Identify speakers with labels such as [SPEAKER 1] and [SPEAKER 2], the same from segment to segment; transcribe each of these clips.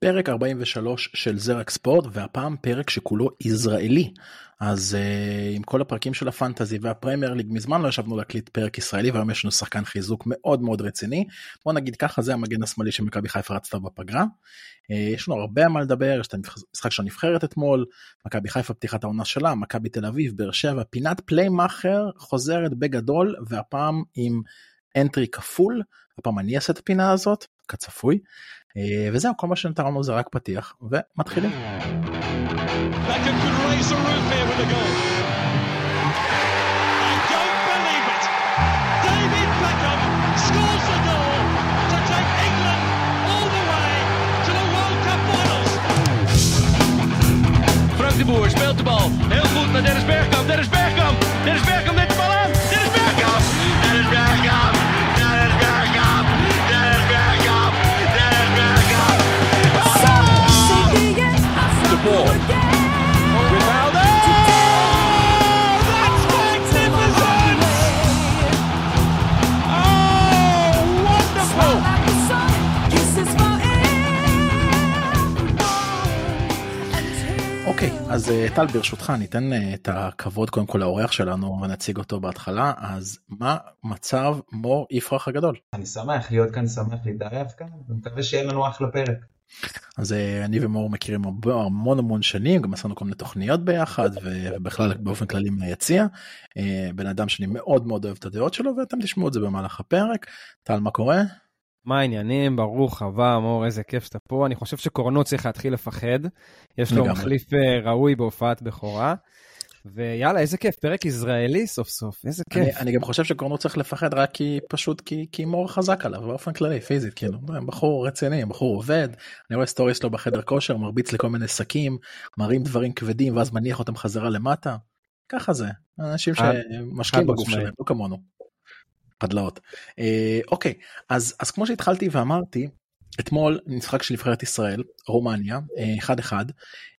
[SPEAKER 1] פרק 43 של זה רק ספורט והפעם פרק שכולו ישראלי. אז uh, עם כל הפרקים של הפנטזי והפרמייר ליג מזמן לא ישבנו להקליט פרק ישראלי והיום יש לנו שחקן חיזוק מאוד מאוד רציני. בוא נגיד ככה זה המגן השמאלי של מכבי חיפה רץ אתה בפגרה. אה, יש לנו הרבה מה לדבר יש את המשחק של הנבחרת אתמול מכבי חיפה פתיחת העונה שלה מכבי תל אביב באר שבע פינת פליימאכר חוזרת בגדול והפעם עם entry כפול הפעם אני אעשה את הפינה הזאת כצפוי אה, וזהו כל מה שנותר לנו זה רק פתיח ומתחילים.
[SPEAKER 2] Frank de Boer speelt de bal heel goed naar Dennis Bergkamp. Dennis Bergkamp, Dennis Bergkamp neemt de bal aan.
[SPEAKER 1] אוקיי, אז אה, טל ברשותך ניתן אה, את הכבוד קודם כל לאורח שלנו ונציג אותו בהתחלה, אז מה מצב מור יפרח הגדול?
[SPEAKER 3] אני שמח להיות כאן, שמח להתארח כאן, ומקווה שיהיה לנו אחלה פרק.
[SPEAKER 1] אז אה, אני ומור מכירים המון המון שנים גם עשינו כל מיני תוכניות ביחד ובכלל באופן כללי מהיציע בן אדם שאני מאוד מאוד אוהב את הדעות שלו ואתם תשמעו את זה במהלך הפרק. טל מה קורה?
[SPEAKER 4] מה העניינים? ברוך הבא מור איזה כיף שאתה פה. אני חושב שקורנו צריך להתחיל לפחד. יש לו מחליף אה, ראוי בהופעת בכורה. ויאללה איזה כיף פרק ישראלי סוף סוף איזה כיף.
[SPEAKER 1] אני, אני גם חושב שקורנו צריך לפחד רק כי פשוט כי כי מור חזק עליו באופן כללי פיזית כאילו. בחור רציני בחור עובד. אני רואה סטורי שלו בחדר כושר מרביץ לכל מיני שקים מרים דברים כבדים ואז מניח אותם חזרה למטה. ככה זה. אנשים שמשקיעים בגוף שלהם לא כמונו. פדלאות. אה, אוקיי אז אז כמו שהתחלתי ואמרתי אתמול משחק של נבחרת ישראל רומניה אה, אחד אחד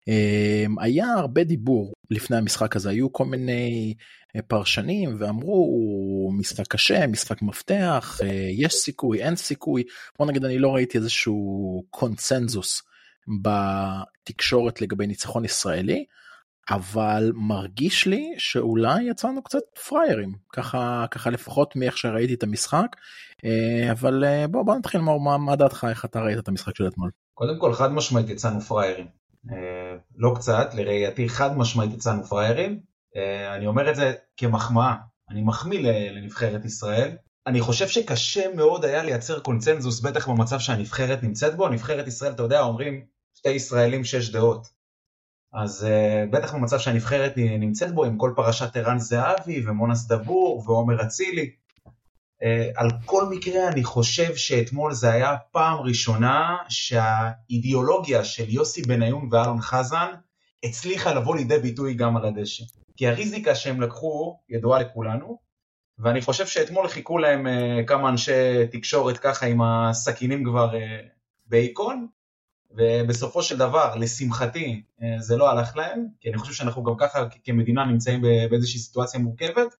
[SPEAKER 1] אמ, היה הרבה דיבור לפני המשחק הזה היו כל מיני אה, פרשנים ואמרו משחק קשה משחק מפתח אה, יש סיכוי אין סיכוי בוא נגיד אני לא ראיתי איזשהו קונצנזוס בתקשורת לגבי ניצחון ישראלי אבל מרגיש לי שאולי יצאנו קצת פריירים ככה ככה לפחות מאיך שראיתי את המשחק אה, אבל בוא בוא נתחיל מה, מה דעתך איך אתה ראית את המשחק של אתמול.
[SPEAKER 3] קודם כל חד משמעית יצאנו פריירים אה, לא קצת, לראייתי חד משמעית יצאנו פראיירים. אה, אני אומר את זה כמחמאה, אני מחמיא לנבחרת ישראל. אני חושב שקשה מאוד היה לייצר קונצנזוס, בטח במצב שהנבחרת נמצאת בו. נבחרת ישראל, אתה יודע, אומרים שתי ישראלים, שש דעות. אז uh, בטח במצב שהנבחרת נמצאת בו עם כל פרשת ערן זהבי ומונס דבור ועומר אצילי, אה, על כל מקרה אני חושב שאתמול זה היה פעם ראשונה שהאידיאולוגיה של יוסי בניון ואלון חזן הצליחה לבוא לידי ביטוי גם על הדשא. כי הריזיקה שהם לקחו ידועה לכולנו, ואני חושב שאתמול חיכו להם uh, כמה אנשי תקשורת ככה עם הסכינים כבר uh, בהיכון, ובסופו של דבר, לשמחתי, uh, זה לא הלך להם, כי אני חושב שאנחנו גם ככה כמדינה נמצאים באיזושהי סיטואציה מורכבת,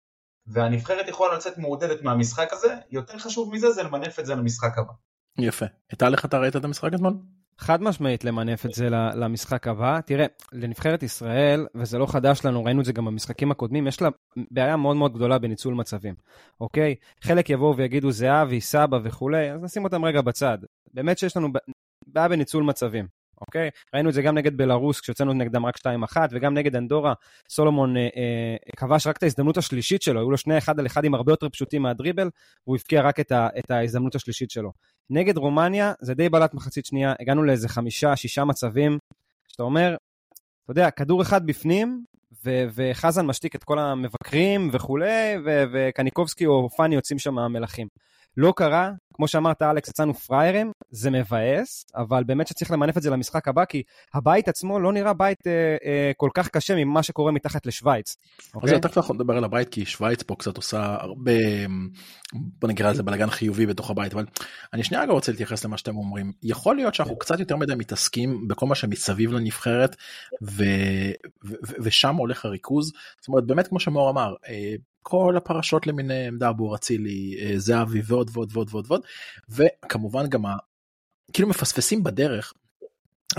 [SPEAKER 3] והנבחרת יכולה לצאת מעודדת מהמשחק הזה, יותר חשוב מזה זה למנף את זה למשחק הבא.
[SPEAKER 1] יפה. הייתה לך אתה ראית את המשחק אתמול?
[SPEAKER 4] חד משמעית למנף את זה למשחק הבא. תראה, לנבחרת ישראל, וזה לא חדש לנו, ראינו את זה גם במשחקים הקודמים, יש לה בעיה מאוד מאוד גדולה בניצול מצבים, אוקיי? חלק יבואו ויגידו זהבי, סבא וכולי, אז נשים אותם רגע בצד. באמת שיש לנו בעיה בניצול מצבים, אוקיי? ראינו את זה גם נגד בלארוס כשהוצאנו נגדם רק 2-1 וגם נגד אנדורה, סולומון אה, אה, כבש רק את ההזדמנות השלישית שלו, היו לו שני אחד על אחד הרבה יותר פשוטים מהדריבל, והוא הבקיע רק את, ה, את ההזדמנות השלישית שלו. נגד רומניה זה די בלט מחצית שנייה, הגענו לאיזה חמישה, שישה מצבים, שאתה אומר, אתה יודע, כדור אחד בפנים, ו- וחזן משתיק את כל המבקרים וכולי, ו- וקניקובסקי או פאני יוצאים שם מהמלכים. לא קרה, כמו שאמרת אלכס, יצאנו פראיירים, זה מבאס, אבל באמת שצריך למנף את זה למשחק הבא, כי הבית עצמו לא נראה בית אה, אה, כל כך קשה ממה שקורה מתחת לשוויץ.
[SPEAKER 1] אז אוקיי? יותר אנחנו נדבר על הבית, כי שוויץ פה קצת עושה הרבה, בוא נקרא לזה בלאגן חיובי בתוך הבית, אבל אני שנייה רגע רוצה להתייחס למה שאתם אומרים. יכול להיות שאנחנו קצת יותר מדי מתעסקים בכל מה שמסביב לנבחרת, ו, ו, ו, ושם הולך הריכוז. זאת אומרת, באמת כמו שמור אמר, אה, כל הפרשות למיניהם דאבור אצילי אה, זהבי ועוד ועוד ועוד ועוד ועוד וכמובן גם ה... כאילו מפספסים בדרך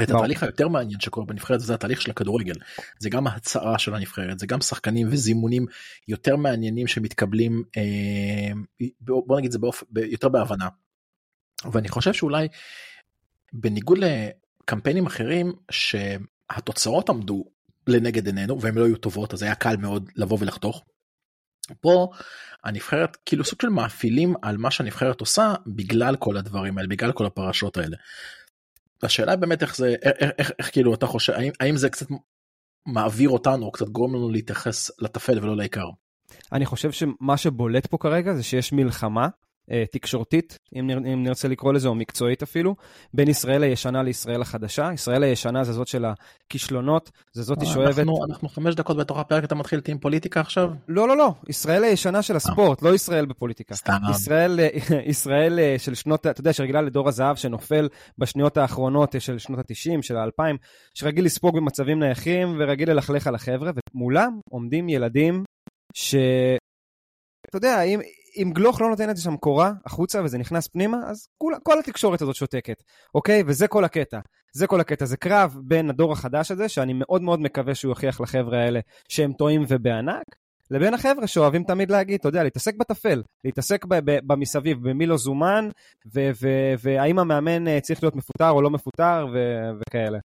[SPEAKER 1] את התהליך היותר מעניין שקורה בנבחרת זה התהליך של הכדורגל זה גם ההצעה של הנבחרת זה גם שחקנים וזימונים יותר מעניינים שמתקבלים אה, בוא נגיד זה באופ... יותר בהבנה. ואני חושב שאולי בניגוד לקמפיינים אחרים שהתוצאות עמדו לנגד עינינו והן לא היו טובות אז היה קל מאוד לבוא ולחתוך. פה הנבחרת כאילו סוג של מאפילים על מה שהנבחרת עושה בגלל כל הדברים האלה בגלל כל הפרשות האלה. השאלה באמת איך זה איך, איך, איך כאילו אתה חושב האם, האם זה קצת מעביר אותנו או קצת גורם לנו להתייחס לטפל ולא לעיקר.
[SPEAKER 4] אני חושב שמה שבולט פה כרגע זה שיש מלחמה תקשורתית, אם, נר, אם נרצה לקרוא לזה, או מקצועית אפילו, בין ישראל הישנה לישראל החדשה. ישראל הישנה זה זאת של הכישלונות, זה זאת שואבת...
[SPEAKER 1] אנחנו, אנחנו חמש דקות בתוך הפרק, אתה מתחיל עם פוליטיקה עכשיו?
[SPEAKER 4] לא, לא, לא, ישראל הישנה של הספורט, לא ישראל בפוליטיקה.
[SPEAKER 1] סתם.
[SPEAKER 4] ישראל, ישראל אה, של שנות, אתה יודע, שרגילה לדור הזהב שנופל בשניות האחרונות של שנות ה-90, של ה-2000, שרגיל לספוג במצבים נייחים ורגיל ללכלך על החבר'ה, ומולם עומדים ילדים ש... אתה יודע, אם, אם גלוך לא זה שם קורה החוצה וזה נכנס פנימה, אז כל, כל התקשורת הזאת שותקת, אוקיי? וזה כל הקטע. זה כל הקטע. זה קרב בין הדור החדש הזה, שאני מאוד מאוד מקווה שהוא יוכיח לחבר'ה האלה שהם טועים ובענק, לבין החבר'ה שאוהבים תמיד להגיד, אתה יודע, להתעסק בטפל, להתעסק במסביב, במי לא זומן, והאם המאמן אה, צריך להיות מפוטר או לא מפוטר, וכאלה.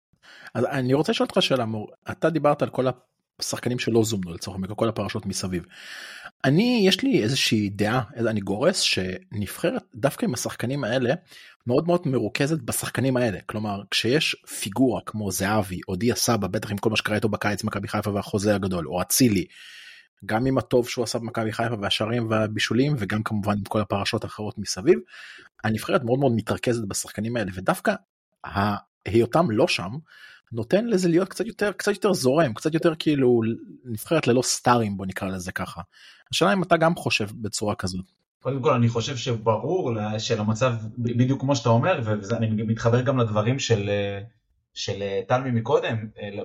[SPEAKER 1] אז אני רוצה לשאול אותך שאלה, מור. אתה דיברת על כל השחקנים שלא זומנו לצורך העניין, כל הפרשות מסביב. אני יש לי איזושהי דעה אני גורס שנבחרת דווקא עם השחקנים האלה מאוד מאוד מרוכזת בשחקנים האלה כלומר כשיש פיגורה כמו זהבי או דיה סבא בטח עם כל מה שקרה איתו בקיץ מכבי חיפה והחוזה הגדול או אצילי. גם עם הטוב שהוא עשה במכבי חיפה והשערים והבישולים וגם כמובן עם כל הפרשות האחרות מסביב. הנבחרת מאוד מאוד מתרכזת בשחקנים האלה ודווקא היותם לא שם נותן לזה להיות קצת יותר קצת יותר זורם קצת יותר כאילו נבחרת ללא סטארים בוא נקרא לזה ככה. השאלה אם אתה גם חושב בצורה כזאת.
[SPEAKER 3] קודם כל אני חושב שברור של המצב בדיוק כמו שאתה אומר ואני מתחבר גם לדברים של של טלמי מקודם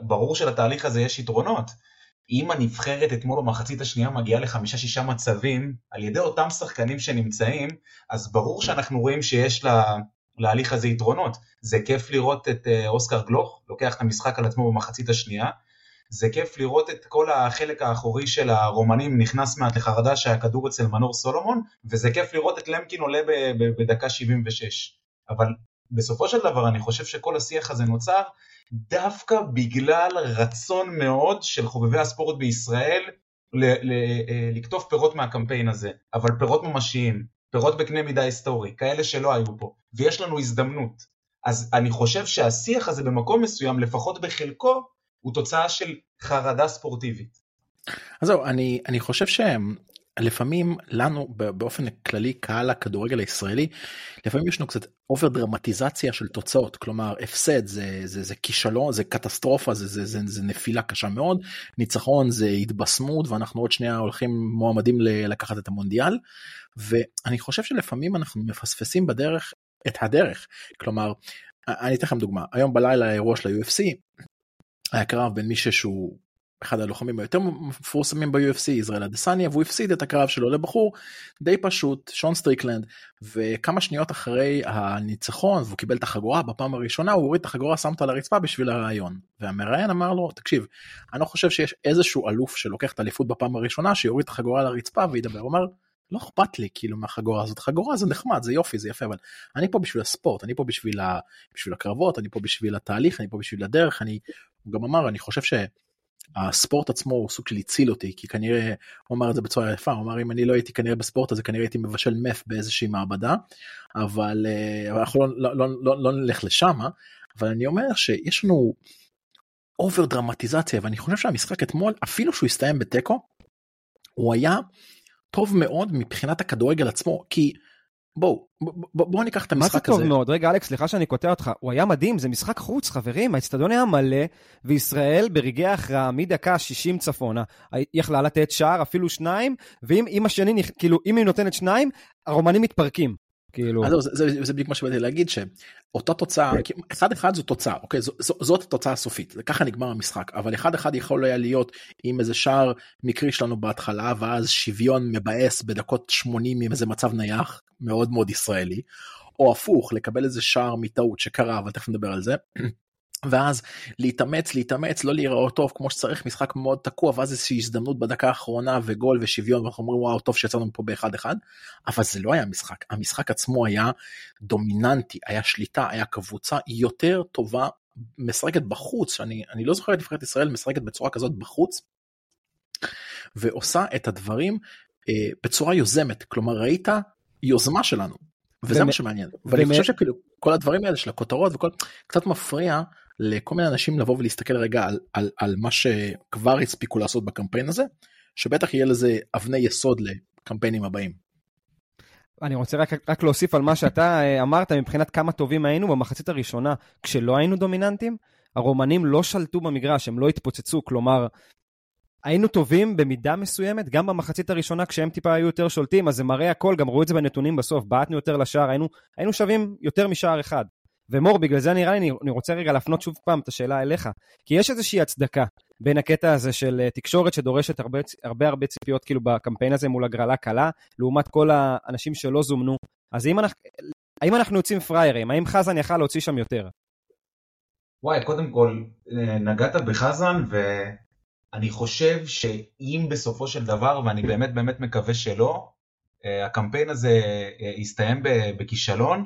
[SPEAKER 3] ברור שלתהליך הזה יש יתרונות. אם הנבחרת אתמול במחצית השנייה מגיעה לחמישה שישה מצבים על ידי אותם שחקנים שנמצאים אז ברור שאנחנו רואים שיש לה, להליך הזה יתרונות. זה כיף לראות את אה, אוסקר גלוך, לוקח את המשחק על עצמו במחצית השנייה. זה כיף לראות את כל החלק האחורי של הרומנים נכנס מעט לחרדה שהכדור אצל מנור סולומון, וזה כיף לראות את למקין עולה בדקה 76. אבל בסופו של דבר אני חושב שכל השיח הזה נוצר דווקא בגלל רצון מאוד של חובבי הספורט בישראל אה, לקטוף פירות מהקמפיין הזה, אבל פירות ממשיים. פירות בקנה מידה היסטורי, כאלה שלא היו פה, ויש לנו הזדמנות. אז אני חושב שהשיח הזה במקום מסוים, לפחות בחלקו, הוא תוצאה של חרדה ספורטיבית.
[SPEAKER 1] אז זהו, אני, אני חושב שלפעמים לנו באופן כללי קהל הכדורגל הישראלי לפעמים יש לנו קצת אובר דרמטיזציה של תוצאות. כלומר הפסד זה זה זה כישלון זה קטסטרופה זה זה, זה זה נפילה קשה מאוד. ניצחון זה התבשמות ואנחנו עוד שנייה הולכים מועמדים לקחת את המונדיאל. ואני חושב שלפעמים אנחנו מפספסים בדרך את הדרך. כלומר אני אתן לכם דוגמה. היום בלילה האירוע של ה-UFC היה קרב בין מישהו שהוא אחד הלוחמים היותר מפורסמים ב-UFC, ישראל אדסניה, והוא הפסיד את הקרב שלו לבחור די פשוט, שון סטריקלנד, וכמה שניות אחרי הניצחון, והוא קיבל את החגורה בפעם הראשונה, הוא הוריד את החגורה, שם אותה לרצפה בשביל הרעיון. והמראיין אמר לו, תקשיב, אני לא חושב שיש איזשהו אלוף שלוקח את האליפות בפעם הראשונה, שיוריד את החגורה לרצפה וידבר. הוא אמר, לא אכפת לי כאילו מהחגורה הזאת חגורה זה נחמד זה יופי זה יפה אבל אני פה בשביל הספורט אני פה בשביל, ה... בשביל הקרבות אני פה בשביל התהליך אני פה בשביל הדרך אני הוא גם אמר אני חושב שהספורט עצמו הוא סוג של הציל אותי כי כנראה הוא אמר את זה בצורה יפה הוא אמר אם אני לא הייתי כנראה בספורט הזה כנראה הייתי מבשל מף באיזושהי מעבדה אבל אה, אנחנו לא, לא, לא, לא, לא נלך לשם אבל אני אומר שיש לנו אובר דרמטיזציה ואני חושב שהמשחק אתמול אפילו שהוא הסתיים בתיקו הוא היה טוב מאוד מבחינת הכדורגל עצמו כי בואו בואו בוא ניקח את המשחק הזה.
[SPEAKER 4] מה זה טוב מאוד? רגע אלכס סליחה שאני קוטע אותך הוא היה מדהים זה משחק חוץ חברים האצטדיון היה מלא וישראל ברגעי ההכרעה מדקה 60 צפונה יכלה לתת שער אפילו שניים ואם השני כאילו אם היא נותנת שניים הרומנים מתפרקים כאילו
[SPEAKER 1] אז זה, זה, זה בדיוק מה שבאתי להגיד שאותה תוצאה אחד אחד זו תוצאה אוקיי? זו, זו, זאת התוצאה הסופית. ככה נגמר המשחק. אבל אחד אחד יכול היה להיות עם איזה שער מקרי שלנו בהתחלה ואז שוויון מבאס בדקות 80 עם איזה מצב נייח מאוד מאוד ישראלי. או הפוך לקבל איזה שער מטעות שקרה אבל תכף נדבר על זה ואז להתאמץ להתאמץ לא להיראות טוב כמו שצריך משחק מאוד תקוע ואז איזושהי הזדמנות בדקה האחרונה וגול ושוויון ואנחנו אומרים וואו טוב שיצאנו פה באחד אחד אבל זה לא היה משחק המשחק עצמו היה דומיננטי היה שליטה היה קבוצה יותר טובה משחקת בחוץ אני אני לא זוכר את נבחרת ישראל משחקת בצורה כזאת בחוץ. ועושה את הדברים אה, בצורה יוזמת. כלומר ראית יוזמה שלנו וזה מה שמעניין. ואני חושב שכאילו כל הדברים האלה של הכותרות וכל קצת מפריע לכל מיני אנשים לבוא ולהסתכל רגע על, על, על מה שכבר הספיקו לעשות בקמפיין הזה שבטח יהיה לזה אבני יסוד לקמפיינים הבאים.
[SPEAKER 4] אני רוצה רק, רק להוסיף על מה שאתה אה, אמרת מבחינת כמה טובים היינו במחצית הראשונה כשלא היינו דומיננטים. הרומנים לא שלטו במגרש, הם לא התפוצצו, כלומר, היינו טובים במידה מסוימת, גם במחצית הראשונה כשהם טיפה היו יותר שולטים, אז זה מראה הכל, גם ראו את זה בנתונים בסוף, בעטנו יותר לשער, היינו, היינו שווים יותר משער אחד. ומור, בגלל זה נראה לי, אני, רוצה רגע להפנות שוב פעם את השאלה אליך, כי יש איזושהי הצדקה בין הקטע הזה של אה, תקשורת שדורשת הרבה, הרבה הרבה ציפיות כאילו בקמפיין הזה מול הגרלה קלה, לעומת כל האנשים שלא זומנו. אז האם אנחנו, האם אנחנו יוצאים פראיירים? האם חזן יכל להוציא שם יותר?
[SPEAKER 3] וואי, קודם כל, אה, נגעת בחזן, ואני חושב שאם בסופו של דבר, ואני באמת באמת מקווה שלא, אה, הקמפיין הזה יסתיים בכישלון,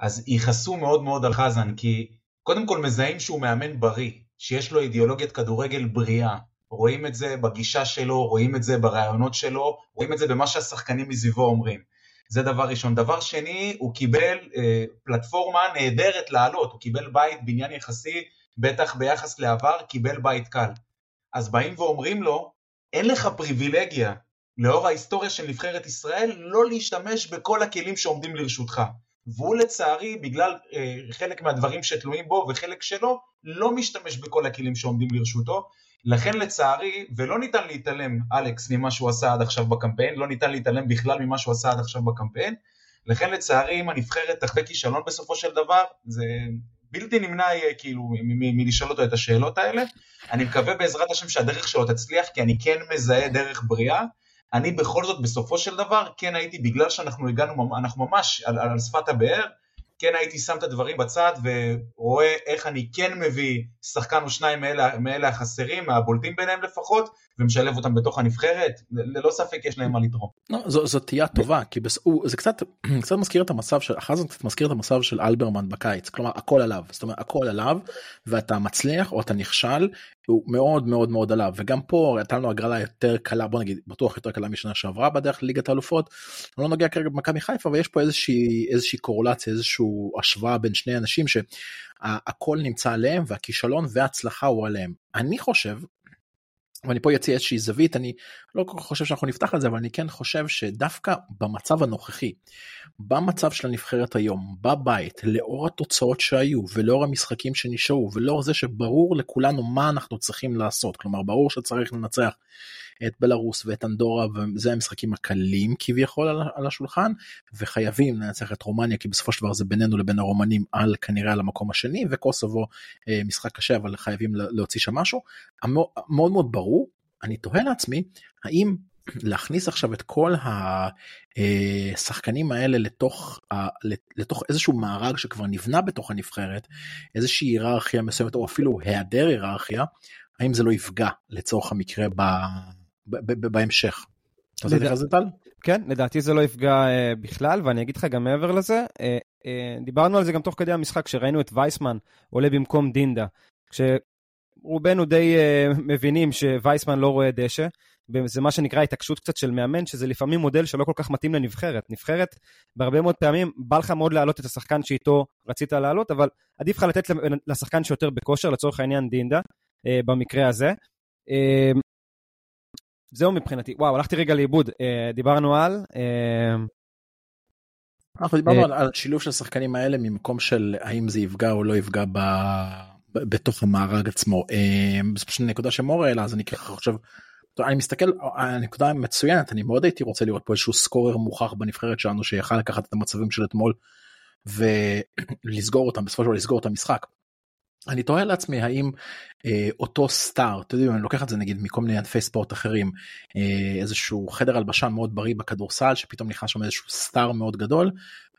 [SPEAKER 3] אז יכעסו מאוד מאוד על חזן, כי קודם כל מזהים שהוא מאמן בריא, שיש לו אידיאולוגיית כדורגל בריאה. רואים את זה בגישה שלו, רואים את זה ברעיונות שלו, רואים את זה במה שהשחקנים מסביבו אומרים. זה דבר ראשון. דבר שני, הוא קיבל אה, פלטפורמה נהדרת לעלות, הוא קיבל בית, בניין יחסי, בטח ביחס לעבר, קיבל בית קל. אז באים ואומרים לו, אין לך פריבילגיה, לאור ההיסטוריה של נבחרת ישראל, לא להשתמש בכל הכלים שעומדים לרשותך. והוא לצערי, בגלל אה, חלק מהדברים שתלויים בו וחלק שלו, לא משתמש בכל הכלים שעומדים לרשותו. לכן לצערי, ולא ניתן להתעלם, אלכס, ממה שהוא עשה עד עכשיו בקמפיין, לא ניתן להתעלם בכלל ממה שהוא עשה עד עכשיו בקמפיין, לכן לצערי, אם הנבחרת תחווה כישלון בסופו של דבר, זה בלתי נמנע יהיה כאילו מלשאול אותו את השאלות האלה. אני מקווה בעזרת השם שהדרך שלו תצליח, כי אני כן מזהה דרך בריאה. אני בכל זאת, בסופו של דבר, כן הייתי, בגלל שאנחנו הגענו, אנחנו ממש על, על שפת הבאר, כן הייתי שם את הדברים בצד ורואה איך אני כן מביא שחקן או שניים מאלה, מאלה החסרים, מהבולטים ביניהם לפחות, ומשלב אותם בתוך הנבחרת, ללא ספק יש להם מה לתרום.
[SPEAKER 1] לא, זו, זו תהייה טובה כי בס... הוא, זה קצת קצת מזכיר את המצב של חזן קצת מזכיר את המצב של אלברמן בקיץ. כלומר הכל עליו. זאת אומרת הכל עליו ואתה מצליח או אתה נכשל הוא מאוד מאוד מאוד עליו וגם פה הייתה לנו הגרלה יותר קלה בוא נגיד בטוח יותר קלה משנה שעברה בדרך לליגת האלופות. אני לא נוגע כרגע במכבי חיפה אבל יש פה איזושהי איזושהי קורלציה איזושהי השוואה בין שני אנשים שהכל נמצא עליהם והכישלון וההצלחה הוא עליהם אני חושב ואני פה אציע איזושהי זווית אני לא כל כך חושב שאנחנו נפתח על זה אבל אני כן חושב שדווקא במצב הנוכחי במצב של הנבחרת היום בבית לאור התוצאות שהיו ולאור המשחקים שנשארו ולאור זה שברור לכולנו מה אנחנו צריכים לעשות כלומר ברור שצריך לנצח את בלרוס ואת אנדורה וזה המשחקים הקלים כביכול על, על השולחן וחייבים לנצח את רומניה כי בסופו של דבר זה בינינו לבין הרומנים על כנראה על המקום השני וקוסובו אה, משחק קשה אבל חייבים להוציא שם משהו. מאוד מאוד ברור אני תוהה לעצמי האם להכניס עכשיו את כל השחקנים האלה לתוך, לתוך איזשהו מארג שכבר נבנה בתוך הנבחרת, איזושהי היררכיה מסוימת או אפילו היעדר היררכיה, האם זה לא יפגע לצורך המקרה בהמשך. אתה יודע זה טל?
[SPEAKER 4] כן, לדעתי זה לא יפגע uh, בכלל, ואני אגיד לך גם מעבר לזה, uh, uh, דיברנו על זה גם תוך כדי המשחק, שראינו את וייסמן עולה במקום דינדה, כשרובנו די uh, מבינים שווייסמן לא רואה דשא, זה מה שנקרא התעקשות קצת של מאמן, שזה לפעמים מודל שלא כל כך מתאים לנבחרת. נבחרת, בהרבה מאוד פעמים, בא לך מאוד להעלות את השחקן שאיתו רצית להעלות, אבל עדיף לך לתת לשחקן שיותר בכושר, לצורך העניין דינדה, אה, במקרה הזה. אה, זהו מבחינתי. וואו, הלכתי רגע לאיבוד. אה, דיברנו על... אה,
[SPEAKER 1] אנחנו דיברנו על, על שילוב של השחקנים האלה ממקום של האם זה יפגע או לא יפגע ב... בתוך המארג עצמו. זו פשוט נקודה שמור העלה, אז אני ככה חושב אני מסתכל הנקודה מצוינת אני מאוד הייתי רוצה לראות פה איזשהו סקורר מוכח בנבחרת שלנו שיכל לקחת את המצבים של אתמול ולסגור אותם בסופו של דבר לסגור את המשחק. אני תוהה לעצמי האם אה, אותו סטאר, אתה יודע, אני לוקח את זה נגיד מכל מיני ענפי ספורט אחרים, אה, איזשהו חדר הלבשה מאוד בריא בכדורסל, שפתאום נכנס שם איזשהו סטאר מאוד גדול,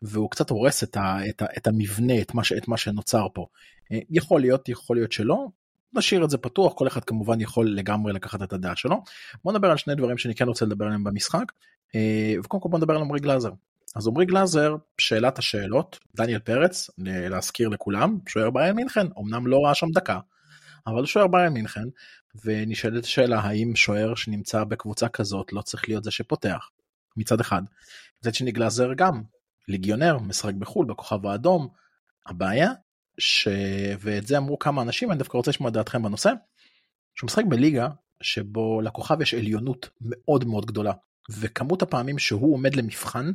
[SPEAKER 1] והוא קצת הורס את, ה, את, ה, את המבנה, את מה, את מה שנוצר פה. אה, יכול להיות, יכול להיות שלא, נשאיר את זה פתוח, כל אחד כמובן יכול לגמרי לקחת את הדעה שלו. בוא נדבר על שני דברים שאני כן רוצה לדבר עליהם במשחק, אה, וקודם כל בוא נדבר על עמרי גלאזר. אז עמרי גלאזר, שאלת השאלות, דניאל פרץ, להזכיר לכולם, שוער ביירן מינכן, אמנם לא ראה שם דקה, אבל שוער ביירן מינכן, ונשאלת השאלה האם שוער שנמצא בקבוצה כזאת לא צריך להיות זה שפותח, מצד אחד. מצד שני גלאזר גם, ליגיונר, משחק בחו"ל, בכוכב האדום. הבעיה, ש... ואת זה אמרו כמה אנשים, אני דווקא רוצה לשמוע את דעתכם בנושא, שהוא משחק בליגה שבו לכוכב יש עליונות מאוד מאוד גדולה, וכמות הפעמים שהוא עומד למבחן,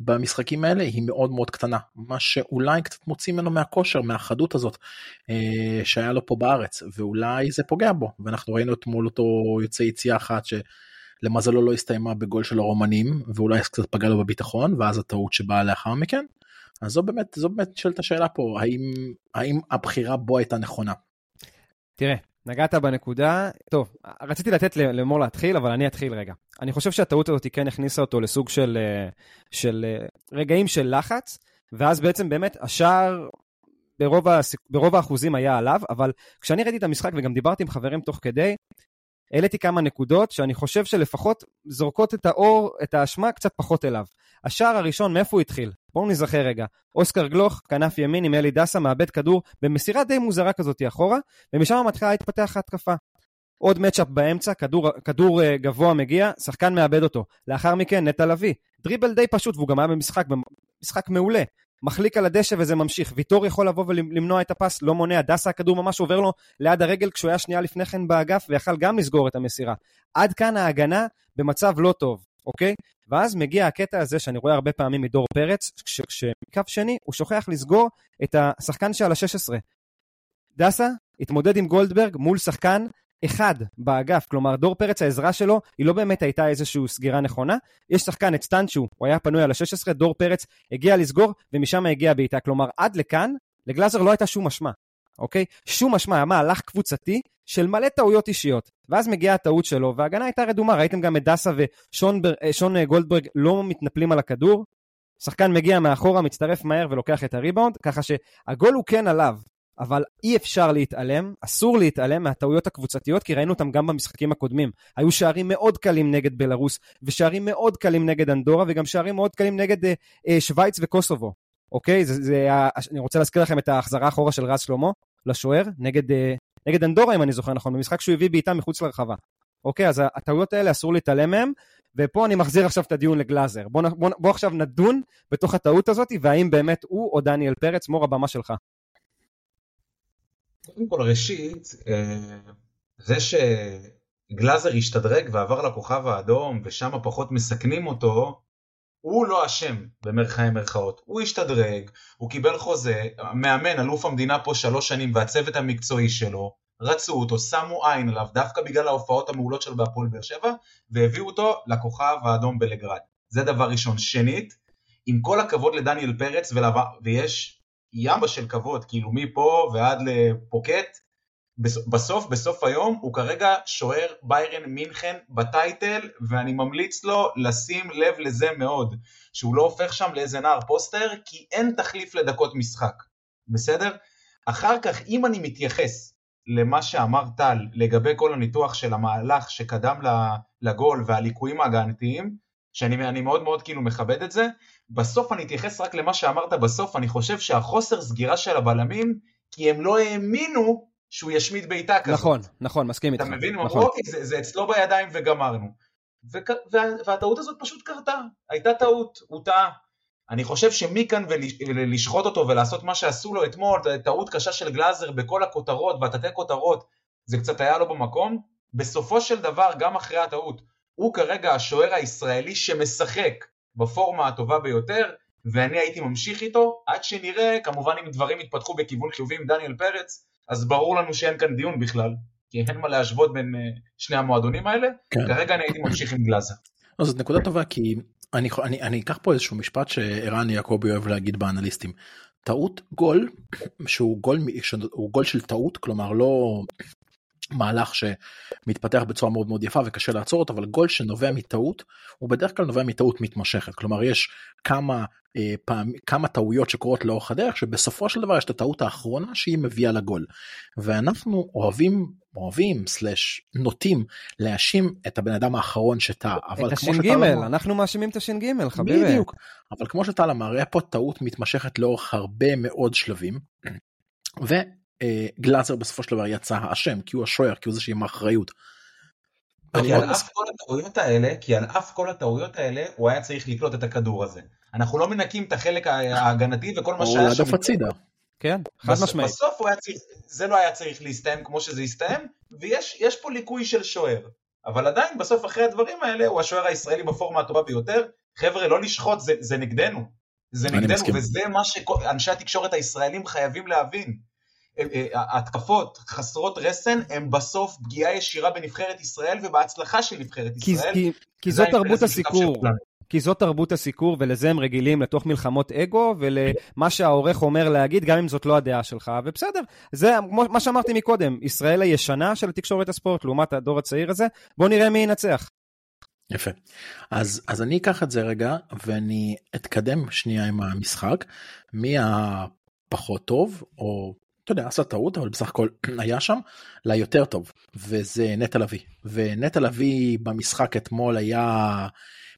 [SPEAKER 1] במשחקים האלה היא מאוד מאוד קטנה מה שאולי קצת מוציא ממנו מהכושר מהחדות הזאת אה, שהיה לו פה בארץ ואולי זה פוגע בו ואנחנו ראינו אתמול אותו יוצא יציאה אחת שלמזלו לא הסתיימה בגול של הרומנים ואולי קצת פגע לו בביטחון ואז הטעות שבאה לאחר מכן. אז זו באמת זו באמת נשאלת השאלה פה האם האם הבחירה בו הייתה נכונה.
[SPEAKER 4] תראה נגעת בנקודה, טוב, רציתי לתת למור להתחיל, אבל אני אתחיל רגע. אני חושב שהטעות הזאת כן הכניסה אותו לסוג של, אה, של אה, רגעים של לחץ, ואז בעצם באמת השער ברוב, הסיק... ברוב האחוזים היה עליו, אבל כשאני ראיתי את המשחק וגם דיברתי עם חברים תוך כדי, העליתי כמה נקודות שאני חושב שלפחות זורקות את האור, את האשמה קצת פחות אליו. השער הראשון, מאיפה הוא התחיל? בואו נזכר רגע. אוסקר גלוך, כנף ימין עם אלי דסה, מאבד כדור במסירה די מוזרה כזאת אחורה, ומשם מתחילה להתפתח ההתקפה. עוד מצ'אפ באמצע, כדור, כדור uh, גבוה מגיע, שחקן מאבד אותו. לאחר מכן, נטע לביא. דריבל די פשוט, והוא גם היה במשחק, במשחק מעולה. מחליק על הדשא וזה ממשיך. ויטור יכול לבוא ולמנוע את הפס, לא מונע. דסה הכדור ממש עובר לו ליד הרגל כשהוא היה שנייה לפני כן באגף ויכל גם לסגור את המסירה. עד כאן ההגנה במצב לא טוב, אוקיי? ואז מגיע הקטע הזה שאני רואה הרבה פעמים מדור פרץ, כשמקו שני הוא שוכח לסגור את השחקן שעל ה-16. דסה התמודד עם גולדברג מול שחקן אחד באגף, כלומר דור פרץ העזרה שלו היא לא באמת הייתה איזושהי סגירה נכונה. יש שחקן את סטנצ'ו, הוא היה פנוי על ה-16, דור פרץ הגיע לסגור ומשם הגיע בעיטה. כלומר עד לכאן לגלאזר לא הייתה שום אשמה, אוקיי? שום אשמה, היה מהלך קבוצתי של מלא טעויות אישיות. ואז מגיעה הטעות שלו, וההגנה הייתה רדומה, ראיתם גם את דסה ושון בר, אה, גולדברג לא מתנפלים על הכדור. שחקן מגיע מאחורה, מצטרף מהר ולוקח את הריבאונד, ככה שהגול הוא כן עליו, אבל אי אפשר להתעלם, אסור להתעלם מהטעויות הקבוצתיות, כי ראינו אותם גם במשחקים הקודמים. היו שערים מאוד קלים נגד בלרוס, ושערים מאוד קלים נגד אנדורה, וגם שערים מאוד קלים נגד אה, אה, שווייץ וקוסובו. אוקיי? זה, זה, אני רוצה להזכיר לכם את ההחזרה אחורה של רז שלמה לשוער, נגד, אה, נגד אנדורה, אם אני זוכר נכון, במשחק שהוא הביא בעיטה מחוץ לרחבה. אוקיי, אז הטעויות האלה אסור להתעלם מהן, ופה אני מחזיר עכשיו את הדיון לגלאזר. בוא, בוא, בוא עכשיו נדון בתוך הטעות הזאת, והאם באמת הוא או דניאל פרץ, מור הבמה שלך.
[SPEAKER 3] קודם כל ראשית, אה, זה שגלאזר השתדרג ועבר לכוכב האדום ושם פחות מסכנים אותו, הוא לא אשם במרכאי מרכאות, הוא השתדרג, הוא קיבל חוזה, מאמן, אלוף המדינה פה שלוש שנים והצוות המקצועי שלו, רצו אותו, שמו עין עליו דווקא בגלל ההופעות המעולות שלו בהפועל באר שבע, והביאו אותו לכוכב האדום בלגרד. זה דבר ראשון. שנית, עם כל הכבוד לדניאל פרץ, ולו... ויש ימה של כבוד, כאילו מפה ועד לפוקט, בסוף, בסוף היום, הוא כרגע שוער ביירן מינכן בטייטל, ואני ממליץ לו לשים לב לזה מאוד, שהוא לא הופך שם לאיזה נער פוסטר, כי אין תחליף לדקות משחק, בסדר? אחר כך, אם אני מתייחס למה שאמר טל לגבי כל הניתוח של המהלך שקדם לגול והליקויים ההגנתיים, שאני מאוד מאוד כאילו מכבד את זה, בסוף אני אתייחס רק למה שאמרת בסוף, אני חושב שהחוסר סגירה של הבלמים, כי הם לא האמינו שהוא ישמיד בעיטה כזאת.
[SPEAKER 4] נכון, נכון, מסכים איתך.
[SPEAKER 3] אתה מבין?
[SPEAKER 4] נכון.
[SPEAKER 3] אמרו, אוקיי, זה, זה אצלו בידיים וגמרנו. וכ... וה... והטעות הזאת פשוט קרתה, הייתה טעות, הוא טעה. אני חושב שמכאן ולשחוט אותו ולעשות מה שעשו לו אתמול, טעות קשה של גלאזר בכל הכותרות והתתי כותרות, זה קצת היה לא במקום. בסופו של דבר, גם אחרי הטעות, הוא כרגע השוער הישראלי שמשחק בפורמה הטובה ביותר, ואני הייתי ממשיך איתו עד שנראה, כמובן אם דברים יתפתחו בכיוון חיובי עם דניאל פרץ, אז ברור לנו שאין כאן דיון בכלל, כי אין מה להשוות בין uh, שני המועדונים האלה, כן. כרגע אני הייתי ממשיך עם גלאזר.
[SPEAKER 1] לא, זאת נקודה טובה כי אני, אני, אני אקח פה איזשהו משפט שערן יעקבי אוהב להגיד באנליסטים. טעות גול שהוא גול שהוא גול של טעות כלומר לא מהלך שמתפתח בצורה מאוד מאוד יפה וקשה לעצור אותו אבל גול שנובע מטעות הוא בדרך כלל נובע מטעות מתמשכת כלומר יש כמה אה, פעם כמה טעויות שקורות לאורך הדרך שבסופו של דבר יש את הטעות האחרונה שהיא מביאה לגול ואנחנו אוהבים אוהבים סלאש נוטים להאשים את הבן אדם האחרון שטעה אבל
[SPEAKER 4] את
[SPEAKER 1] כמו
[SPEAKER 4] הש"ג,
[SPEAKER 1] שטל אמר-
[SPEAKER 4] אנחנו מאשימים את הש"ג, חביבי.
[SPEAKER 1] בדיוק. אבל כמו שטל אמר, היה פה טעות מתמשכת לאורך הרבה מאוד שלבים, וגלאזר בסופו של דבר יצא האשם, כי הוא השוער, כי הוא זה שעם האחריות. אני
[SPEAKER 3] כי על. אף כל הטעויות האלה, כי על אף כל הטעויות האלה, הוא היה צריך לקלוט את הכדור הזה. אנחנו לא מנקים את החלק ההגנתי וכל מה
[SPEAKER 1] הוא
[SPEAKER 3] שהיה
[SPEAKER 1] העדף הצידה.
[SPEAKER 4] כן, חד משמעית.
[SPEAKER 3] בסוף הוא היה צריך, זה לא היה צריך להסתיים כמו שזה הסתיים, ויש יש פה ליקוי של שוער. אבל עדיין, בסוף אחרי הדברים האלה, הוא השוער הישראלי בפורמה הטובה ביותר. חבר'ה, לא לשחוט, זה, זה נגדנו. זה נגדנו. וזה מה שאנשי התקשורת הישראלים חייבים להבין. ההתקפות חסרות רסן הם בסוף פגיעה ישירה בנבחרת ישראל ובהצלחה של נבחרת ישראל.
[SPEAKER 4] כי, כי זאת תרבות הסיקור. כי זאת תרבות הסיקור, ולזה הם רגילים לתוך מלחמות אגו, ולמה שהעורך אומר להגיד, גם אם זאת לא הדעה שלך, ובסדר. זה מה שאמרתי מקודם, ישראל הישנה של תקשורת הספורט, לעומת הדור הצעיר הזה, בוא נראה מי ינצח.
[SPEAKER 1] יפה. אז, אז אני אקח את זה רגע, ואני אתקדם שנייה עם המשחק, מי הפחות טוב, או אתה יודע, עשה טעות, אבל בסך הכל היה שם, ליותר טוב, וזה נטע לביא. ונטע לביא במשחק אתמול היה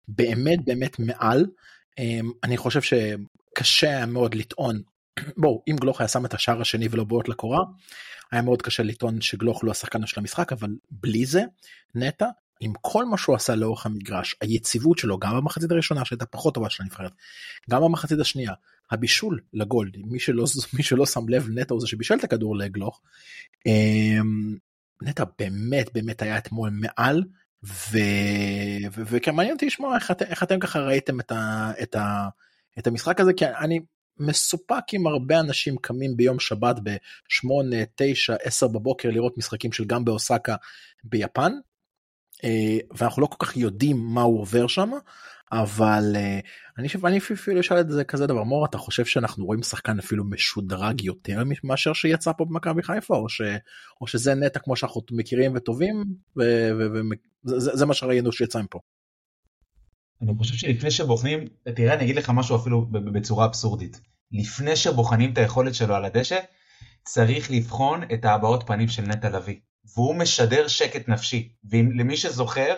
[SPEAKER 1] באמת באמת מעל. אמ, אני חושב שקשה היה מאוד לטעון, בואו, אם גלוך היה שם את השער השני ולא בועט לקורה, היה מאוד קשה לטעון שגלוך לא השחקן של המשחק, אבל בלי זה, נטע, עם כל מה שהוא עשה לאורך המגרש, היציבות שלו, גם במחצית הראשונה שהייתה פחות טובה של הנבחרת, גם במחצית השנייה, הבישול לגול, מי שלא, מי שלא שם לב, נטע הוא זה שבישל את הכדור לגלוך. אמ, נטע באמת באמת היה אתמול מעל. וכן מעניין אותי לשמוע איך, את... איך אתם ככה ראיתם את, ה... את, ה... את המשחק הזה, כי אני מסופק אם הרבה אנשים קמים ביום שבת ב-8, 9, 10 בבוקר לראות משחקים של גם באוסקה ביפן, אה, ואנחנו לא כל כך יודעים מה הוא עובר שם, אבל אה, אני אפילו אשאל את זה כזה דבר, מור, אתה חושב שאנחנו רואים שחקן אפילו משודרג יותר מאשר שיצא פה במכבי חיפה, או, ש, או שזה נטע כמו שאנחנו מכירים וטובים, וזה זה מה שראינו שיצא מפה.
[SPEAKER 3] אני חושב שלפני שבוחנים, תראה אני אגיד לך משהו אפילו בצורה אבסורדית. לפני שבוחנים את היכולת שלו על הדשא, צריך לבחון את ההבעות פנים של נטע לביא. והוא משדר שקט נפשי. ולמי שזוכר,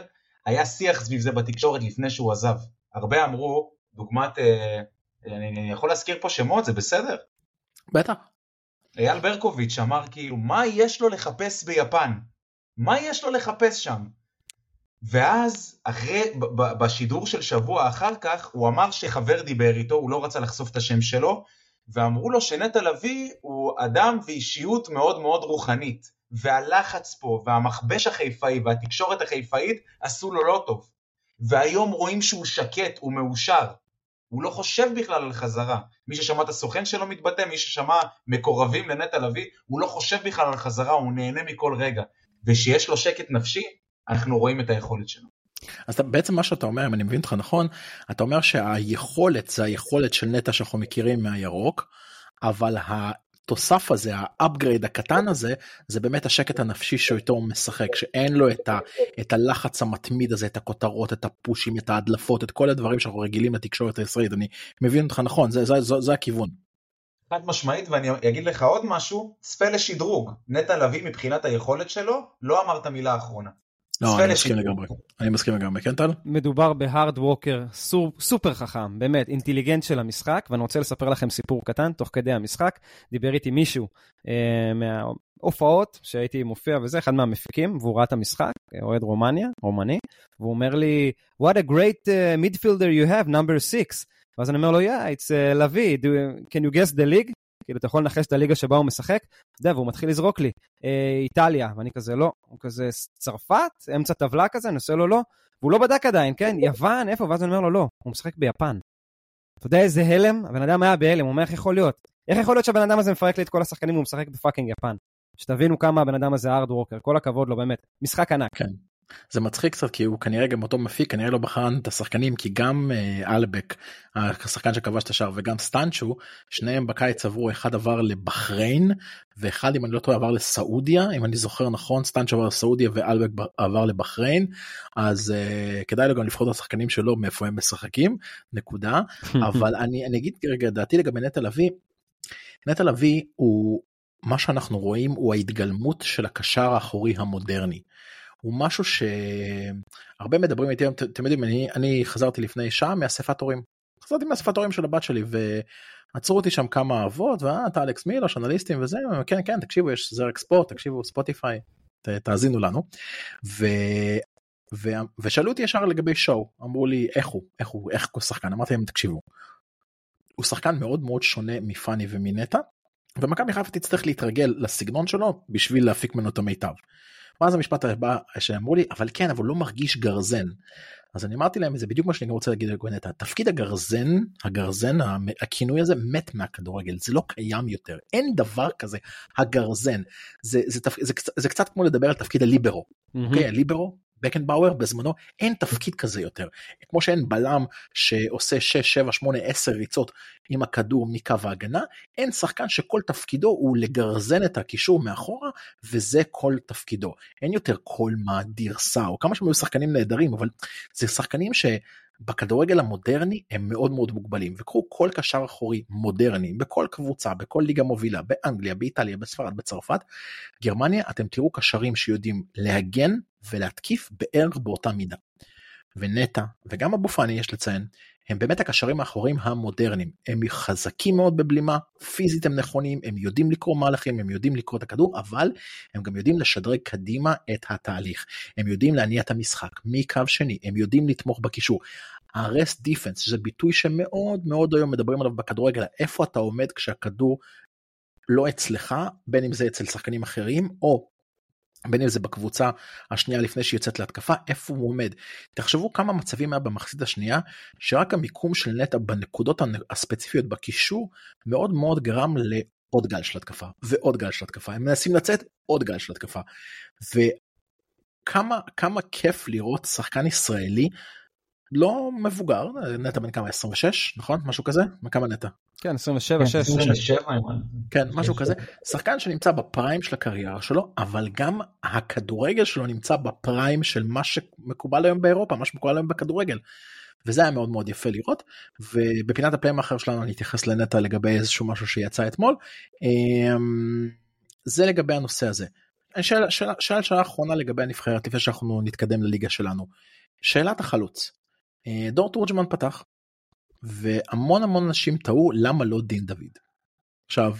[SPEAKER 3] היה שיח סביב זה בתקשורת לפני שהוא עזב. הרבה אמרו, דוגמת, אה, אני, אני יכול להזכיר פה שמות, זה בסדר?
[SPEAKER 1] בטח.
[SPEAKER 3] אייל ברקוביץ' אמר כאילו, מה יש לו לחפש ביפן? מה יש לו לחפש שם? ואז, אחרי, ב- בשידור של שבוע אחר כך, הוא אמר שחבר דיבר איתו, הוא לא רצה לחשוף את השם שלו, ואמרו לו שנטע לביא הוא אדם ואישיות מאוד מאוד רוחנית, והלחץ פה, והמכבש החיפאי, והתקשורת החיפאית עשו לו לא טוב. והיום רואים שהוא שקט, הוא מאושר. הוא לא חושב בכלל על חזרה. מי ששמע את הסוכן שלו מתבטא, מי ששמע מקורבים לנטע לביא, הוא לא חושב בכלל על חזרה, הוא נהנה מכל רגע. ושיש לו שקט נפשי, אנחנו רואים את היכולת שלו.
[SPEAKER 1] אז אתה, בעצם מה שאתה אומר אם אני מבין אותך נכון אתה אומר שהיכולת זה היכולת של נטע שאנחנו מכירים מהירוק אבל התוסף הזה ה upgrade הקטן הזה זה באמת השקט הנפשי שאיתו הוא משחק שאין לו את, ה, את הלחץ המתמיד הזה את הכותרות את הפושים את ההדלפות את כל הדברים שאנחנו רגילים לתקשורת הישראלית אני מבין אותך נכון זה, זה, זה, זה הכיוון.
[SPEAKER 3] חד משמעית ואני אגיד לך עוד משהו צפה לשדרוג נטע לביא מבחינת היכולת שלו לא אמר את המילה האחרונה.
[SPEAKER 1] לא, אני מסכים. לגמרי. אני מסכים לגמרי, כן טל?
[SPEAKER 4] מדובר בהארד ווקר סופ, סופר חכם, באמת, אינטליגנט של המשחק, ואני רוצה לספר לכם סיפור קטן, תוך כדי המשחק, דיבר איתי מישהו אה, מההופעות שהייתי מופיע וזה, אחד מהמפיקים, והוא ראה את המשחק, אוהד רומניה, רומני, והוא אומר לי, What a great uh, midfielder you have, number 6. ואז אני אומר לו, yeah, it's uh, לביא, do- can you guess the league? כאילו, אתה יכול לנחש את הליגה שבה הוא משחק? אתה יודע, והוא מתחיל לזרוק לי, אה, איטליה, ואני כזה לא, הוא כזה צרפת, אמצע טבלה כזה, אני עושה לו לא, והוא לא בדק עדיין, כן? יוון, איפה? ואז אני אומר לו, לא, הוא משחק ביפן. אתה יודע איזה הלם? הבן אדם היה בהלם, הוא אומר, איך יכול להיות? איך יכול להיות שהבן אדם הזה מפרק לי את כל השחקנים והוא משחק ב fucking יפן? שתבינו כמה הבן אדם הזה hard worker, כל הכבוד לו, באמת. משחק ענק.
[SPEAKER 1] כן. זה מצחיק קצת כי הוא כנראה גם אותו מפיק כנראה לא בחן את השחקנים כי גם אה, אלבק השחקן שכבש את השער וגם סטנצ'ו שניהם בקיץ עברו אחד עבר לבחריין ואחד אם אני לא טועה עבר לסעודיה אם אני זוכר נכון סטנצ'ו עבר לסעודיה ואלבק עבר לבחריין אז uh, כדאי לו גם לבחור את השחקנים שלו מאיפה הם משחקים נקודה אבל אני אני אגיד רגע דעתי לגבי נטע לביא. נטע לביא הוא מה שאנחנו רואים הוא ההתגלמות של הקשר האחורי המודרני. הוא משהו שהרבה מדברים איתי, אתם יודעים, אני, אני חזרתי לפני שעה מאספת הורים. חזרתי מאספת הורים של הבת שלי ועצרו אותי שם כמה אבות, ואתה אלכס מילו, שנליסטים וזה, כן כן תקשיבו יש זרק ספורט, תקשיבו ספוטיפיי, ת, תאזינו לנו. ו... ו... ושאלו אותי ישר לגבי שואו, אמרו לי איך הוא, איך הוא, איך הוא שחקן, אמרתי להם תקשיבו. הוא שחקן מאוד מאוד שונה מפאני ומנטע, ומכבי חיפה תצטרך להתרגל לסגנון שלו בשביל להפיק ממנו את המיטב. ואז המשפט הבא שאמרו לי אבל כן אבל הוא לא מרגיש גרזן. אז אני אמרתי להם זה בדיוק מה שאני רוצה להגיד לגואנטה תפקיד הגרזן הגרזן הכינוי הזה מת מהכדורגל זה לא קיים יותר אין דבר כזה הגרזן זה זה, זה, זה, זה קצת כמו לדבר על תפקיד הליברו. Mm-hmm. Okay, הליברו בקנבאואר בזמנו אין תפקיד כזה יותר. כמו שאין בלם שעושה 6 7 8 10 ריצות עם הכדור מקו ההגנה אין שחקן שכל תפקידו הוא לגרזן את הקישור מאחורה וזה כל תפקידו. אין יותר כל מה דירסה או כמה שהם היו שחקנים נהדרים אבל זה שחקנים ש... בכדורגל המודרני הם מאוד מאוד מוגבלים וקחו כל קשר אחורי מודרני בכל קבוצה בכל ליגה מובילה באנגליה באיטליה בספרד בצרפת. גרמניה אתם תראו קשרים שיודעים להגן ולהתקיף בערך באותה מידה. ונטע וגם אבו פאני יש לציין הם באמת הקשרים האחוריים המודרניים הם חזקים מאוד בבלימה פיזית הם נכונים הם יודעים לקרוא מהלכים הם יודעים לקרוא את הכדור אבל הם גם יודעים לשדרג קדימה את התהליך הם יודעים להניע את המשחק מקו שני הם יודעים לתמוך בקישור. הרסט דיפנס זה ביטוי שמאוד מאוד היום מדברים עליו בכדורגל איפה אתה עומד כשהכדור לא אצלך בין אם זה אצל שחקנים אחרים או בין אם זה בקבוצה השנייה לפני שהיא יוצאת להתקפה איפה הוא עומד. תחשבו כמה מצבים היה במחצית השנייה שרק המיקום של נטע בנקודות הספציפיות בקישור מאוד מאוד גרם לעוד גל של התקפה ועוד גל של התקפה הם מנסים לצאת עוד גל של התקפה. וכמה כמה כיף לראות שחקן ישראלי לא מבוגר נטע בן כמה 26 נכון משהו כזה כמה נטע.
[SPEAKER 4] כן 27 6
[SPEAKER 3] 27
[SPEAKER 1] כן משהו כזה שחקן שנמצא בפריים של הקריירה שלו אבל גם הכדורגל שלו נמצא בפריים של מה שמקובל היום באירופה מה שמקובל היום בכדורגל. וזה היה מאוד מאוד יפה לראות ובפינת הפעם האחר שלנו אני אתייחס לנטע לגבי איזשהו משהו שיצא אתמול. אמ, זה לגבי הנושא הזה. אני שואל שאלה, שאלה, שאלה אחרונה לגבי הנבחרת לפני שאנחנו נתקדם לליגה שלנו. שאלת החלוץ. אה, דור תורג'מן פתח והמון המון אנשים טעו למה לא דין דוד. עכשיו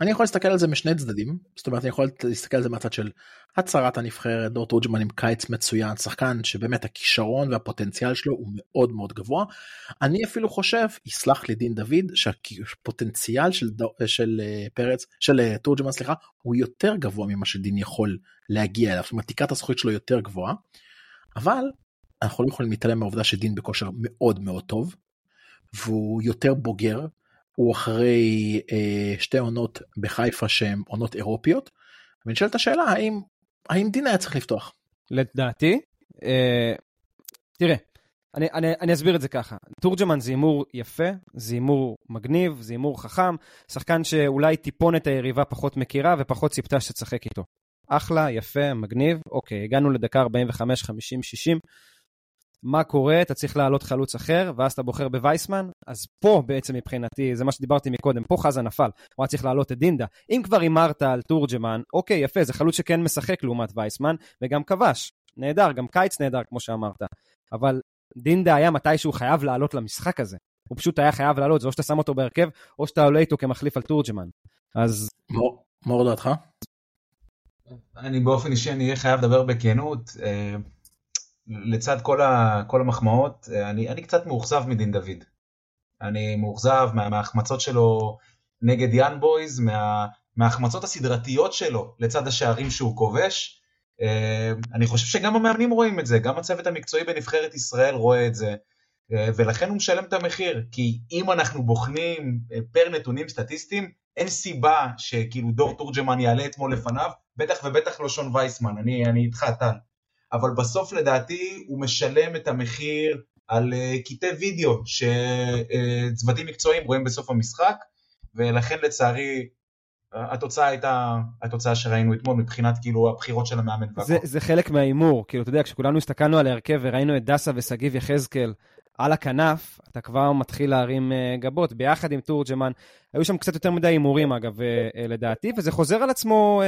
[SPEAKER 1] אני יכול להסתכל על זה משני צדדים זאת אומרת אני יכול להסתכל על זה מהצד של הצהרת הנבחרת דור תורג'מן עם קיץ מצוין שחקן שבאמת הכישרון והפוטנציאל שלו הוא מאוד מאוד גבוה. אני אפילו חושב יסלח לי דין דוד שהפוטנציאל של, של אה, פרץ של אה, תורג'מן סליחה הוא יותר גבוה ממה שדין יכול להגיע אליו זאת אומרת תקרת הזכויות שלו יותר גבוהה. אבל אנחנו לא יכולים להתעלם מהעובדה שדין בכושר מאוד מאוד טוב והוא יותר בוגר הוא אחרי אה, שתי עונות בחיפה שהן עונות אירופיות ונשאלת השאלה האם האם דין היה צריך לפתוח.
[SPEAKER 4] לדעתי אה, תראה אני, אני, אני אסביר את זה ככה. תורג'מן זה הימור יפה, זה הימור מגניב, זה הימור חכם, שחקן שאולי טיפונת היריבה פחות מכירה ופחות ציפתה שתשחק איתו. אחלה, יפה, מגניב, אוקיי, הגענו לדקה 45, 50, 60, מה קורה, אתה צריך להעלות חלוץ אחר, ואז אתה בוחר בווייסמן, אז פה בעצם מבחינתי, זה מה שדיברתי מקודם, פה חזה נפל, הוא היה צריך להעלות את דינדה. אם כבר הימרת על תורג'מן, אוקיי, יפה, זה חלוץ שכן משחק לעומת וייסמן, וגם כבש. נהדר, גם קיץ נהדר, כמו שאמרת. אבל דינדה היה מתישהו חייב לעלות למשחק הזה. הוא פשוט היה חייב לעלות, זה או שאתה שם אותו בהרכב, או שאתה עולה איתו כמחליף על תורג'מן. אז...
[SPEAKER 1] מור דעתך?
[SPEAKER 3] אני באופן אישי אני אהיה חייב לדבר בכנות. אה, לצד כל, ה, כל המחמאות, אני, אני קצת מאוכזב מדין דוד. אני מאוכזב מה, מההחמצות שלו נגד יאן בויז, מה, מההחמצות הסדרתיות שלו לצד השערים שהוא כובש. אה, אני חושב שגם המאמנים רואים את זה, גם הצוות המקצועי בנבחרת ישראל רואה את זה, אה, ולכן הוא משלם את המחיר, כי אם אנחנו בוחנים אה, פר נתונים סטטיסטיים, אין סיבה שכאילו דור תורג'מן יעלה אתמול לפניו, בטח ובטח לא שון וייסמן, אני, אני איתך טל. אבל בסוף לדעתי הוא משלם את המחיר על uh, קטעי וידאו שצוותים מקצועיים רואים בסוף המשחק, ולכן לצערי התוצאה הייתה התוצאה שראינו אתמול מבחינת כאילו הבחירות של המאמן והכל.
[SPEAKER 4] זה, זה חלק מההימור, כאילו אתה יודע, כשכולנו הסתכלנו על ההרכב וראינו את דסה ושגיב יחזקאל על הכנף, אתה כבר מתחיל להרים uh, גבות, ביחד עם תורג'מן. היו שם קצת יותר מדי הימורים אגב, uh, uh, לדעתי, וזה חוזר על עצמו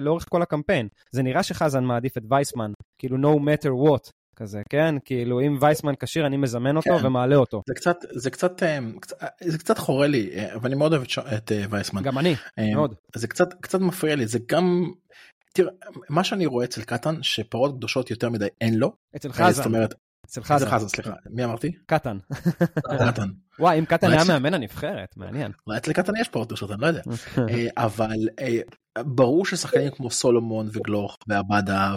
[SPEAKER 4] לאורך כל הקמפיין. זה נראה שחזן מעדיף את וייסמן, כאילו no matter what. כזה, כן? כאילו, אם וייסמן כשיר, אני מזמן אותו כן. ומעלה אותו.
[SPEAKER 1] זה קצת, זה קצת, זה קצת חורה לי, ואני מאוד אוהב את וייסמן.
[SPEAKER 4] גם אני, מאוד.
[SPEAKER 1] זה קצת, קצת מפריע לי, זה גם, תראה, מה שאני רואה אצל קטן, שפרות קדושות יותר מדי אין לו.
[SPEAKER 4] אצל חזן.
[SPEAKER 1] זאת אומרת,
[SPEAKER 4] אצל חזן.
[SPEAKER 1] אצל חזן, סליחה, מי אמרתי?
[SPEAKER 4] קטן.
[SPEAKER 1] קטן.
[SPEAKER 4] וואי, אם קטן היה מאמן הנבחרת, מעניין.
[SPEAKER 1] אולי אצל קטן יש פרות קדושות, אני לא יודע. אבל ברור ששחקנים כמו סולומון וגלוך ועבדה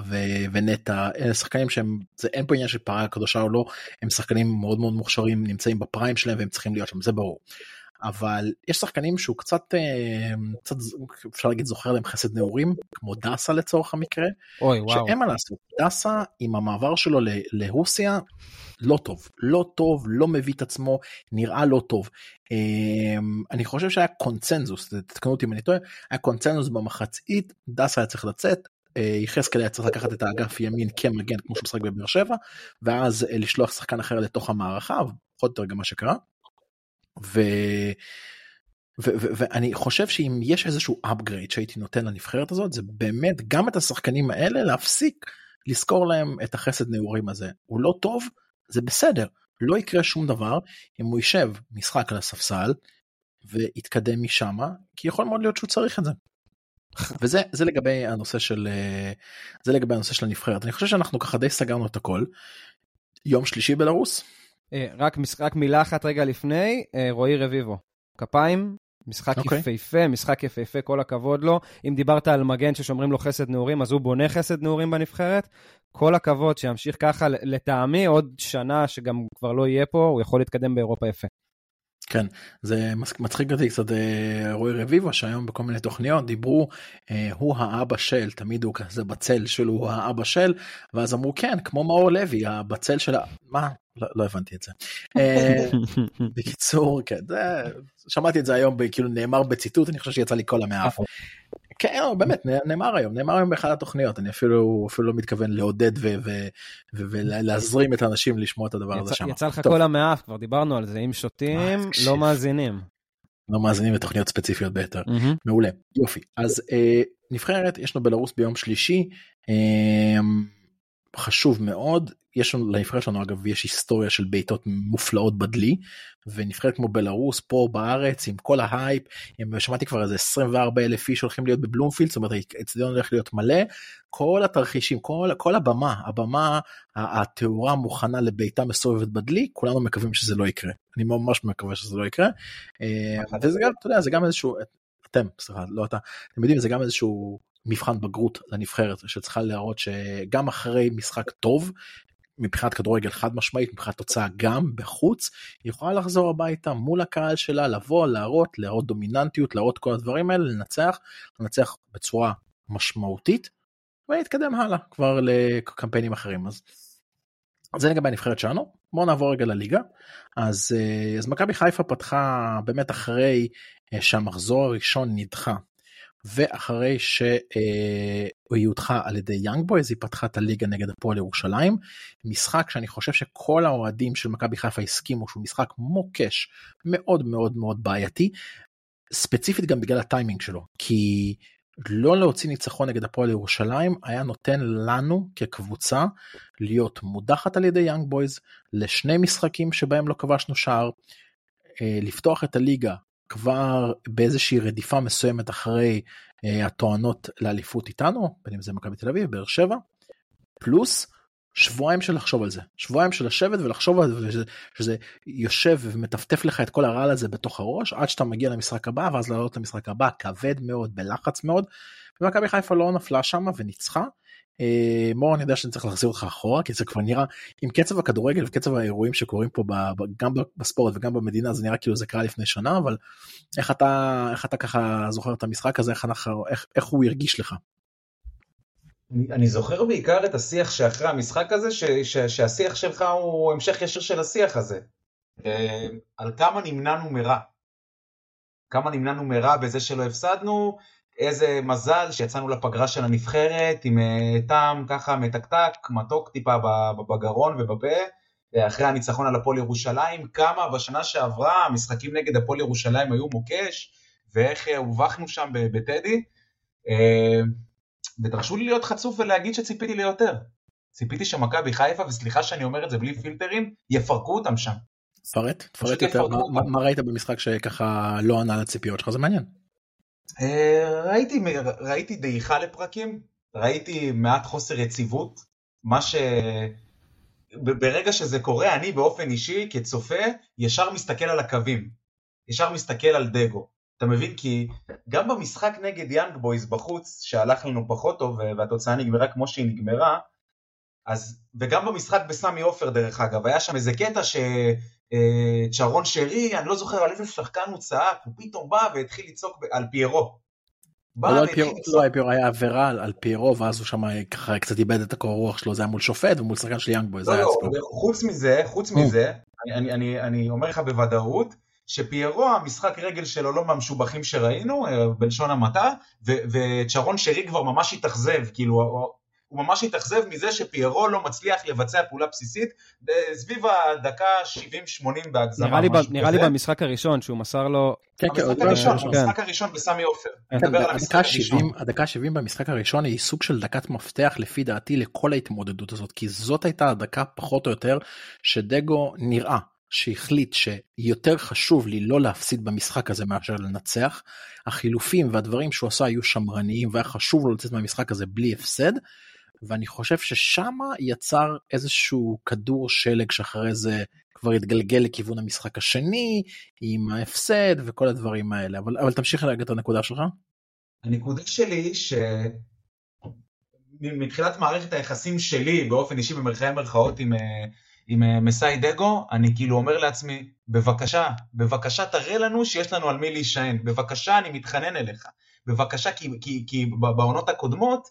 [SPEAKER 1] ונטע אלה שחקנים שהם זה אין פה עניין של פרה קדושה או לא הם שחקנים מאוד מאוד מוכשרים נמצאים בפריים שלהם והם צריכים להיות שם זה ברור. אבל יש שחקנים שהוא קצת אה, קצת אפשר להגיד זוכר להם חסד נעורים כמו דסה לצורך המקרה.
[SPEAKER 4] אוי וואו.
[SPEAKER 1] שאין מה לעשות דסה עם המעבר שלו לרוסיה לא טוב לא טוב לא מביא את עצמו נראה לא טוב. אה, אני חושב שהיה קונצנזוס תתקנו אותי אם אני טועה היה קונצנזוס במחצית דסה היה צריך לצאת יחזקאל היה צריך לקחת את האגף ימין כמגן כמו שהוא משחק בבאר שבע ואז לשלוח שחקן אחר לתוך המערכה פחות או יותר גם מה שקרה. ו... ואני חושב שאם יש איזשהו upgrade שהייתי נותן לנבחרת הזאת זה באמת גם את השחקנים האלה להפסיק לזכור להם את החסד נעורים הזה הוא לא טוב זה בסדר לא יקרה שום דבר אם הוא יישב משחק על הספסל ויתקדם משם כי יכול מאוד להיות שהוא צריך את זה. וזה זה לגבי הנושא של זה לגבי הנושא של הנבחרת אני חושב שאנחנו ככה די סגרנו את הכל. יום שלישי בלרוס
[SPEAKER 4] אה, רק, רק מילה אחת רגע לפני, אה, רועי רביבו. כפיים, משחק okay. אוקיי. יפהפה, משחק יפהפה, כל הכבוד לו. אם דיברת על מגן ששומרים לו חסד נעורים, אז הוא בונה חסד נעורים בנבחרת. כל הכבוד, שימשיך ככה, לטעמי, עוד שנה שגם כבר לא יהיה פה, הוא יכול להתקדם באירופה יפה.
[SPEAKER 1] כן זה מצחיק אותי קצת אה, רועי רביבו שהיום בכל מיני תוכניות דיברו הוא האבא של תמיד הוא כזה בצל שלו הוא האבא של ואז אמרו כן כמו מאור לוי הבצל של מה לא, לא הבנתי את זה. אה, בקיצור כן זה, שמעתי את זה היום כאילו נאמר בציטוט אני חושב שיצא לי כל המאף. כן לא, באמת נאמר היום נאמר היום באחת התוכניות אני אפילו אפילו לא מתכוון לעודד ולהזרים את האנשים לשמוע את הדבר הזה שם.
[SPEAKER 4] יצא לך כל המאף כבר דיברנו על זה אם שותים לא מאזינים.
[SPEAKER 1] לא מאזינים לתוכניות ספציפיות ביותר מעולה יופי אז אה, נבחרת יש לנו בלרוס ביום שלישי. אה, חשוב מאוד יש לנבחרת שלנו אגב יש היסטוריה של בעיטות מופלאות בדלי ונבחרת כמו בלרוס פה בארץ עם כל ההייפ עם, שמעתי כבר איזה 24 אלף איש הולכים להיות בבלומפילד זאת אומרת האצטדיון הולך להיות מלא. כל התרחישים כל כל הבמה הבמה התאורה מוכנה לבעיטה מסובבת בדלי כולנו מקווים שזה לא יקרה. אני ממש מקווה שזה לא יקרה. אה, וזה גם אתה יודע זה גם איזשהו אתם סליחה לא אתה אתם יודעים זה גם איזשהו מבחן בגרות לנבחרת שצריכה להראות שגם אחרי משחק טוב מבחינת כדורגל חד משמעית מבחינת תוצאה גם בחוץ היא יכולה לחזור הביתה מול הקהל שלה לבוא להראות להראות דומיננטיות להראות כל הדברים האלה לנצח לנצח בצורה משמעותית ולהתקדם הלאה כבר לקמפיינים אחרים אז. זה לגבי הנבחרת שלנו בואו נעבור רגע לליגה אז אה, אז מכבי חיפה פתחה באמת אחרי אה, שהמחזור הראשון נדחה ואחרי שהיא הודחה על ידי יאנג בויז היא פתחה את הליגה נגד הפועל ירושלים. משחק שאני חושב שכל האוהדים של מכבי חיפה הסכימו שהוא משחק מוקש מאוד מאוד מאוד בעייתי ספציפית גם בגלל הטיימינג שלו. כי לא להוציא ניצחון נגד הפועל ירושלים היה נותן לנו כקבוצה להיות מודחת על ידי יאנג בויז לשני משחקים שבהם לא כבשנו שער אה, לפתוח את הליגה כבר באיזושהי רדיפה מסוימת אחרי uh, הטוענות לאליפות איתנו, בין אם זה מכבי תל אביב, באר שבע, פלוס שבועיים של לחשוב על זה, שבועיים של לשבת ולחשוב על זה, שזה, שזה יושב ומטפטף לך את כל הרעל הזה בתוך הראש, עד שאתה מגיע למשחק הבא, ואז לעלות למשחק הבא, כבד מאוד, בלחץ מאוד, ומכבי חיפה לא נפלה שם וניצחה. אה, מור אני יודע שאני צריך להחזיר אותך אחורה כי זה כבר נראה עם קצב הכדורגל וקצב האירועים שקורים פה גם בספורט וגם במדינה זה נראה כאילו זה קרה לפני שנה אבל איך אתה איך אתה ככה זוכר את המשחק הזה איך, איך, איך הוא הרגיש לך.
[SPEAKER 3] אני, אני זוכר בעיקר את השיח שאחרי המשחק הזה, ש, ש, שהשיח שלך הוא המשך ישיר של השיח הזה. אה, על כמה נמנענו מרע. כמה נמנענו מרע בזה שלא הפסדנו, איזה מזל שיצאנו לפגרה של הנבחרת עם אה, טעם ככה מתקתק, מתוק טיפה בגרון ובפה, אה, אחרי הניצחון על הפועל ירושלים, כמה בשנה שעברה המשחקים נגד הפועל ירושלים היו מוקש, ואיך הובכנו שם בטדי. ותרשו לי להיות חצוף ולהגיד שציפיתי ליותר. ציפיתי שמכבי חיפה, וסליחה שאני אומר את זה בלי פילטרים, יפרקו אותם שם.
[SPEAKER 1] פרט, פרט יותר, מה, מה ראית במשחק שככה לא ענה לציפיות שלך? זה מעניין.
[SPEAKER 3] אה, ראיתי, ראיתי דעיכה לפרקים, ראיתי מעט חוסר יציבות, מה ש... ברגע שזה קורה, אני באופן אישי, כצופה, ישר מסתכל על הקווים, ישר מסתכל על דגו. אתה מבין? כי גם במשחק נגד יאנג בויז בחוץ, שהלך לנו פחות טוב והתוצאה נגמרה כמו שהיא נגמרה, אז, וגם במשחק בסמי עופר דרך אגב, היה שם איזה קטע שצ'רון, אה, שרי, אני לא זוכר על איזה שחקן הוא צעק, הוא פתאום בא והתחיל לצעוק על פיירו.
[SPEAKER 1] לא, לא, לא פיירו היה עבירה על פיירו ואז הוא שם ככה קצת איבד את הקור רוח שלו זה היה מול שופט ומול שחקן של יאנג בויז.
[SPEAKER 3] לא, לא, חוץ מזה, חוץ מזה, אני אומר לך בוודאות, שפיירו המשחק רגל שלו לא מהמשובחים שראינו, אה, בלשון המעטה, וצ'רון שרי כבר ממש התאכזב, כאילו הוא ממש התאכזב מזה שפיירו לא מצליח לבצע פעולה בסיסית סביב הדקה 70-80 בהגזמה.
[SPEAKER 4] נראה, לי, ב, נראה לי במשחק הראשון שהוא מסר לו...
[SPEAKER 3] כן, כן, המשחק הראשון, כן. המשחק הראשון בסמי עופר.
[SPEAKER 1] כן, הדקה 70, הדקה 70 במשחק הראשון היא סוג של דקת מפתח לפי דעתי לכל ההתמודדות הזאת, כי זאת הייתה הדקה פחות או יותר שדגו נראה. שהחליט שיותר חשוב לי לא להפסיד במשחק הזה מאשר לנצח. החילופים והדברים שהוא עשה היו שמרניים והיה חשוב לו לצאת מהמשחק הזה בלי הפסד. ואני חושב ששם יצר איזשהו כדור שלג שאחרי זה כבר התגלגל לכיוון המשחק השני עם ההפסד וכל הדברים האלה. אבל, אבל תמשיך להגיד את הנקודה שלך.
[SPEAKER 3] הנקודה שלי שמתחילת מערכת היחסים שלי באופן אישי במרכאי מרכאות עם, אה, עם אה, מסאי דגו, אני כאילו אומר לעצמי, בבקשה, בבקשה תראה לנו שיש לנו על מי להישען, בבקשה אני מתחנן אליך, בבקשה כי, כי, כי בעונות הקודמות,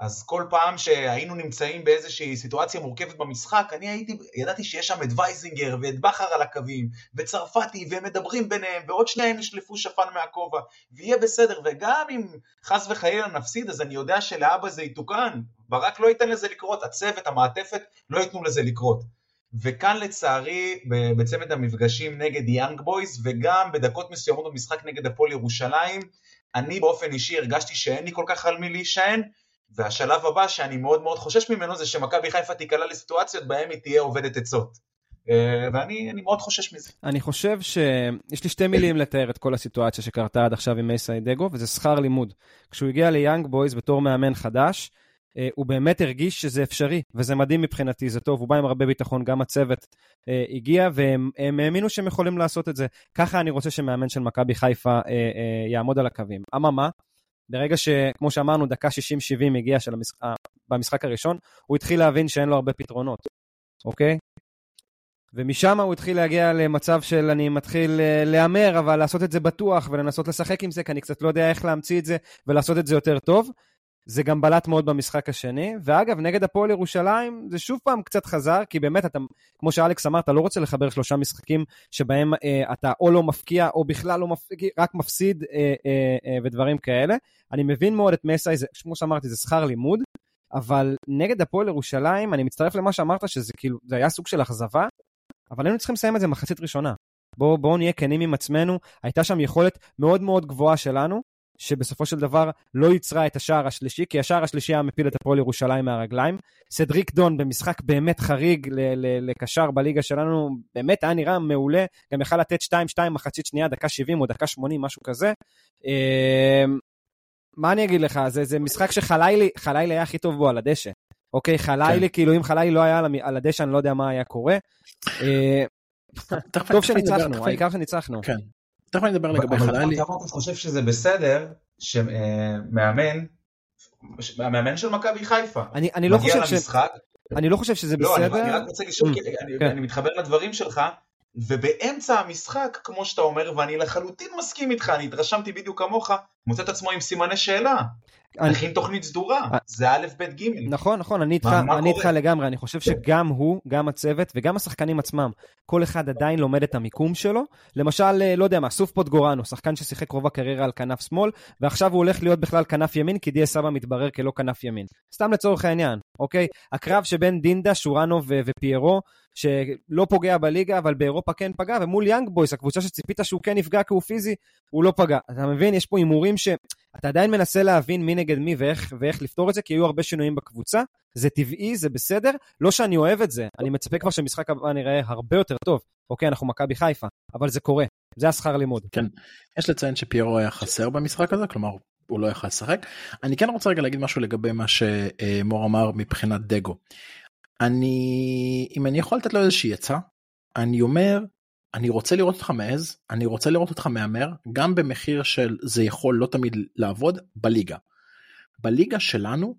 [SPEAKER 3] אז כל פעם שהיינו נמצאים באיזושהי סיטואציה מורכבת במשחק, אני הייתי, ידעתי שיש שם את וייזינגר ואת בכר על הקווים, וצרפתי, והם מדברים ביניהם, ועוד שנייה הם ישלפו שפן מהכובע, ויהיה בסדר, וגם אם חס וחלילה נפסיד, אז אני יודע שלהבא זה יתוקן, ברק לא ייתן לזה לקרות, הצוות, המעטפת, לא ייתנו לזה לקרות. וכאן לצערי בצמד המפגשים נגד יאנג בויז וגם בדקות מסוימות במשחק נגד הפועל ירושלים, אני באופן אישי הרגשתי שאין לי כל כך על מי להישען, והשלב הבא שאני מאוד מאוד חושש ממנו זה שמכבי חיפה תיקלע לסיטואציות בהן היא תהיה עובדת עצות. אה, ואני מאוד חושש מזה.
[SPEAKER 4] אני חושב שיש לי שתי מילים לתאר את כל הסיטואציה שקרתה עד עכשיו עם מייסי דגו, וזה שכר לימוד. כשהוא הגיע ליאנג בויז בתור מאמן חדש, אה, הוא באמת הרגיש שזה אפשרי, וזה מדהים מבחינתי, זה טוב, הוא בא עם הרבה ביטחון, גם הצוות אה, הגיע, והם האמינו שהם יכולים לעשות את זה. ככה אני רוצה שמאמן של מכבי חיפה יעמוד על הקווים. אממה, ברגע שכמו שאמרנו, דקה 60-70 הגיע של המשחק, אה, במשחק הראשון, הוא התחיל להבין שאין לו הרבה פתרונות, אוקיי? ומשם הוא התחיל להגיע למצב של אני מתחיל אה, להמר, אבל לעשות את זה בטוח ולנסות לשחק עם זה, כי אני קצת לא יודע איך להמציא את זה ולעשות את זה יותר טוב. זה גם בלט מאוד במשחק השני, ואגב, נגד הפועל ירושלים זה שוב פעם קצת חזר, כי באמת, אתה, כמו שאלכס אמר, אתה לא רוצה לחבר שלושה משחקים שבהם אה, אתה או לא מפקיע, או בכלל לא מפקיע, רק מפסיד אה, אה, אה, ודברים כאלה. אני מבין מאוד את מסאי, כמו שאמרתי, זה שכר לימוד, אבל נגד הפועל ירושלים, אני מצטרף למה שאמרת, שזה כאילו, זה היה סוג של אכזבה, אבל היינו צריכים לסיים את זה מחצית ראשונה. בואו בוא נהיה כנים עם עצמנו, הייתה שם יכולת מאוד מאוד גבוהה שלנו, שבסופו של דבר לא ייצרה את השער השלישי, כי השער השלישי היה מפיל את הפועל ירושלים מהרגליים. סדריק דון במשחק באמת חריג לקשר בליגה שלנו, באמת היה נראה מעולה, גם יכל לתת 2-2 מחצית שנייה, דקה 70 או דקה 80, משהו כזה. אמ, מה אני אגיד לך, זה, זה משחק שחלילי היה הכי טוב בו על הדשא. אוקיי, חלילי, כן. כאילו אם חלילי לא היה על הדשא, אני לא יודע מה היה קורה. אה, טוב שניצחנו, העיקר שניצחנו.
[SPEAKER 1] כן, תכף אני אדבר לגבי חלילי.
[SPEAKER 3] כמה אתה חושב שזה בסדר שמאמן, המאמן של מכבי חיפה,
[SPEAKER 4] אני לא חושב ש... אני לא חושב שזה בסדר.
[SPEAKER 3] לא, אני רק רוצה לשאול, mm, כן. אני מתחבר לדברים שלך, ובאמצע המשחק, כמו שאתה אומר, ואני לחלוטין מסכים איתך, אני התרשמתי בדיוק כמוך, מוצא את עצמו עם סימני שאלה. תכין תוכנית סדורה,
[SPEAKER 4] אה.
[SPEAKER 3] זה א', ב', ג'.
[SPEAKER 4] נכון, נכון, אני איתך, אני לגמרי, אני חושב שגם הוא, גם הצוות וגם השחקנים עצמם, כל אחד עדיין לומד את המיקום שלו. למשל, אה, לא יודע מה, סוף פוטגורנו, שחקן ששיחק רוב הקריירה על כנף שמאל, ועכשיו הוא הולך להיות בכלל כנף ימין, כי דיה סבא מתברר כלא כנף ימין. סתם לצורך העניין, אוקיי? הקרב שבין דינדה, שורנו ופיירו, שלא פוגע בליגה, אבל באירופה כן פגע, ומול יאנג בויס, הקבוצה שציפית שהוא כן יפגע כי הוא פיזי, הוא לא פגע. אתה מבין? יש פה הימורים שאתה עדיין מנסה להבין מי נגד מי ואיך, ואיך לפתור את זה, כי היו הרבה שינויים בקבוצה. זה טבעי, זה בסדר. לא שאני אוהב את זה, אני מצפה כבר שמשחק הבא נראה הרבה יותר טוב. אוקיי, אנחנו מכבי חיפה, אבל זה קורה. זה השכר לימוד.
[SPEAKER 1] יש לציין שפיירו היה חסר במשחק הזה, כלומר הוא לא יכל לשחק. אני כן רוצה רגע להגיד משהו לגבי מה שמור אמר מבחינת דגו. אני, אם אני יכול לתת לו איזושהי עצה, אני אומר, אני רוצה לראות אותך מעז, אני רוצה לראות אותך מהמר, גם במחיר של זה יכול לא תמיד לעבוד, בליגה. בליגה שלנו,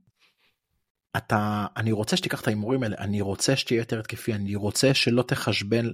[SPEAKER 1] אתה, אני רוצה שתיקח את ההימורים האלה, אני רוצה שתהיה יותר התקפי, אני רוצה שלא תחשבן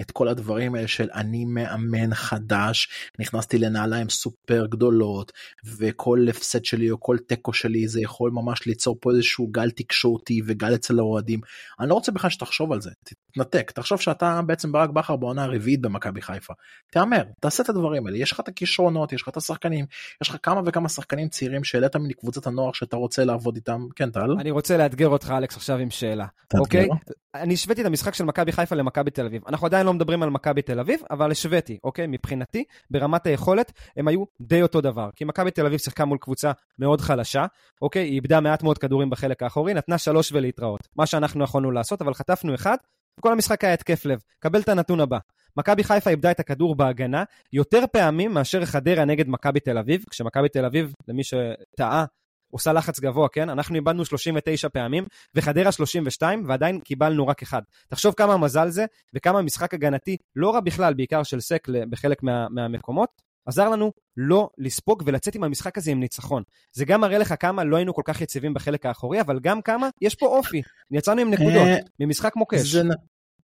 [SPEAKER 1] את כל הדברים האלה של אני מאמן חדש, נכנסתי לנעליים סופר גדולות, וכל הפסד שלי או כל תיקו שלי זה יכול ממש ליצור פה איזשהו גל תקשורתי וגל אצל האוהדים. אני לא רוצה בכלל שתחשוב על זה, תתנתק, תחשוב שאתה בעצם ברק בכר בעונה הרביעית במכבי חיפה. תהמר, תעשה את הדברים האלה, יש לך את הכישרונות, יש לך את השחקנים, יש לך כמה וכמה שחקנים צעירים שהעלית מקבוצת הנוער שאתה רוצה לעבוד איתם, כן טל?
[SPEAKER 4] רוצה לאתגר אותך, אלכס, עכשיו עם שאלה.
[SPEAKER 1] תאתגר.
[SPEAKER 4] אוקיי? אני השוויתי את המשחק של מכבי חיפה למכבי תל אביב. אנחנו עדיין לא מדברים על מכבי תל אביב, אבל השוויתי, אוקיי? מבחינתי, ברמת היכולת, הם היו די אותו דבר. כי מכבי תל אביב שיחקה מול קבוצה מאוד חלשה, אוקיי? היא איבדה מעט מאוד כדורים בחלק האחורי, נתנה שלוש ולהתראות. מה שאנחנו יכולנו לעשות, אבל חטפנו אחד, וכל המשחק היה התקף לב. קבל את הנתון הבא. מכבי חיפה איבדה את הכדור בהגנה יותר פעמים מאשר חדרה נגד מכבי תל אביב, כשמכבי תל אביב, למי שטעה, עושה לחץ גבוה, כן? אנחנו איבדנו 39 פעמים, וחדרה 32, ועדיין קיבלנו רק אחד. תחשוב כמה מזל זה, וכמה משחק הגנתי, לא רע בכלל, בעיקר של סק בחלק מה, מהמקומות, עזר לנו לא לספוג ולצאת עם המשחק הזה עם ניצחון. זה גם מראה לך כמה לא היינו כל כך יציבים בחלק האחורי, אבל גם כמה יש פה אופי. יצאנו עם נקודות,
[SPEAKER 1] אה,
[SPEAKER 4] ממשחק מוקש.
[SPEAKER 1] זה,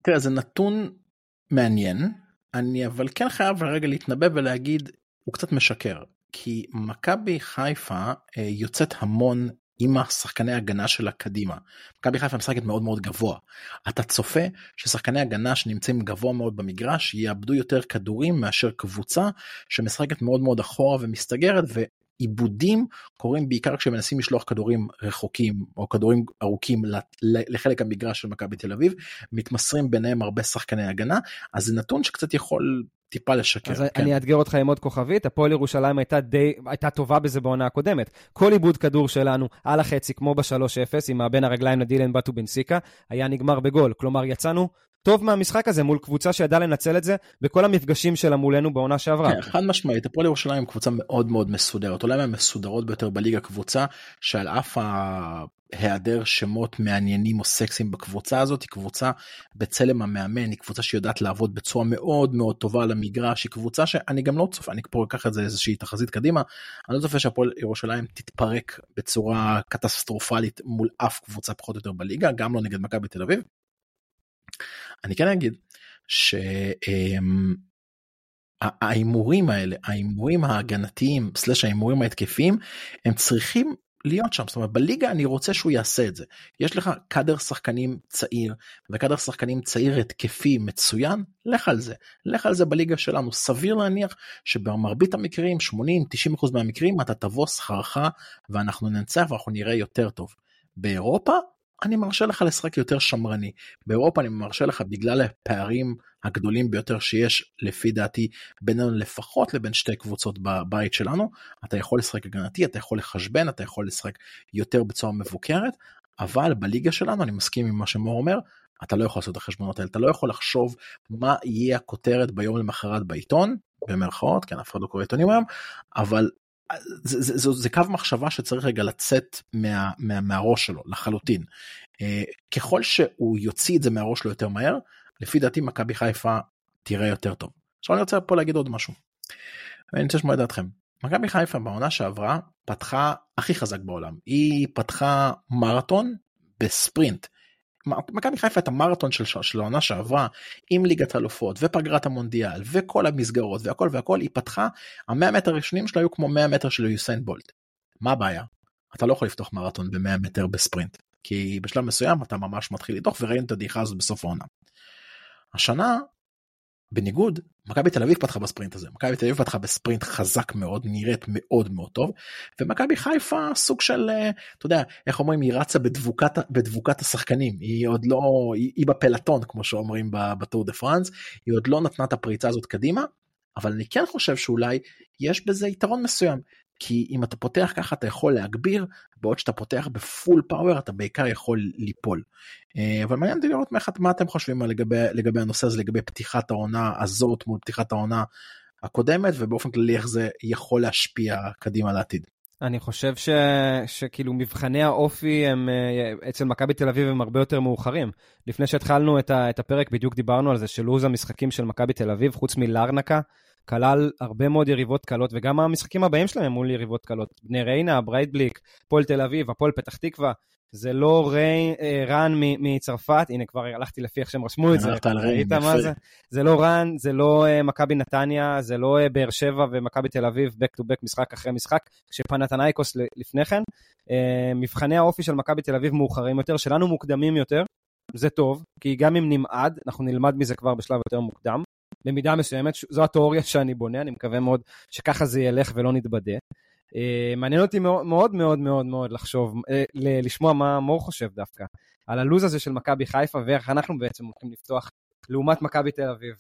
[SPEAKER 1] תראה, זה נתון מעניין, אני אבל כן חייב רגע להתנבא ולהגיד, הוא קצת משקר. כי מכבי חיפה אה, יוצאת המון עם השחקני הגנה שלה קדימה. מכבי חיפה משחקת מאוד מאוד גבוה. אתה צופה ששחקני הגנה שנמצאים גבוה מאוד במגרש יאבדו יותר כדורים מאשר קבוצה שמשחקת מאוד מאוד אחורה ומסתגרת ועיבודים קורים בעיקר כשמנסים לשלוח כדורים רחוקים או כדורים ארוכים לחלק המגרש של מכבי תל אביב מתמסרים ביניהם הרבה שחקני הגנה אז זה נתון שקצת יכול טיפה לשקר.
[SPEAKER 4] אז
[SPEAKER 1] כן.
[SPEAKER 4] אני אאתגר אותך עם עוד כוכבית, הפועל ירושלים הייתה די, הייתה טובה בזה בעונה הקודמת. כל עיבוד כדור שלנו על החצי, כמו ב-3-0, עם בין הרגליים לדילן בטו בנסיקה, היה נגמר בגול. כלומר, יצאנו טוב מהמשחק הזה מול קבוצה שידעה לנצל את זה בכל המפגשים שלה מולנו בעונה שעברה.
[SPEAKER 1] כן, חד משמעית הפועל ירושלים היא קבוצה מאוד מאוד מסודרת אולי מהמסודרות ביותר בליגה קבוצה שעל אף ההיעדר שמות מעניינים או סקסיים בקבוצה הזאת היא קבוצה בצלם המאמן היא קבוצה שיודעת לעבוד בצורה מאוד מאוד טובה על המגרש היא קבוצה שאני גם לא צופה אני פה אקח את זה איזושהי תחזית קדימה אני לא צופה שהפועל ירושלים תתפרק בצורה קטסטרופלית מול אף קבוצה פחות או יותר בליגה גם לא נגד מכבי תל אביב. אני כן אגיד שההימורים האלה ההימורים ההגנתיים סלש ההימורים ההתקפיים הם צריכים להיות שם. זאת אומרת בליגה אני רוצה שהוא יעשה את זה. יש לך קאדר שחקנים צעיר וקאדר שחקנים צעיר התקפי מצוין לך על זה. לך על זה בליגה שלנו. סביר להניח שבמרבית המקרים 80-90% מהמקרים אתה תבוא שכרך ואנחנו ננצח ואנחנו נראה יותר טוב. באירופה אני מרשה לך לשחק יותר שמרני. באירופה אני מרשה לך בגלל הפערים הגדולים ביותר שיש לפי דעתי בינינו לפחות לבין שתי קבוצות בבית שלנו. אתה יכול לשחק הגנתי, אתה יכול לחשבן, אתה יכול לשחק יותר בצורה מבוקרת, אבל בליגה שלנו אני מסכים עם מה שמור אומר, אתה לא יכול לעשות את החשבונות האלה, אתה לא יכול לחשוב מה יהיה הכותרת ביום למחרת בעיתון, במרכאות, כן אף אחד לא קורא עיתונים היום, אבל זה, זה, זה, זה קו מחשבה שצריך רגע לצאת מה, מה, מהראש שלו לחלוטין. Uh, ככל שהוא יוציא את זה מהראש שלו יותר מהר, לפי דעתי מכבי חיפה תראה יותר טוב. עכשיו אני רוצה פה להגיד עוד משהו. אני רוצה לשמוע את דעתכם. מכבי חיפה בעונה שעברה פתחה הכי חזק בעולם. היא פתחה מרתון בספרינט. מכבי חיפה את המרתון של, של העונה שעברה עם ליגת אלופות ופגרת המונדיאל וכל המסגרות והכל והכל היא פתחה המאה מטר הראשונים שלה היו כמו 100 מטר של יוסיין בולט. מה הבעיה? אתה לא יכול לפתוח מרתון ב-100 מטר בספרינט, כי בשלב מסוים אתה ממש מתחיל לדוח וראינו את הדעיכה הזאת בסוף העונה. השנה, בניגוד, מכבי תל אביב פתחה בספרינט הזה, מכבי תל אביב פתחה בספרינט חזק מאוד, נראית מאוד מאוד טוב, ומכבי חיפה סוג של, אה, אתה יודע, איך אומרים, היא רצה בדבוקת, בדבוקת השחקנים, היא עוד לא, היא, היא בפלטון כמו שאומרים בטור דה פרנס, היא עוד לא נתנה את הפריצה הזאת קדימה, אבל אני כן חושב שאולי יש בזה יתרון מסוים. כי אם אתה פותח ככה אתה יכול להגביר, בעוד שאתה פותח בפול פאוור אתה בעיקר יכול ליפול. אה, אבל מעניין אותי לראות מה אתם חושבים לגבי, לגבי הנושא הזה, לגבי פתיחת העונה הזאת מול פתיחת העונה הקודמת, ובאופן כללי איך זה יכול להשפיע קדימה לעתיד.
[SPEAKER 4] אני חושב ש... שכאילו מבחני האופי הם אה, אצל מכבי תל אביב הם הרבה יותר מאוחרים. לפני שהתחלנו את, ה... את הפרק בדיוק דיברנו על זה שלוז המשחקים של מכבי תל אביב, חוץ מלארנקה, כלל הרבה מאוד יריבות קלות, וגם המשחקים הבאים שלהם מול יריבות קלות. בני ריינה, ברייטבליק, הפועל תל אביב, הפועל פתח תקווה. זה לא ריי, אה, רן מצרפת, הנה כבר הלכתי לפי איך שהם רשמו את זה, ראית מה זה? זה לא רן, זה לא uh, מכבי נתניה, זה לא uh, באר שבע ומכבי תל אביב, back to back משחק אחרי משחק, כשפנתנייקוס לפני כן. מבחני האופי של מכבי תל אביב מאוחרים יותר, שלנו מוקדמים יותר, זה טוב, כי גם אם נמעד, אנחנו נלמד מזה כבר בשלב יותר מוקדם. במידה מסוימת, זו התיאוריה שאני בונה, אני מקווה מאוד שככה זה ילך ולא נתבדה. Uh, מעניין אותי מאוד מאוד מאוד מאוד, לחשוב, uh, לשמוע מה מור חושב דווקא, על הלו"ז הזה של מכבי חיפה ואיך אנחנו בעצם הולכים לפתוח לעומת מכבי תל אביב.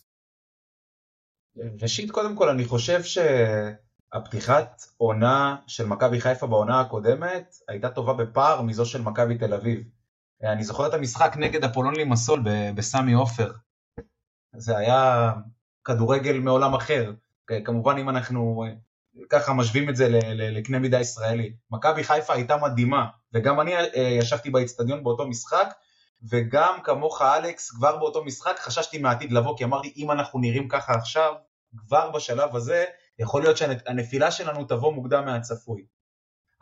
[SPEAKER 3] ראשית, קודם כל, אני חושב שהפתיחת עונה של מכבי חיפה בעונה הקודמת הייתה טובה בפער מזו של מכבי תל אביב. אה, אני זוכר את המשחק נגד אפולון לימסול בסמי עופר. זה היה כדורגל מעולם אחר. כמובן אם אנחנו ככה משווים את זה לקנה מידה ישראלי. מכבי חיפה הייתה מדהימה, וגם אני אה, ישבתי באיצטדיון באותו משחק, וגם כמוך אלכס, כבר באותו משחק חששתי מהעתיד לבוא, כי אמרתי אם אנחנו נראים ככה עכשיו, כבר בשלב הזה, יכול להיות שהנפילה שלנו תבוא מוקדם מהצפוי.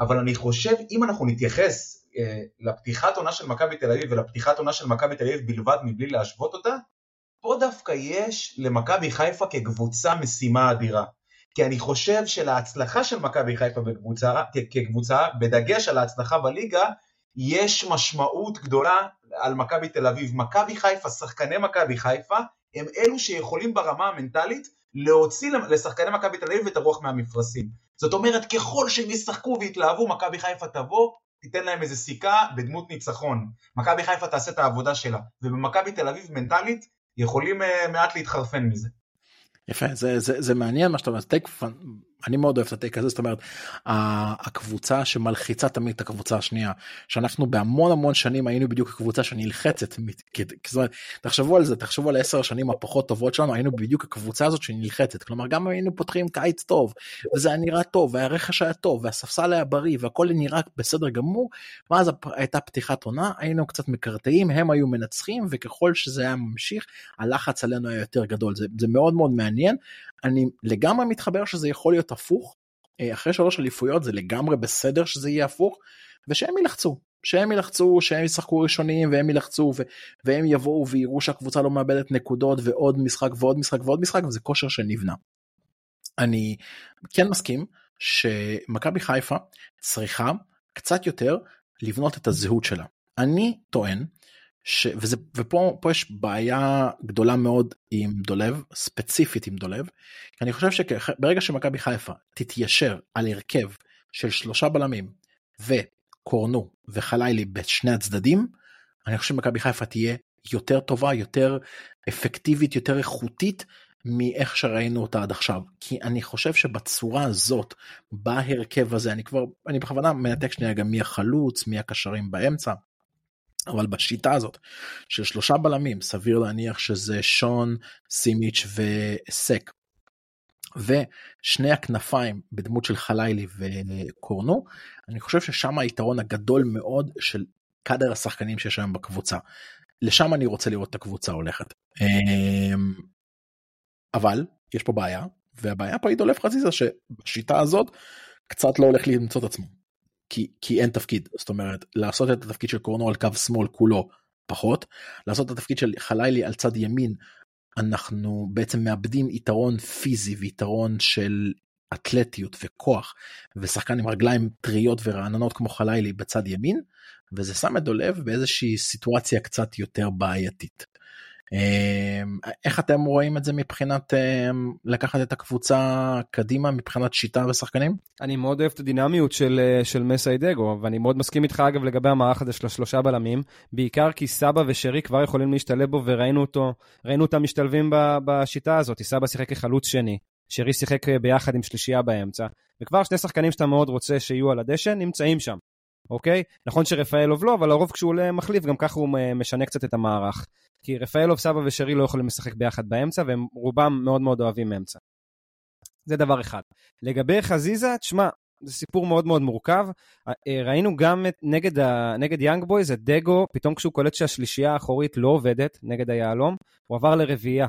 [SPEAKER 3] אבל אני חושב, אם אנחנו נתייחס אה, לפתיחת עונה של מכבי תל אביב ולפתיחת עונה של מכבי תל אביב בלבד מבלי להשוות אותה, פה דווקא יש למכבי חיפה כקבוצה משימה אדירה. כי אני חושב שלהצלחה של מכבי חיפה בקבוצה, כקבוצה, בדגש על ההצלחה בליגה, יש משמעות גדולה על מכבי תל אביב. מכבי חיפה, שחקני מכבי חיפה, הם אלו שיכולים ברמה המנטלית להוציא לשחקני מכבי תל אביב את הרוח מהמפרשים. זאת אומרת, ככל שהם ישחקו ויתלהבו, מכבי חיפה תבוא, תיתן להם איזה סיכה בדמות ניצחון. מכבי חיפה תעשה את העבודה שלה, ובמכבי תל אביב מנטלית יכולים uh, מעט להתחרפן מזה.
[SPEAKER 1] יפה זה זה זה מעניין מה שאתה אומר אני מאוד אוהב את הטייק הזה זאת אומרת הקבוצה שמלחיצה תמיד את הקבוצה השנייה שאנחנו בהמון המון שנים היינו בדיוק הקבוצה שנלחצת תחשבו על זה תחשבו על 10 השנים הפחות טובות שלנו היינו בדיוק הקבוצה הזאת שנלחצת כלומר גם היינו פותחים קיץ טוב וזה היה נראה טוב והרכש היה טוב והספסל היה בריא והכל נראה בסדר גמור ואז הייתה פתיחת עונה היינו קצת מקרטעים הם היו מנצחים וככל שזה היה ממשיך הלחץ עלינו היה יותר גדול. זה, זה מאוד מאוד מעניין אני לגמרי מתחבר שזה יכול להיות הפוך. אה, אחרי שלוש אליפויות זה לגמרי בסדר שזה יהיה הפוך ושהם ילחצו שהם ילחצו שהם ישחקו ראשונים והם ילחצו ו- והם יבואו ויראו שהקבוצה לא מאבדת נקודות ועוד משחק ועוד משחק ועוד משחק וזה כושר שנבנה. אני כן מסכים שמכבי חיפה צריכה קצת יותר לבנות את הזהות שלה. אני טוען ש... וזה, ופה יש בעיה גדולה מאוד עם דולב, ספציפית עם דולב, אני חושב שברגע שמכבי חיפה תתיישר על הרכב של שלושה בלמים וקורנו וחלילי בשני הצדדים, אני חושב שמכבי חיפה תהיה יותר טובה, יותר אפקטיבית, יותר איכותית מאיך שראינו אותה עד עכשיו. כי אני חושב שבצורה הזאת, בהרכב הזה, אני כבר, אני בכוונה מנתק שנייה גם מי החלוץ, מי הקשרים באמצע. אבל בשיטה הזאת של שלושה בלמים סביר להניח שזה שון סימיץ' וסק. ושני הכנפיים בדמות של חלילי וקורנו אני חושב ששם היתרון הגדול מאוד של קאדר השחקנים שיש היום בקבוצה. לשם אני רוצה לראות את הקבוצה הולכת. אמ, אבל יש פה בעיה והבעיה פה היא דולף חזיזה שבשיטה הזאת קצת לא הולך למצוא את עצמו. כי, כי אין תפקיד זאת אומרת לעשות את התפקיד של קורנו על קו שמאל כולו פחות לעשות את התפקיד של חלילי על צד ימין אנחנו בעצם מאבדים יתרון פיזי ויתרון של אתלטיות וכוח ושחקן עם רגליים טריות ורעננות כמו חלילי בצד ימין וזה שם את דולב באיזושהי סיטואציה קצת יותר בעייתית. אמ, איך אתם רואים את זה מבחינת אמ, לקחת את הקבוצה קדימה מבחינת שיטה ושחקנים?
[SPEAKER 4] אני מאוד אוהב את הדינמיות של, אה, של מסיידגו, ואני מאוד מסכים איתך אגב לגבי המערך הזה של השלושה בלמים, בעיקר כי סבא ושרי כבר יכולים להשתלב בו וראינו אותו, ראינו אותם משתלבים בשיטה הזאת, סבא שיחק כחלוץ שני, שרי שיחק אה, ביחד עם שלישייה באמצע, וכבר שני שחקנים שאתה מאוד רוצה שיהיו על הדשא נמצאים שם. אוקיי? נכון שרפאלוב לא, אבל לרוב כשהוא עולה מחליף, גם ככה הוא אה, משנה קצת את המערך. כי רפאלוב, סבע ושרי לא יכולים לשחק ביחד באמצע, והם רובם מאוד מאוד אוהבים אמצע. זה דבר אחד. לגבי חזיזה, תשמע, זה סיפור מאוד מאוד מורכב. אה, ראינו גם את, נגד, ה, נגד יאנג בויז, את דגו, פתאום כשהוא קולט שהשלישייה האחורית לא עובדת נגד היהלום, הוא עבר לרביעייה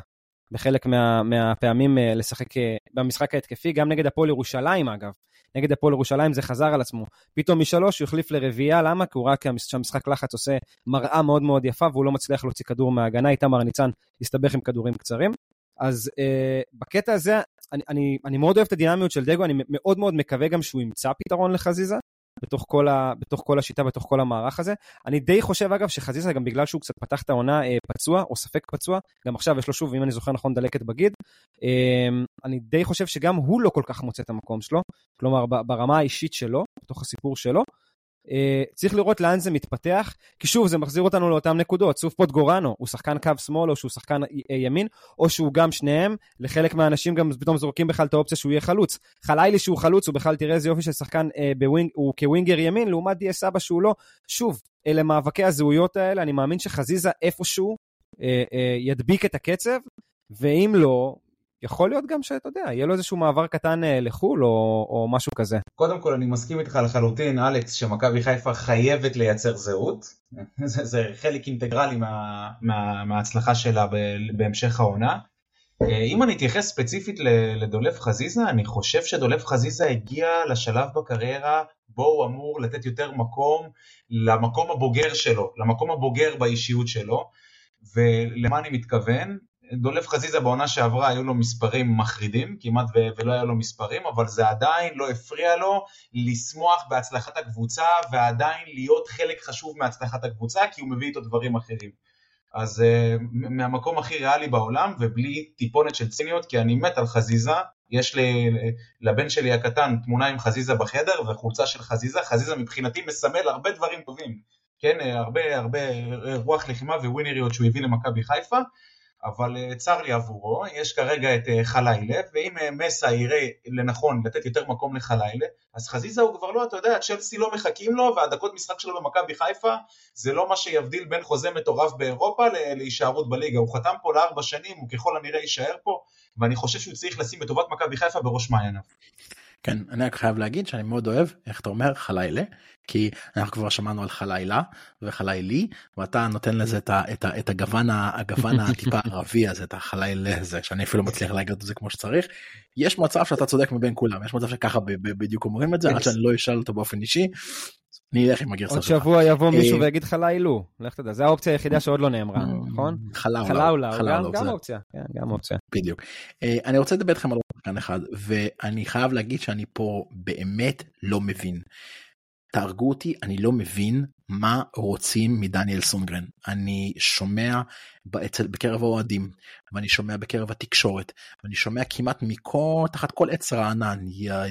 [SPEAKER 4] בחלק מה, מהפעמים אה, לשחק במשחק ההתקפי, גם נגד הפועל ירושלים אגב. נגד הפועל ירושלים זה חזר על עצמו. פתאום משלוש הוא החליף לרביעייה, למה? כי הוא ראה שהמשחק לחץ עושה מראה מאוד מאוד יפה והוא לא מצליח להוציא כדור מההגנה, איתמר ניצן הסתבך עם כדורים קצרים. אז אה, בקטע הזה, אני, אני, אני מאוד אוהב את הדינמיות של דגו, אני מאוד מאוד מקווה גם שהוא ימצא פתרון לחזיזה. בתוך כל, ה, בתוך כל השיטה, בתוך כל המערך הזה. אני די חושב אגב שחזיזה גם בגלל שהוא קצת פתח את העונה אה, פצוע או ספק פצוע, גם עכשיו יש לו שוב, אם אני זוכר נכון, דלקת בגיד. אה, אני די חושב שגם הוא לא כל כך מוצא את המקום שלו, כלומר ברמה האישית שלו, בתוך הסיפור שלו. Uh, צריך לראות לאן זה מתפתח, כי שוב, זה מחזיר אותנו לאותן נקודות. סוף פוטגורנו, הוא שחקן קו שמאל או שהוא שחקן ימין, או שהוא גם שניהם. לחלק מהאנשים גם פתאום זורקים בכלל את האופציה שהוא יהיה חלוץ. חלילי שהוא חלוץ, הוא בכלל תראה איזה יופי של שחקן uh, בווינג, הוא כווינגר ימין, לעומת דיה סבא שהוא לא. שוב, אלה מאבקי הזהויות האלה, אני מאמין שחזיזה איפשהו uh, uh, ידביק את הקצב, ואם לא, יכול להיות גם שאתה יודע, יהיה לו איזשהו מעבר קטן אה, לחו"ל או, או משהו כזה.
[SPEAKER 3] קודם כל אני מסכים איתך לחלוטין, אלכס, שמכבי חיפה חייבת לייצר זהות. זה, זה חלק אינטגרלי מה, מה, מההצלחה שלה בהמשך העונה. אה, אם אני אתייחס ספציפית לדולף חזיזה, אני חושב שדולף חזיזה הגיע לשלב בקריירה בו הוא אמור לתת יותר מקום למקום הבוגר שלו, למקום הבוגר באישיות שלו. ולמה אני מתכוון? דולף חזיזה בעונה שעברה היו לו מספרים מחרידים, כמעט ו- ולא היה לו מספרים, אבל זה עדיין לא הפריע לו לשמוח בהצלחת הקבוצה ועדיין להיות חלק חשוב מהצלחת הקבוצה, כי הוא מביא איתו דברים אחרים. אז uh, מהמקום הכי ריאלי בעולם, ובלי טיפונת של ציניות, כי אני מת על חזיזה, יש לי, לבן שלי הקטן תמונה עם חזיזה בחדר וחולצה של חזיזה, חזיזה מבחינתי מסמל הרבה דברים טובים, כן, הרבה הרבה רוח לחימה וווינריות שהוא הביא למכבי חיפה, אבל אה, צר לי עבורו, יש כרגע את אה, חלילה, ואם אה, מסה יראה לנכון לתת יותר מקום לחלילה, אז חזיזה הוא כבר לא, אתה יודע, צ'לסי לא מחכים לו, והדקות משחק שלו במכבי חיפה זה לא מה שיבדיל בין חוזה מטורף באירופה להישארות בליגה, הוא חתם פה לארבע שנים, הוא ככל הנראה יישאר פה, ואני חושב שהוא צריך לשים את טובת מכבי חיפה בראש מעייניו.
[SPEAKER 1] כן, אני רק חייב להגיד שאני מאוד אוהב, איך אתה אומר, חלילה, כי אנחנו כבר שמענו על חלילה וחלילי, ואתה נותן לזה את, ה, את, ה, את הגוון, הגוון הטיפה ערבי הזה, את החלילה הזה, שאני אפילו מצליח להגיד את זה כמו שצריך. יש מצב שאתה צודק מבין כולם, יש מצב שככה בדיוק אומרים את זה, עד שאני לא אשאל אותו באופן אישי. אני אלך עם הגרסה
[SPEAKER 4] שלך. עוד שבוע יבוא מישהו אה, ויגיד חלאילו, לך תדע, זה האופציה היחידה שעוד לא נאמרה, אה, נכון?
[SPEAKER 1] חלאולה,
[SPEAKER 4] גם אופציה, כן, גם אופציה.
[SPEAKER 1] בדיוק. אה, אני רוצה לדבר איתכם על שחקן אחד, ואני חייב להגיד שאני פה באמת לא מבין. תהרגו אותי, אני לא מבין מה רוצים מדניאל סונגרן. אני שומע אצל, בקרב האוהדים, ואני שומע בקרב התקשורת, ואני שומע כמעט מכל, תחת כל עץ רענן,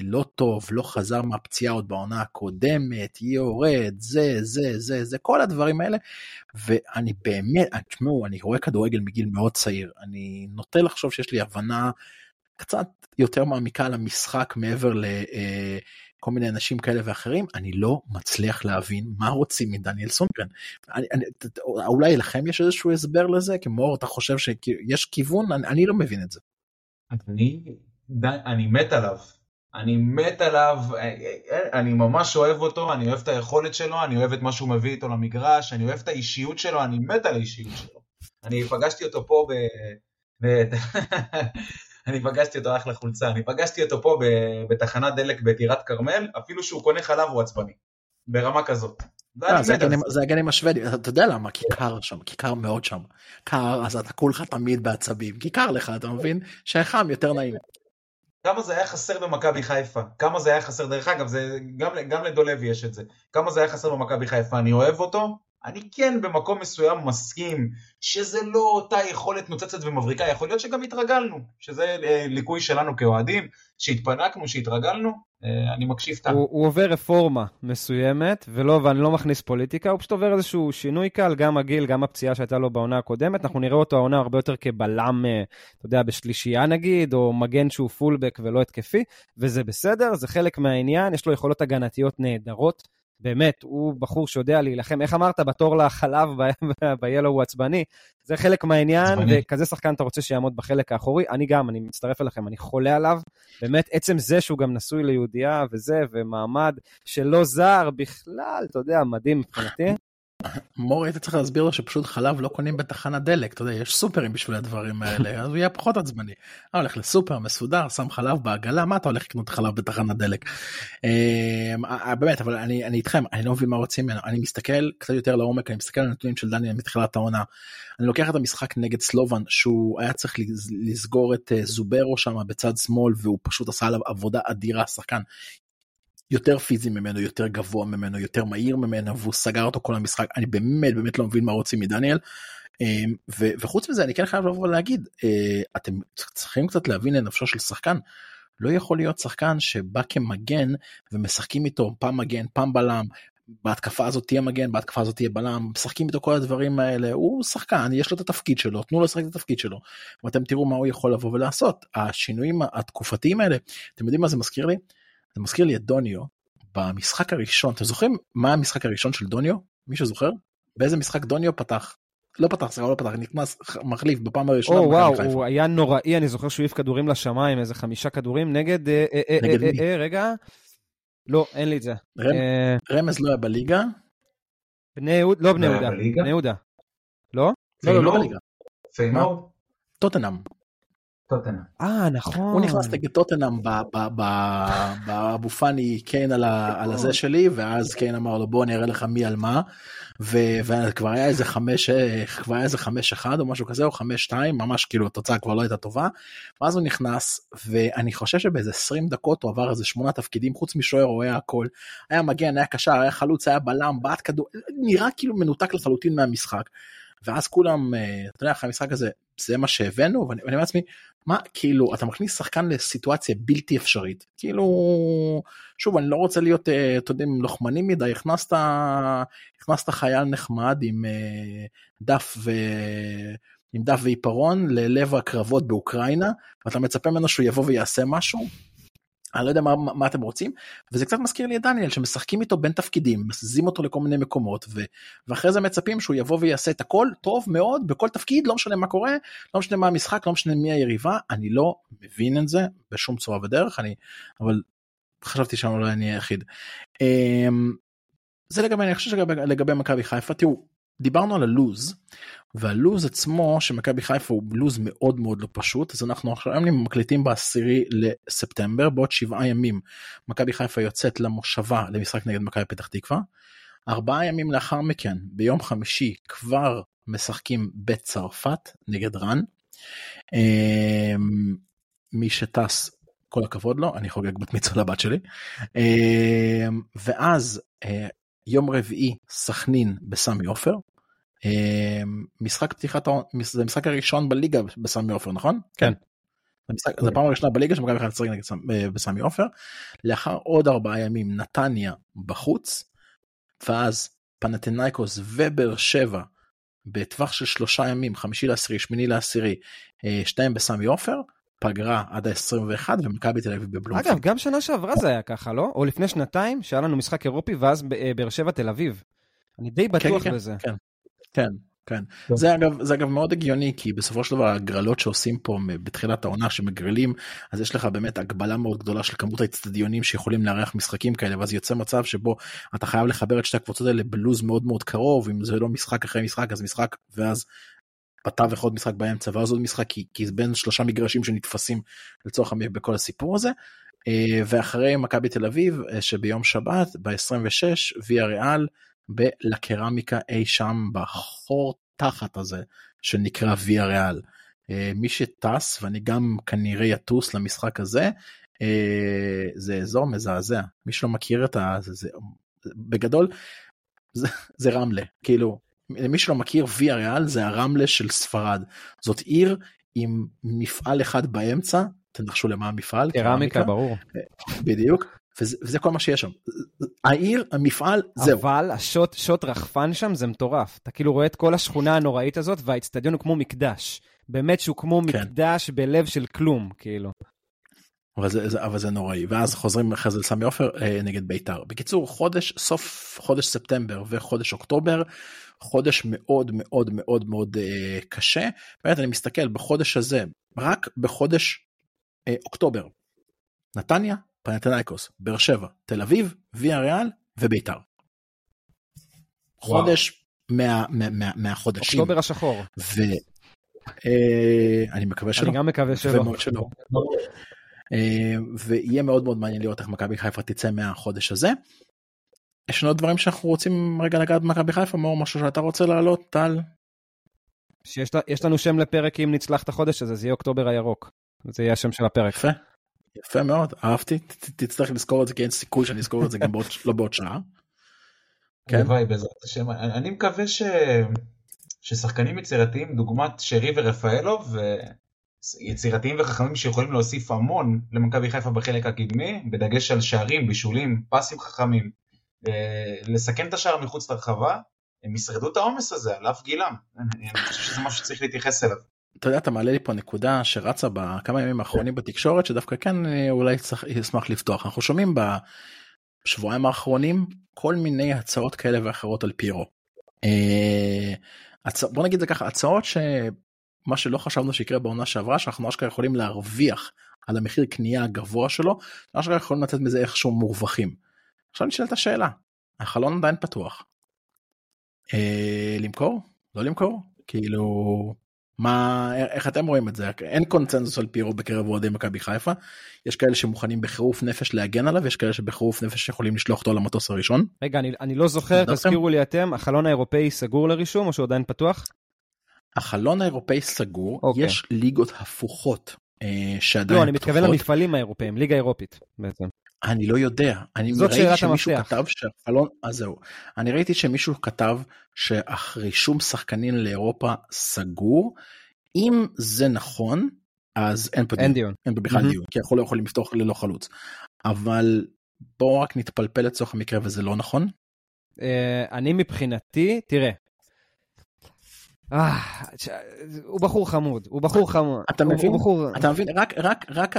[SPEAKER 1] לא טוב, לא חזר מהפציעה עוד בעונה הקודמת, יורד, זה, זה, זה, זה, כל הדברים האלה. ואני באמת, תשמעו, אני רואה כדורגל מגיל מאוד צעיר, אני נוטה לחשוב שיש לי הבנה קצת יותר מעמיקה על המשחק מעבר ל... אה, מיני אנשים כאלה ואחרים, אני לא מצליח להבין מה רוצים מדניאל סונגרן. אני, אני, אולי לכם יש איזשהו הסבר לזה? כי מור, אתה חושב שיש כיוון? אני, אני לא מבין את זה.
[SPEAKER 3] אני, אני מת עליו. אני מת עליו, אני ממש אוהב אותו, אני אוהב את היכולת שלו, אני אוהב את מה שהוא מביא איתו למגרש, אני אוהב את האישיות שלו, אני מת על האישיות שלו. אני פגשתי אותו פה ב... אני פגשתי אותו אחלה חולצה, אני פגשתי אותו פה בתחנת דלק בטירת כרמל, אפילו שהוא קונה חלב הוא עצבני, ברמה כזאת.
[SPEAKER 1] אה, זה הגנים השוודים, אתה יודע למה? כי קר שם, כי קר מאוד שם. קר, אז אתה כולך תמיד בעצבים, כי קר לך, אתה מבין? שהחם יותר נעים.
[SPEAKER 3] כמה זה היה חסר במכבי חיפה, כמה זה היה חסר, דרך אגב, זה, גם, גם לדולב יש את זה, כמה זה היה חסר במכבי חיפה, אני אוהב אותו, אני כן במקום מסוים מסכים שזה לא אותה יכולת נוצצת ומבריקה, יכול להיות שגם התרגלנו, שזה אה, ליקוי שלנו כאוהדים, שהתפנקנו, שהתרגלנו, אה, אני מקשיב טעם.
[SPEAKER 4] הוא, הוא עובר רפורמה מסוימת, ולא, ואני לא מכניס פוליטיקה, הוא פשוט עובר איזשהו שינוי קל, גם הגיל, גם הפציעה שהייתה לו בעונה הקודמת, אנחנו נראה אותו העונה הרבה יותר כבלם, אה, אתה יודע, בשלישייה נגיד, או מגן שהוא פולבק ולא התקפי, וזה בסדר, זה חלק מהעניין, יש לו יכולות הגנתיות נהדרות. באמת, הוא בחור שיודע להילחם. איך אמרת, בתור לחלב ב-Yellow הוא עצבני. זה חלק מהעניין, עצבני. וכזה שחקן אתה רוצה שיעמוד בחלק האחורי. אני גם, אני מצטרף אליכם, אני חולה עליו. באמת, עצם זה שהוא גם נשוי ליהודייה וזה, ומעמד שלא זר בכלל, אתה יודע, מדהים מבחינתי.
[SPEAKER 1] מור היית צריך להסביר לו שפשוט חלב לא קונים בתחנת דלק אתה יודע יש סופרים בשביל הדברים האלה אז הוא יהיה פחות עצבני. הוא הולך לסופר מסודר שם חלב בעגלה מה אתה הולך לקנות חלב בתחנת דלק. אמ, באמת אבל אני אני איתכם אני לא מבין מה רוצים ממנו אני מסתכל קצת יותר לעומק אני מסתכל על הנתונים של דניאל מתחילת העונה. אני לוקח את המשחק נגד סלובן שהוא היה צריך לסגור את אה, זוברו שם בצד שמאל והוא פשוט עשה עליו עבודה אדירה שחקן יותר פיזי ממנו, יותר גבוה ממנו, יותר מהיר ממנו, והוא סגר אותו כל המשחק. אני באמת באמת לא מבין מה רוצים מדניאל. אמ, וחוץ מזה אני כן חייב לבוא ולהגיד, אה, אתם צריכים קצת להבין לנפשו של שחקן. לא יכול להיות שחקן שבא כמגן ומשחקים איתו פעם מגן, פעם בלם, בהתקפה הזאת תהיה מגן, בהתקפה הזאת תהיה בלם, משחקים איתו כל הדברים האלה, הוא שחקן, יש לו את התפקיד שלו, תנו לו לשחק את התפקיד שלו, ואתם תראו מה הוא יכול לבוא ולעשות. השינויים התקופתיים האלה, אתם יודעים מה זה מזכיר לי? זה מזכיר לי את דוניו במשחק הראשון אתם זוכרים מה המשחק הראשון של דוניו מישהו זוכר באיזה משחק דוניו פתח לא פתח סליחה לא פתח נכנס מחליף בפעם הראשונה.
[SPEAKER 4] או וואו חיפה. הוא היה נוראי אני זוכר שהוא העיף כדורים לשמיים איזה חמישה כדורים נגד אה, אה, אה, נגד אה, מי? אה, רגע לא אין לי את זה.
[SPEAKER 1] רמ, אה... רמז לא היה בליגה.
[SPEAKER 4] בני יהודה לא בני יהודה בני יהודה. לא?
[SPEAKER 1] לא לא לא בליגה.
[SPEAKER 3] פיינור.
[SPEAKER 1] טוטנאם.
[SPEAKER 3] טוטנאם.
[SPEAKER 4] אה, נכון.
[SPEAKER 1] הוא נכנס נגד טוטנאם באבו פאני קיין על הזה שלי, ואז קיין אמר לו בוא אני אראה לך מי על מה, וכבר היה איזה חמש, כבר היה איזה חמש אחד או משהו כזה, או חמש שתיים, ממש כאילו התוצאה כבר לא הייתה טובה, ואז הוא נכנס, ואני חושב שבאיזה 20 דקות הוא עבר איזה שמונה תפקידים, חוץ משוער הוא היה הכל, היה מגן, היה קשר, היה חלוץ, היה בלם, בעט כדור, נראה כאילו מנותק לחלוטין מהמשחק. ואז כולם, אה, אתה יודע, אחרי המשחק הזה, זה מה שהבאנו, ואני אומר לעצמי, מה, כאילו, אתה מכניס שחקן לסיטואציה בלתי אפשרית. כאילו, שוב, אני לא רוצה להיות, אה, אתה יודע, לוחמני מדי, הכנסת, הכנסת חייל נחמד עם אה, דף ו... עם דף ועיפרון ללב הקרבות באוקראינה, ואתה מצפה ממנו שהוא יבוא ויעשה משהו, אני לא יודע מה, מה אתם רוצים וזה קצת מזכיר לי את דניאל שמשחקים איתו בין תפקידים מזיזים אותו לכל מיני מקומות ו, ואחרי זה מצפים שהוא יבוא ויעשה את הכל טוב מאוד בכל תפקיד לא משנה מה קורה לא משנה מה המשחק לא משנה מי היריבה אני לא מבין את זה בשום צורה ודרך אני אבל חשבתי שאני לא אני היחיד. אמ, זה לגבי אני חושב שלגבי מכבי חיפה תראו דיברנו על הלוז והלוז עצמו שמכבי חיפה הוא לוז מאוד מאוד לא פשוט אז אנחנו עכשיו מקליטים בעשירי לספטמבר בעוד שבעה ימים מכבי חיפה יוצאת למושבה למשחק נגד מכבי פתח תקווה. ארבעה ימים לאחר מכן ביום חמישי כבר משחקים בצרפת נגד רן. אמ, מי שטס כל הכבוד לו אני חוגג בת מצווה לבת שלי אמ, ואז אה, יום רביעי סכנין בסמי עופר. אמ, משחק פתיחת זה המשחק הראשון בליגה בסמי עופר נכון?
[SPEAKER 4] כן.
[SPEAKER 1] המשחק, זה הפעם הראשונה בליגה שמכבי חיפה תשחק נגד בסמי עופר. לאחר עוד ארבעה ימים נתניה בחוץ. ואז פנתנייקוס ובאר שבע בטווח של שלושה ימים חמישי לעשירי שמיני לעשירי אה, שתיהם בסמי עופר פגרה עד ה-21 ומכבי תל אביב בבלומפילד.
[SPEAKER 4] אגב, גם שנה שעברה זה היה ככה, לא? או לפני שנתיים, שהיה לנו משחק אירופי ואז אה, באר שבע תל אביב. אני די כן, בטוח
[SPEAKER 1] כן,
[SPEAKER 4] בזה.
[SPEAKER 1] כן, כן, כן. כן. זה אגב, זה אגב מאוד הגיוני, כי בסופו של דבר הגרלות שעושים פה בתחילת העונה שמגרלים, אז יש לך באמת הגבלה מאוד גדולה של כמות האצטדיונים שיכולים לארח משחקים כאלה, ואז יוצא מצב שבו אתה חייב לחבר את שתי הקבוצות האלה בלוז מאוד מאוד קרוב, אם זה לא משחק אחרי משחק אז משחק, ואז בתווך עוד משחק באמצע ואז עוד משחק כי, כי זה בין שלושה מגרשים שנתפסים לצורך המ... בכל הסיפור הזה. אה, ואחרי מכבי תל אביב אה, שביום שבת ב-26 ויה ריאל בלקרמיקה אי שם בחור תחת הזה שנקרא ויה ריאל. אה, מי שטס ואני גם כנראה יטוס למשחק הזה אה, זה אזור מזעזע. מי שלא מכיר את ה... זה, זה, בגדול זה, זה רמלה. כאילו למי שלא מכיר ויה ריאל זה הרמלה של ספרד. זאת עיר עם מפעל אחד באמצע תנחשו למה המפעל
[SPEAKER 4] קרמיקה ברור.
[SPEAKER 1] בדיוק וזה, וזה כל מה שיש שם. העיר, המפעל, זהו.
[SPEAKER 4] אבל השוט שוט רחפן שם זה מטורף. אתה כאילו רואה את כל השכונה הנוראית הזאת, והאיצטדיון הוא כמו מקדש. באמת שהוא כמו כן. מקדש בלב של כלום, כאילו.
[SPEAKER 1] אבל זה, זה, אבל זה נוראי ואז חוזרים אחרי זה לסמי עופר אה, נגד בית"ר. בקיצור חודש סוף חודש ספטמבר וחודש אוקטובר חודש מאוד מאוד מאוד מאוד אה, קשה. באמת אני מסתכל בחודש הזה רק בחודש אה, אוקטובר. נתניה פנתנייקוס, באר שבע, תל אביב, ויה ריאל וביתר. חודש מה, מה, מה, מהחודשים.
[SPEAKER 4] אוקטובר השחור.
[SPEAKER 1] ואני אה, מקווה שלא.
[SPEAKER 4] אני גם מקווה שלא.
[SPEAKER 1] שלא. אה, ויהיה מאוד מאוד מעניין לראות איך מכבי חיפה תצא מהחודש הזה. יש לנו דברים שאנחנו רוצים רגע לגעת במכבי חיפה, מאור משהו שאתה רוצה להעלות, טל?
[SPEAKER 4] שיש לנו שם לפרק אם נצלח את החודש הזה, זה יהיה אוקטובר הירוק. זה יהיה השם של הפרק.
[SPEAKER 1] יפה. יפה מאוד, אהבתי, תצטרך לזכור את זה כי אין סיכוי שאני אזכור את זה גם לא בעוד שעה.
[SPEAKER 3] כן. הלוואי בעזרת השם, אני מקווה ש... ששחקנים יצירתיים דוגמת שרי ורפאלוב, יצירתיים וחכמים שיכולים להוסיף המון למכבי חיפה בחלק הקדמי, בדגש על שערים, בישולים, פסים חכמים, אה, לסכן את השער מחוץ לרחבה, הם ישרדו את העומס הזה על אף גילם. אני חושב שזה משהו שצריך להתייחס אליו.
[SPEAKER 1] אתה יודע אתה מעלה לי פה נקודה שרצה בכמה ימים האחרונים בתקשורת שדווקא כן אה, אולי צריך אשמח לפתוח אנחנו שומעים בשבועיים האחרונים כל מיני הצעות כאלה ואחרות על פירו. אה, בוא נגיד זה ככה הצעות שמה שלא חשבנו שיקרה בעונה שעברה שאנחנו אשכרה יכולים להרוויח על המחיר קנייה הגבוה שלו אשכרה יכולים לתת מזה איכשהו מורווחים. עכשיו נשאלת השאלה החלון עדיין פתוח. אה, למכור לא למכור כאילו מה איך אתם רואים את זה אין קונצנזוס על פירו בקרב אוהדי מכבי חיפה יש כאלה שמוכנים בחירוף נפש להגן עליו יש כאלה שבחירוף נפש יכולים לשלוח אותו למטוס הראשון.
[SPEAKER 4] רגע אני, אני לא זוכר תזכירו לי אתם החלון האירופאי סגור לרישום או שהוא עדיין פתוח?
[SPEAKER 1] החלון האירופאי סגור okay. אוקיי. יש ליגות הפוכות אה, שעדיין
[SPEAKER 4] לא אני מתכוון למפעלים האירופאים ליגה אירופית בעצם.
[SPEAKER 1] אני לא יודע, אני ראיתי שמישהו המפתח. כתב שהחלון, אז זהו, אני ראיתי שמישהו כתב שהרישום שחקנים לאירופה סגור, אם זה נכון, אז אין פה
[SPEAKER 4] אין דיון,
[SPEAKER 1] אין פה בכלל mm-hmm. דיון, כי אנחנו לא יכולים לפתוח ללא חלוץ, אבל בואו רק נתפלפל לצורך המקרה וזה לא נכון.
[SPEAKER 4] Uh, אני מבחינתי, תראה, אה, הוא בחור חמוד, הוא בחור חמוד.
[SPEAKER 1] אתה מבין? אתה מבין? רק רק רק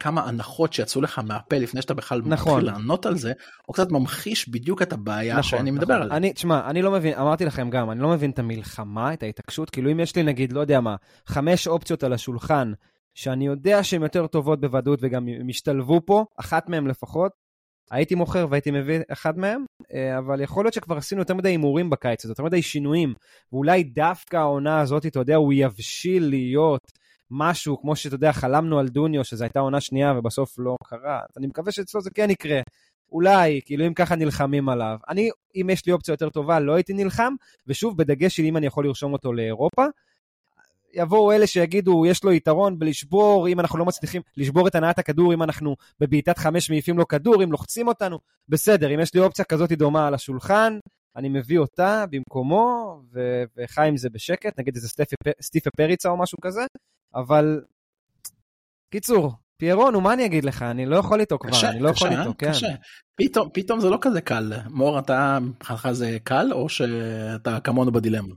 [SPEAKER 1] כמה הנחות שיצאו לך מהפה לפני שאתה בכלל
[SPEAKER 4] נכון.
[SPEAKER 1] מתחיל לענות על זה, הוא קצת ממחיש בדיוק את הבעיה נכון, שאני מדבר
[SPEAKER 4] נכון. עליה. אני, תשמע, אני לא מבין, אמרתי לכם גם, אני לא מבין את המלחמה, את ההתעקשות, כאילו אם יש לי נגיד, לא יודע מה, חמש אופציות על השולחן, שאני יודע שהן יותר טובות בוודאות וגם הם השתלבו פה, אחת מהן לפחות, הייתי מוכר והייתי מביא אחד מהם, אה, אבל יכול להיות שכבר עשינו יותר מדי הימורים בקיץ הזה, יותר מדי שינויים, ואולי דווקא העונה הזאת, אתה יודע, הוא יבשיל להיות משהו, כמו שאתה יודע, חלמנו על דוניו, שזו הייתה עונה שנייה ובסוף לא קרה. אני מקווה שאצלו זה כן יקרה. אולי, כאילו אם ככה נלחמים עליו. אני, אם יש לי אופציה יותר טובה, לא הייתי נלחם, ושוב, בדגש של אם אני יכול לרשום אותו לאירופה. יבואו אלה שיגידו, יש לו יתרון בלשבור, אם אנחנו לא מצליחים לשבור את הנעת הכדור, אם אנחנו בבעיטת חמש מעיפים לו כדור, אם לוחצים אותנו, בסדר, אם יש לי אופציה כזאת דומה על השולחן, אני מביא אותה במקומו, ו- וחי עם זה בשקט, נגיד איזה סטיפה פריצה או משהו כזה, אבל... קיצור, פיירון, נו, מה אני אגיד לך? אני לא יכול איתו כבר, קשה, אני לא קשה, יכול איתו, כן. קשה.
[SPEAKER 1] פתאום, פתאום זה לא כזה קל. מור, אתה, מבחינתך זה קל, או שאתה כמונו בדילמה?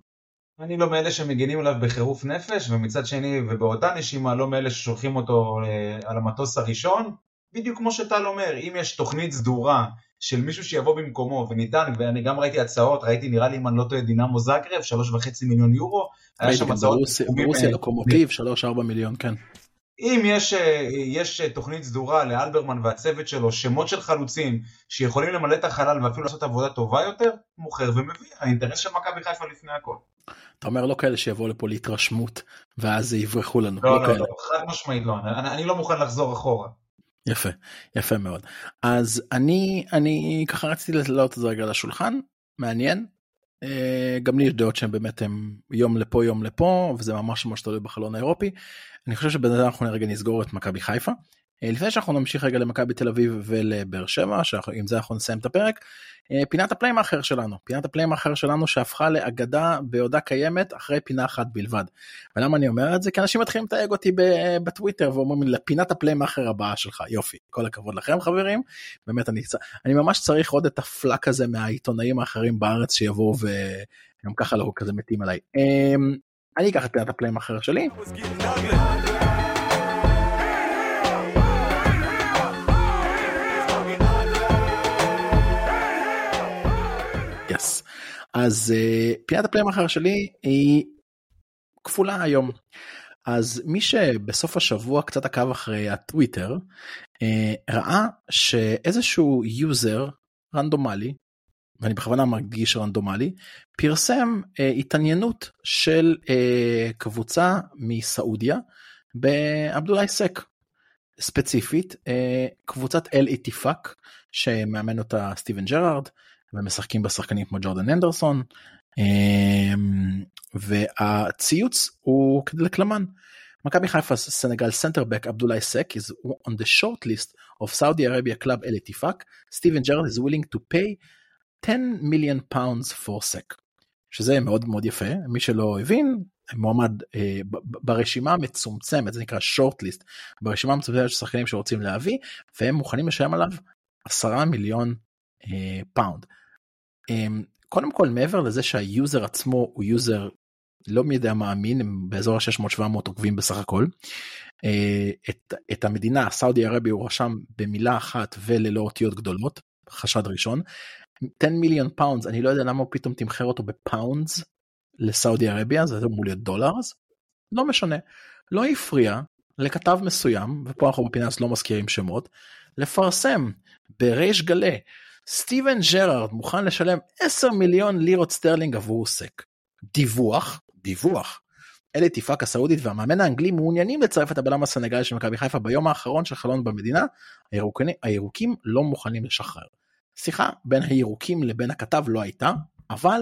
[SPEAKER 3] אני לא מאלה שמגינים עליו בחירוף נפש, ומצד שני, ובאותה נשימה, לא מאלה ששולחים אותו אה, על המטוס הראשון. בדיוק כמו שטל אומר, אם יש תוכנית סדורה של מישהו שיבוא במקומו וניתן, ואני גם ראיתי הצעות, ראיתי נראה לי אם אני לא טועה דינמו זאגרב, שלוש וחצי מיליון יורו,
[SPEAKER 1] היה שם הצעות... ברוסיה לוקומוטיב, שלוש ארבע מיליון, כן.
[SPEAKER 3] אם יש, אה, יש תוכנית סדורה לאלברמן והצוות שלו, שמות של חלוצים שיכולים למלא את החלל ואפילו לעשות עבודה טובה יותר, מוכר ומביא, האינטרס של מכבי חיפה לפני הכל.
[SPEAKER 1] אתה אומר לא כאלה שיבואו לפה להתרשמות ואז יברחו לנו.
[SPEAKER 3] לא, לא, לא, לא, חד משמעית לא, אני, אני לא מוכן לחזור אחורה.
[SPEAKER 1] יפה, יפה מאוד. אז אני, אני ככה רציתי לעלות את זה רגע לשולחן, מעניין. אה, גם לי יש דעות שהן באמת הם יום לפה יום לפה וזה ממש ממש תלוי בחלון האירופי. אני חושב שבזה אנחנו רגע נסגור את מכבי חיפה. אה, לפני שאנחנו נמשיך רגע למכבי תל אביב ולבאר שבע שעם זה אנחנו נסיים את הפרק. אה, פינת הפליימאחר שלנו פינת הפליימאחר שלנו שהפכה לאגדה בעודה קיימת אחרי פינה אחת בלבד. ולמה אני אומר את זה כי אנשים מתחילים לתייג אותי בטוויטר ואומרים לי לפינת הפליימאחר הבאה שלך יופי כל הכבוד לכם חברים באמת אני אני ממש צריך עוד את ה flak הזה מהעיתונאים האחרים בארץ שיבואו וגם ככה לא כזה מתים עליי. אה, אני אקח את פינת הפליימאחר שלי. אז uh, פינת הפליימאחר שלי היא כפולה היום. אז מי שבסוף השבוע קצת עקב אחרי הטוויטר uh, ראה שאיזשהו user רנדומלי ואני בכוונה מדגיש רנדומלי פרסם אה, התעניינות של אה, קבוצה מסעודיה בעבדולאי סק ספציפית קבוצת אל איטיפאק שמאמן אותה סטיבן ג'רארד ומשחקים בשחקנים כמו ג'ורדן הנדרסון אמ, והציוץ הוא כדלקמן. מכבי חיפה Senegal center back עבדולאי סק is on the short list of Saudi Arabia club Al Ettifaq, סטיבן ג'רד is willing to pay 10 million pounds for Seck. שזה מאוד מאוד יפה מי שלא הבין מועמד אה, ברשימה המצומצמת זה נקרא short list ברשימה המצומצמת של שחקנים שרוצים להביא והם מוכנים לשלם עליו 10 מיליון אה, pound. אמ, קודם כל מעבר לזה שה user עצמו הוא user לא מי יודע מה אמין הם באזור ה-600-700 עוקבים בסך הכל. אה, את, את המדינה Saudi Arabia הוא רשם במילה אחת וללא אותיות גדולות חשד ראשון. 10 מיליון pounds אני לא יודע למה הוא פתאום תמחר אותו ב pounds ל Saudi Arabia זה אמור להיות dollars. לא משנה לא הפריע לכתב מסוים ופה אנחנו בפינס לא מזכירים שמות לפרסם בריש גלי סטיבן ג'רארד מוכן לשלם 10 מיליון לירות סטרלינג עבור סק. דיווח, דיווח. אלה תיפאק הסעודית והמאמן האנגלי מעוניינים לצרף את הבלם הסנגלי של מכבי חיפה ביום האחרון של חלון במדינה, הירוקים, הירוקים לא מוכנים לשחרר. שיחה בין הירוקים לבין הכתב לא הייתה, אבל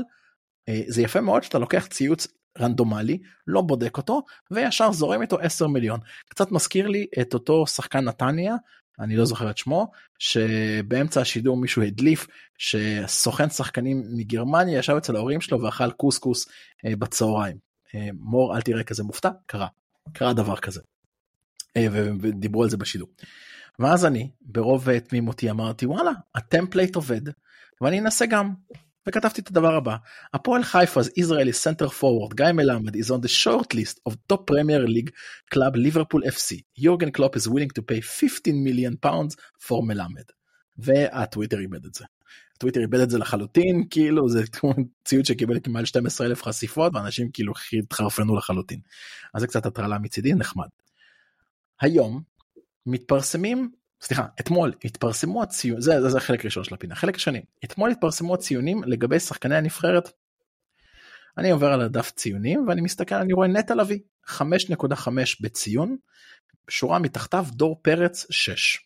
[SPEAKER 1] אה, זה יפה מאוד שאתה לוקח ציוץ רנדומלי, לא בודק אותו, וישר זורם איתו 10 מיליון. קצת מזכיר לי את אותו שחקן נתניה אני לא זוכר את שמו, שבאמצע השידור מישהו הדליף שסוכן שחקנים מגרמניה ישב אצל ההורים שלו ואכל קוסקוס אה, בצהריים. אה, מור אל תראה כזה מופתע, קרה, קרה דבר כזה. אה, ודיברו על זה בשידור. ואז אני ברוב תמימותי אמרתי וואלה ה template עובד ואני אנסה גם וכתבתי את הדבר הבא, הפועל חיפה's Israeli center forward גיא מלמד is on the short list of top Premier League club Liverpool FC. יורגן קלופ is willing to pay 15 million pounds for מלמד. והטוויטר איבד את זה. טוויטר איבד את זה לחלוטין כאילו זה ציוד שקיבל כמעט 12 אלף חשיפות ואנשים כאילו התחרפנו לחלוטין. אז זה קצת הטרלה מצידי נחמד. היום מתפרסמים סליחה אתמול התפרסמו הציונים זה, זה, זה חלק ראשון של הפינה חלק שני אתמול התפרסמו הציונים לגבי שחקני הנבחרת. אני עובר על הדף ציונים ואני מסתכל אני רואה נטע לביא 5.5 בציון שורה מתחתיו דור פרץ 6.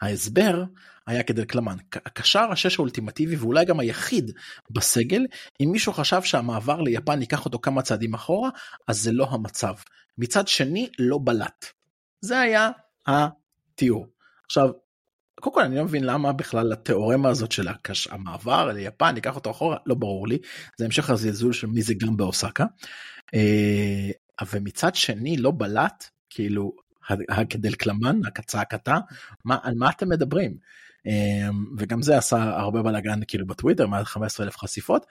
[SPEAKER 1] ההסבר היה כדלקלמן הקשר השש האולטימטיבי ואולי גם היחיד בסגל אם מישהו חשב שהמעבר ליפן ייקח אותו כמה צעדים אחורה אז זה לא המצב מצד שני לא בלט. זה היה תיאור. עכשיו, קודם כל אני לא מבין למה בכלל התיאורמה הזאת של הקש... המעבר ליפן ייקח אותו אחורה לא ברור לי זה המשך הזלזול של מי זה גם באוסקה. אה, ומצד שני לא בלט כאילו הקדלקלמן הקצעקתה מה על מה אתם מדברים אה, וגם זה עשה הרבה בלאגן כאילו בטוויטר מעל 15 אלף חשיפות.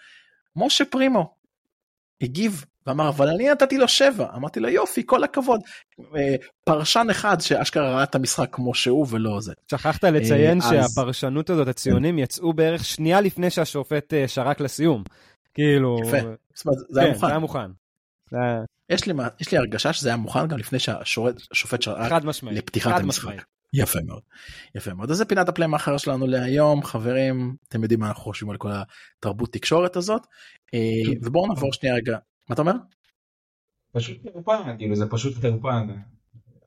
[SPEAKER 1] משה פרימו הגיב ואמר אבל אני נתתי לו שבע אמרתי לו יופי כל הכבוד אה, פרשן אחד שאשכרה ראה את המשחק כמו שהוא ולא זה.
[SPEAKER 4] שכחת לציין אה, שהפרשנות הזאת הציונים יצאו בערך שנייה לפני שהשופט אה, שרק לסיום. כאילו
[SPEAKER 1] יפה. זה היה
[SPEAKER 4] כן,
[SPEAKER 1] מוכן.
[SPEAKER 4] זה היה מוכן.
[SPEAKER 1] יש לי, יש לי הרגשה שזה היה מוכן גם לפני שהשופט שרק. לפתיחת המשחק. יפה מאוד. יפה מאוד. אז זה פינת הפליימאחר שלנו להיום חברים אתם יודעים מה אנחנו חושבים על כל התרבות תקשורת הזאת ובואו נעבור שנייה רגע מה אתה אומר?
[SPEAKER 3] פשוט חרפה, כאילו זה פשוט חרפה,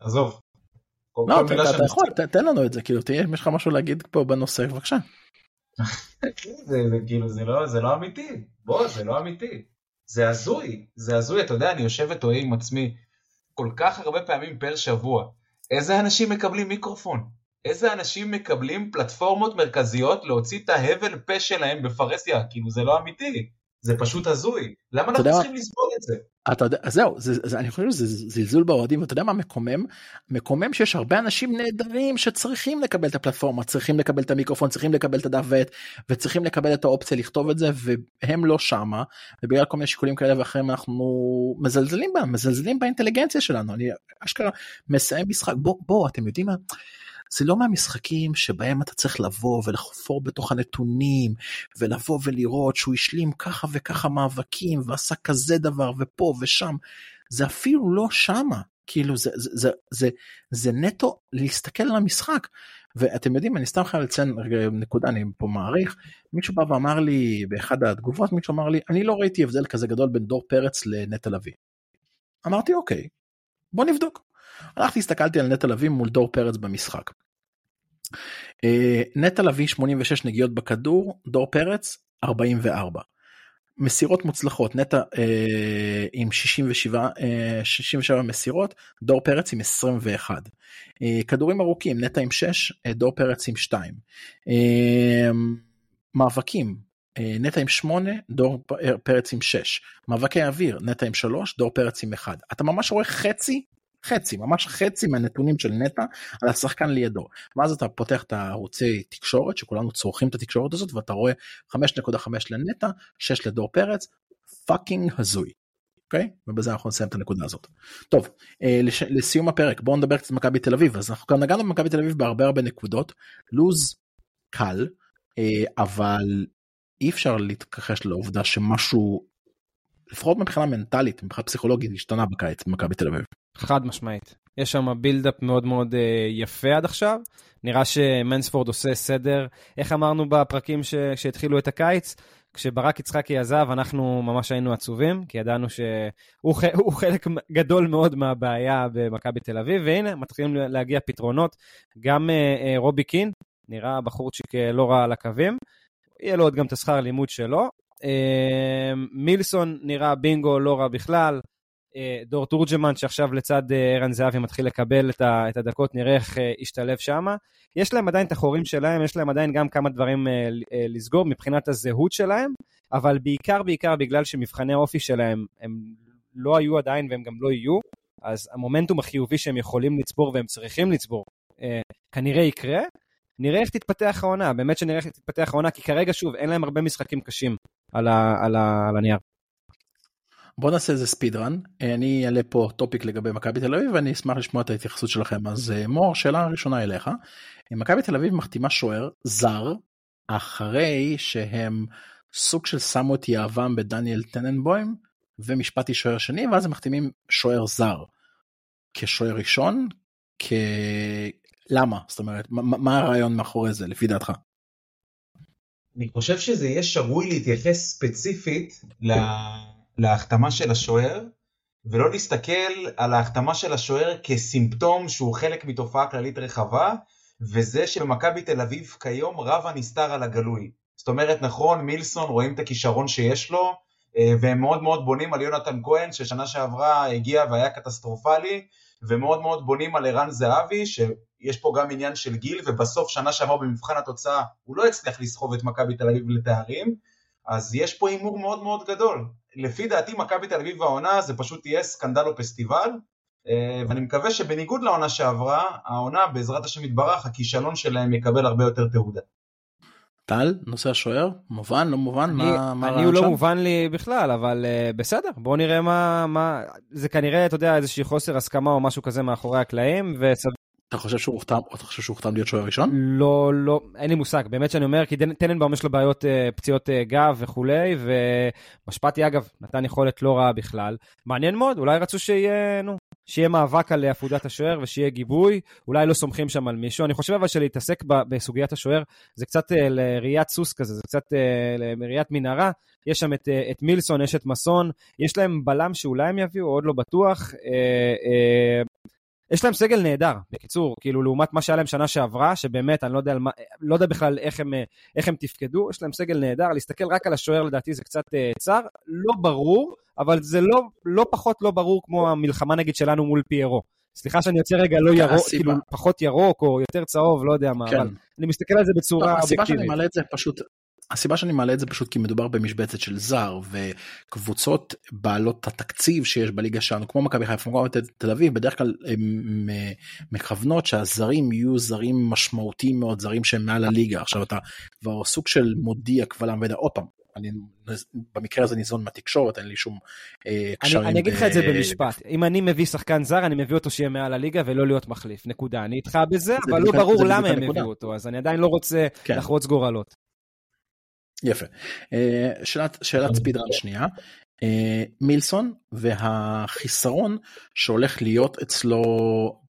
[SPEAKER 3] עזוב.
[SPEAKER 1] לא, אתה יכול, תן לנו את זה, כאילו, תהיה, יש לך משהו להגיד פה בנושא, בבקשה.
[SPEAKER 3] זה, זה כאילו, זה לא, זה לא אמיתי. בוא, זה לא אמיתי. זה הזוי, זה הזוי. אתה יודע, אני יושב ותוהה עם עצמי כל כך הרבה פעמים פר שבוע. איזה אנשים מקבלים מיקרופון? איזה אנשים מקבלים פלטפורמות מרכזיות להוציא את ההבל פה שלהם בפרהסיה? כאילו, זה לא אמיתי. זה פשוט הזוי. למה אנחנו
[SPEAKER 1] יודע?
[SPEAKER 3] צריכים לסבול את זה?
[SPEAKER 1] אתה יודע, זהו, זה, זה, אני חושב שזה זלזול באוהדים, ואתה יודע מה מקומם? מקומם שיש הרבה אנשים נהדרים שצריכים לקבל את הפלטפורמה, צריכים לקבל את המיקרופון, צריכים לקבל את הדף ועט, וצריכים לקבל את האופציה לכתוב את זה, והם לא שמה, ובגלל כל מיני שיקולים כאלה ואחרים אנחנו מזלזלים בהם, מזלזלים באינטליגנציה שלנו. אני אשכרה מסיים משחק, בוא, בוא, אתם יודעים מה? זה לא מהמשחקים שבהם אתה צריך לבוא ולחפור בתוך הנתונים ולבוא ולראות שהוא השלים ככה וככה מאבקים ועשה כזה דבר ופה ושם. זה אפילו לא שמה. כאילו זה, זה, זה, זה, זה נטו להסתכל על המשחק. ואתם יודעים, אני סתם חייב לציין נקודה, אני פה מעריך, מישהו בא ואמר לי באחד התגובות, מישהו אמר לי, אני לא ראיתי הבדל כזה גדול בין דור פרץ לנטע לביא. אמרתי, אוקיי, בוא נבדוק. הלכתי, הסתכלתי על נטע לביא מול דור פרץ במשחק. אה, נטע לביא 86 נגיעות בכדור, דור פרץ 44. מסירות מוצלחות, נטע אה, עם 67, אה, 67 מסירות, דור פרץ עם 21. אה, כדורים ארוכים, נטע עם 6, אה, דור פרץ עם 2. אה, מאבקים, אה, נטע עם 8, דור פ- פרץ עם 6. מאבקי אוויר, נטע עם 3, דור פרץ עם 1. אתה ממש רואה חצי חצי, ממש חצי מהנתונים של נטע על השחקן לידו. ואז אתה פותח את הערוצי תקשורת, שכולנו צורכים את התקשורת הזאת, ואתה רואה 5.5 לנטע, 6 לדור פרץ, fucking הזוי. אוקיי? ובזה אנחנו נסיים את הנקודה הזאת. טוב, אה, לש... לסיום הפרק בואו נדבר קצת על מכבי תל אביב. אז אנחנו כבר נגענו במכבי תל אביב בהרבה הרבה נקודות. לוז קל, אה, אבל אי אפשר להתכחש לעובדה שמשהו, לפחות מבחינה מנטלית, מבחינה פסיכולוגית, השתנה בקיץ במכבי תל אביב.
[SPEAKER 4] חד משמעית. יש שם בילדאפ מאוד מאוד אה, יפה עד עכשיו. נראה שמנספורד עושה סדר. איך אמרנו בפרקים ש... שהתחילו את הקיץ? כשברק יצחקי עזב, אנחנו ממש היינו עצובים, כי ידענו שהוא ח... חלק גדול מאוד מהבעיה במכבי תל אביב, והנה, מתחילים להגיע פתרונות. גם אה, אה, רובי קין, נראה בחורצ'יק אה, לא רע על הקווים. יהיה לו עוד גם את השכר לימוד שלו. אה, מילסון נראה בינגו לא רע בכלל. אה, דור תורג'מן שעכשיו לצד אה, ערן זהבי מתחיל לקבל את, הדקות, נראה איך אה, ישתלב שם. יש להם עדיין את החורים שלהם, יש להם עדיין גם כמה דברים לסגור מבחינת הזהות שלהם, אבל בעיקר בעיקר בגלל שמבחני האופי שלהם הם לא היו עדיין והם גם לא יהיו, אז המומנטום החיובי שהם יכולים לצבור והם צריכים לצבור כנראה יקרה. נראה איך תתפתח העונה, באמת שנראה איך תתפתח העונה, כי כרגע שוב אין להם הרבה משחקים קשים על, ה, על, ה, על הנייר.
[SPEAKER 1] בוא נעשה איזה speed run אני אעלה פה topic לגבי מכבי תל אביב ואני אשמח לשמוע את ההתייחסות שלכם אז אה, מור שאלה ראשונה אליך. מכבי תל אביב מחתימה שוער זר אחרי שהם סוג של שמו את יהבם בדניאל טננבוים ומשפטי שוער שני ואז הם מחתימים שוער זר. כשוער ראשון כ... למה זאת אומרת מה, מה הרעיון מאחורי זה לפי דעתך.
[SPEAKER 3] אני חושב שזה יהיה שרוי להתייחס ספציפית ל... להחתמה של השוער, ולא להסתכל על ההחתמה של השוער כסימפטום שהוא חלק מתופעה כללית רחבה, וזה שבמכבי תל אביב כיום רב הנסתר על הגלוי. זאת אומרת, נכון, מילסון רואים את הכישרון שיש לו, אה, והם מאוד מאוד בונים על יונתן כהן, ששנה שעברה הגיע והיה קטסטרופלי, ומאוד מאוד בונים על ערן זהבי, שיש פה גם עניין של גיל, ובסוף שנה שעברה במבחן התוצאה הוא לא הצליח לסחוב את מכבי תל אביב לתארים, אז יש פה הימור מאוד מאוד גדול. לפי דעתי מכבי תל אביב העונה זה פשוט תהיה סקנדל או פסטיבל, אה, ואני מקווה שבניגוד לעונה שעברה, העונה בעזרת השם יתברך, הכישלון שלהם יקבל הרבה יותר תהודה.
[SPEAKER 1] טל, נושא השוער, מובן, לא מובן,
[SPEAKER 4] אני,
[SPEAKER 1] מה, מה
[SPEAKER 4] אני הוא לא מובן לי בכלל, אבל uh, בסדר, בואו נראה מה, מה... זה כנראה, אתה יודע, איזושהי חוסר הסכמה או משהו כזה מאחורי הקלעים, וסביר
[SPEAKER 1] אתה חושב שהוא הוחתם, אתה חושב שהוא הוחתם להיות שוער ראשון?
[SPEAKER 4] לא, לא, אין לי מושג, באמת שאני אומר, כי טננבאום יש לו בעיות אה, פציעות אה, גב וכולי, ומשפטי אגב נתן יכולת לא רעה בכלל. מעניין מאוד, אולי רצו שיהיה, נו, שיהיה מאבק על עפודת השוער ושיהיה גיבוי, אולי לא סומכים שם על מישהו. אני חושב אבל שלהתעסק בסוגיית השוער זה קצת אה, לראיית סוס כזה, זה קצת לראיית מנהרה. יש שם את, את מילסון, יש את מסון, יש להם בלם שאולי הם יביאו, עוד לא בטוח. יש להם סגל נהדר, בקיצור, כאילו לעומת מה שהיה להם שנה שעברה, שבאמת, אני לא יודע, מה, לא יודע בכלל איך הם, איך הם תפקדו, יש להם סגל נהדר, להסתכל רק על השוער לדעתי זה קצת uh, צר, לא ברור, אבל זה לא, לא פחות לא ברור כמו המלחמה נגיד שלנו מול פיירו. סליחה שאני יוצא רגע לא ירוק, כאילו פחות ירוק או יותר צהוב, לא יודע מה, כן. אבל אני מסתכל על זה בצורה
[SPEAKER 1] אובייקטיבית. הסיבה שאני מעלה את זה פשוט, הסיבה שאני מעלה את זה פשוט כי מדובר במשבצת של זר וקבוצות בעלות התקציב שיש בליגה שלנו כמו מכבי חיפה כמו תל אביב בדרך כלל הן מכוונות שהזרים יהיו זרים משמעותיים מאוד זרים שהם מעל הליגה עכשיו אתה כבר סוג של מודיע קבל עם ועדה עוד פעם. אני במקרה הזה ניזון מהתקשורת אין לי שום
[SPEAKER 4] אה, קשרים. אני, אני אגיד לך את זה במשפט אם אני מביא שחקן זר אני מביא אותו שיהיה מעל הליגה ולא להיות מחליף נקודה אני איתך בזה אבל לא ברור למה הם הביאו אותו אז אני עדיין לא רוצה כן. לחרוץ גורלות.
[SPEAKER 1] יפה. אה, שאלת, שאלת ספידרן שנייה. אה, מילסון והחיסרון שהולך להיות אצלו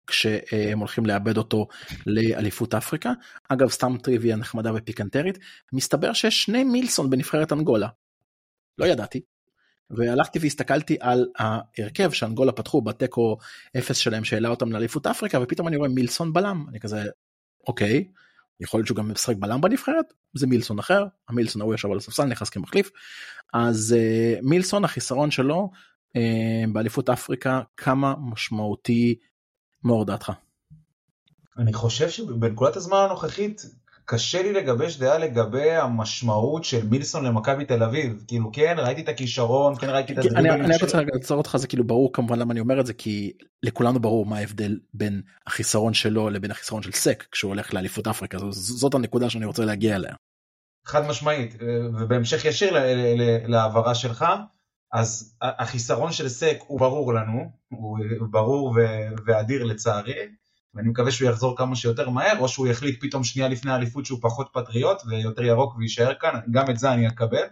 [SPEAKER 1] כשהם הולכים לאבד אותו לאליפות אפריקה. אגב סתם טריוויה נחמדה ופיקנטרית, מסתבר שיש שני מילסון בנבחרת אנגולה. לא ידעתי. והלכתי והסתכלתי על ההרכב שאנגולה פתחו בתיקו אפס שלהם שהעלה אותם לאליפות אפריקה ופתאום אני רואה מילסון בלם אני כזה אוקיי יכול להיות שהוא גם משחק בלם בנבחרת זה מילסון אחר המילסון ההוא ישב על הספסל נכנס כמחליף אז uh, מילסון החיסרון שלו uh, באליפות אפריקה כמה משמעותי מאור דעתך.
[SPEAKER 3] אני חושב שבנקודת הזמן הנוכחית קשה לי לגבש דעה לגבי המשמעות של מילסון למכבי תל אביב כאילו כן ראיתי את הכישרון כן ראיתי את
[SPEAKER 1] הדברים. אני רק רוצה לעצור אותך זה כאילו ברור כמובן למה אני אומר את זה כי לכולנו ברור מה ההבדל בין החיסרון שלו לבין החיסרון של סק כשהוא הולך לאליפות אפריקה זאת הנקודה שאני רוצה להגיע אליה.
[SPEAKER 3] חד משמעית ובהמשך ישיר להעברה שלך אז החיסרון של סק הוא ברור לנו הוא ברור ואדיר לצערי. ואני מקווה שהוא יחזור כמה שיותר מהר, או שהוא יחליט פתאום שנייה לפני האליפות שהוא פחות פטריוט ויותר ירוק ויישאר כאן, גם את זה אני אקבל.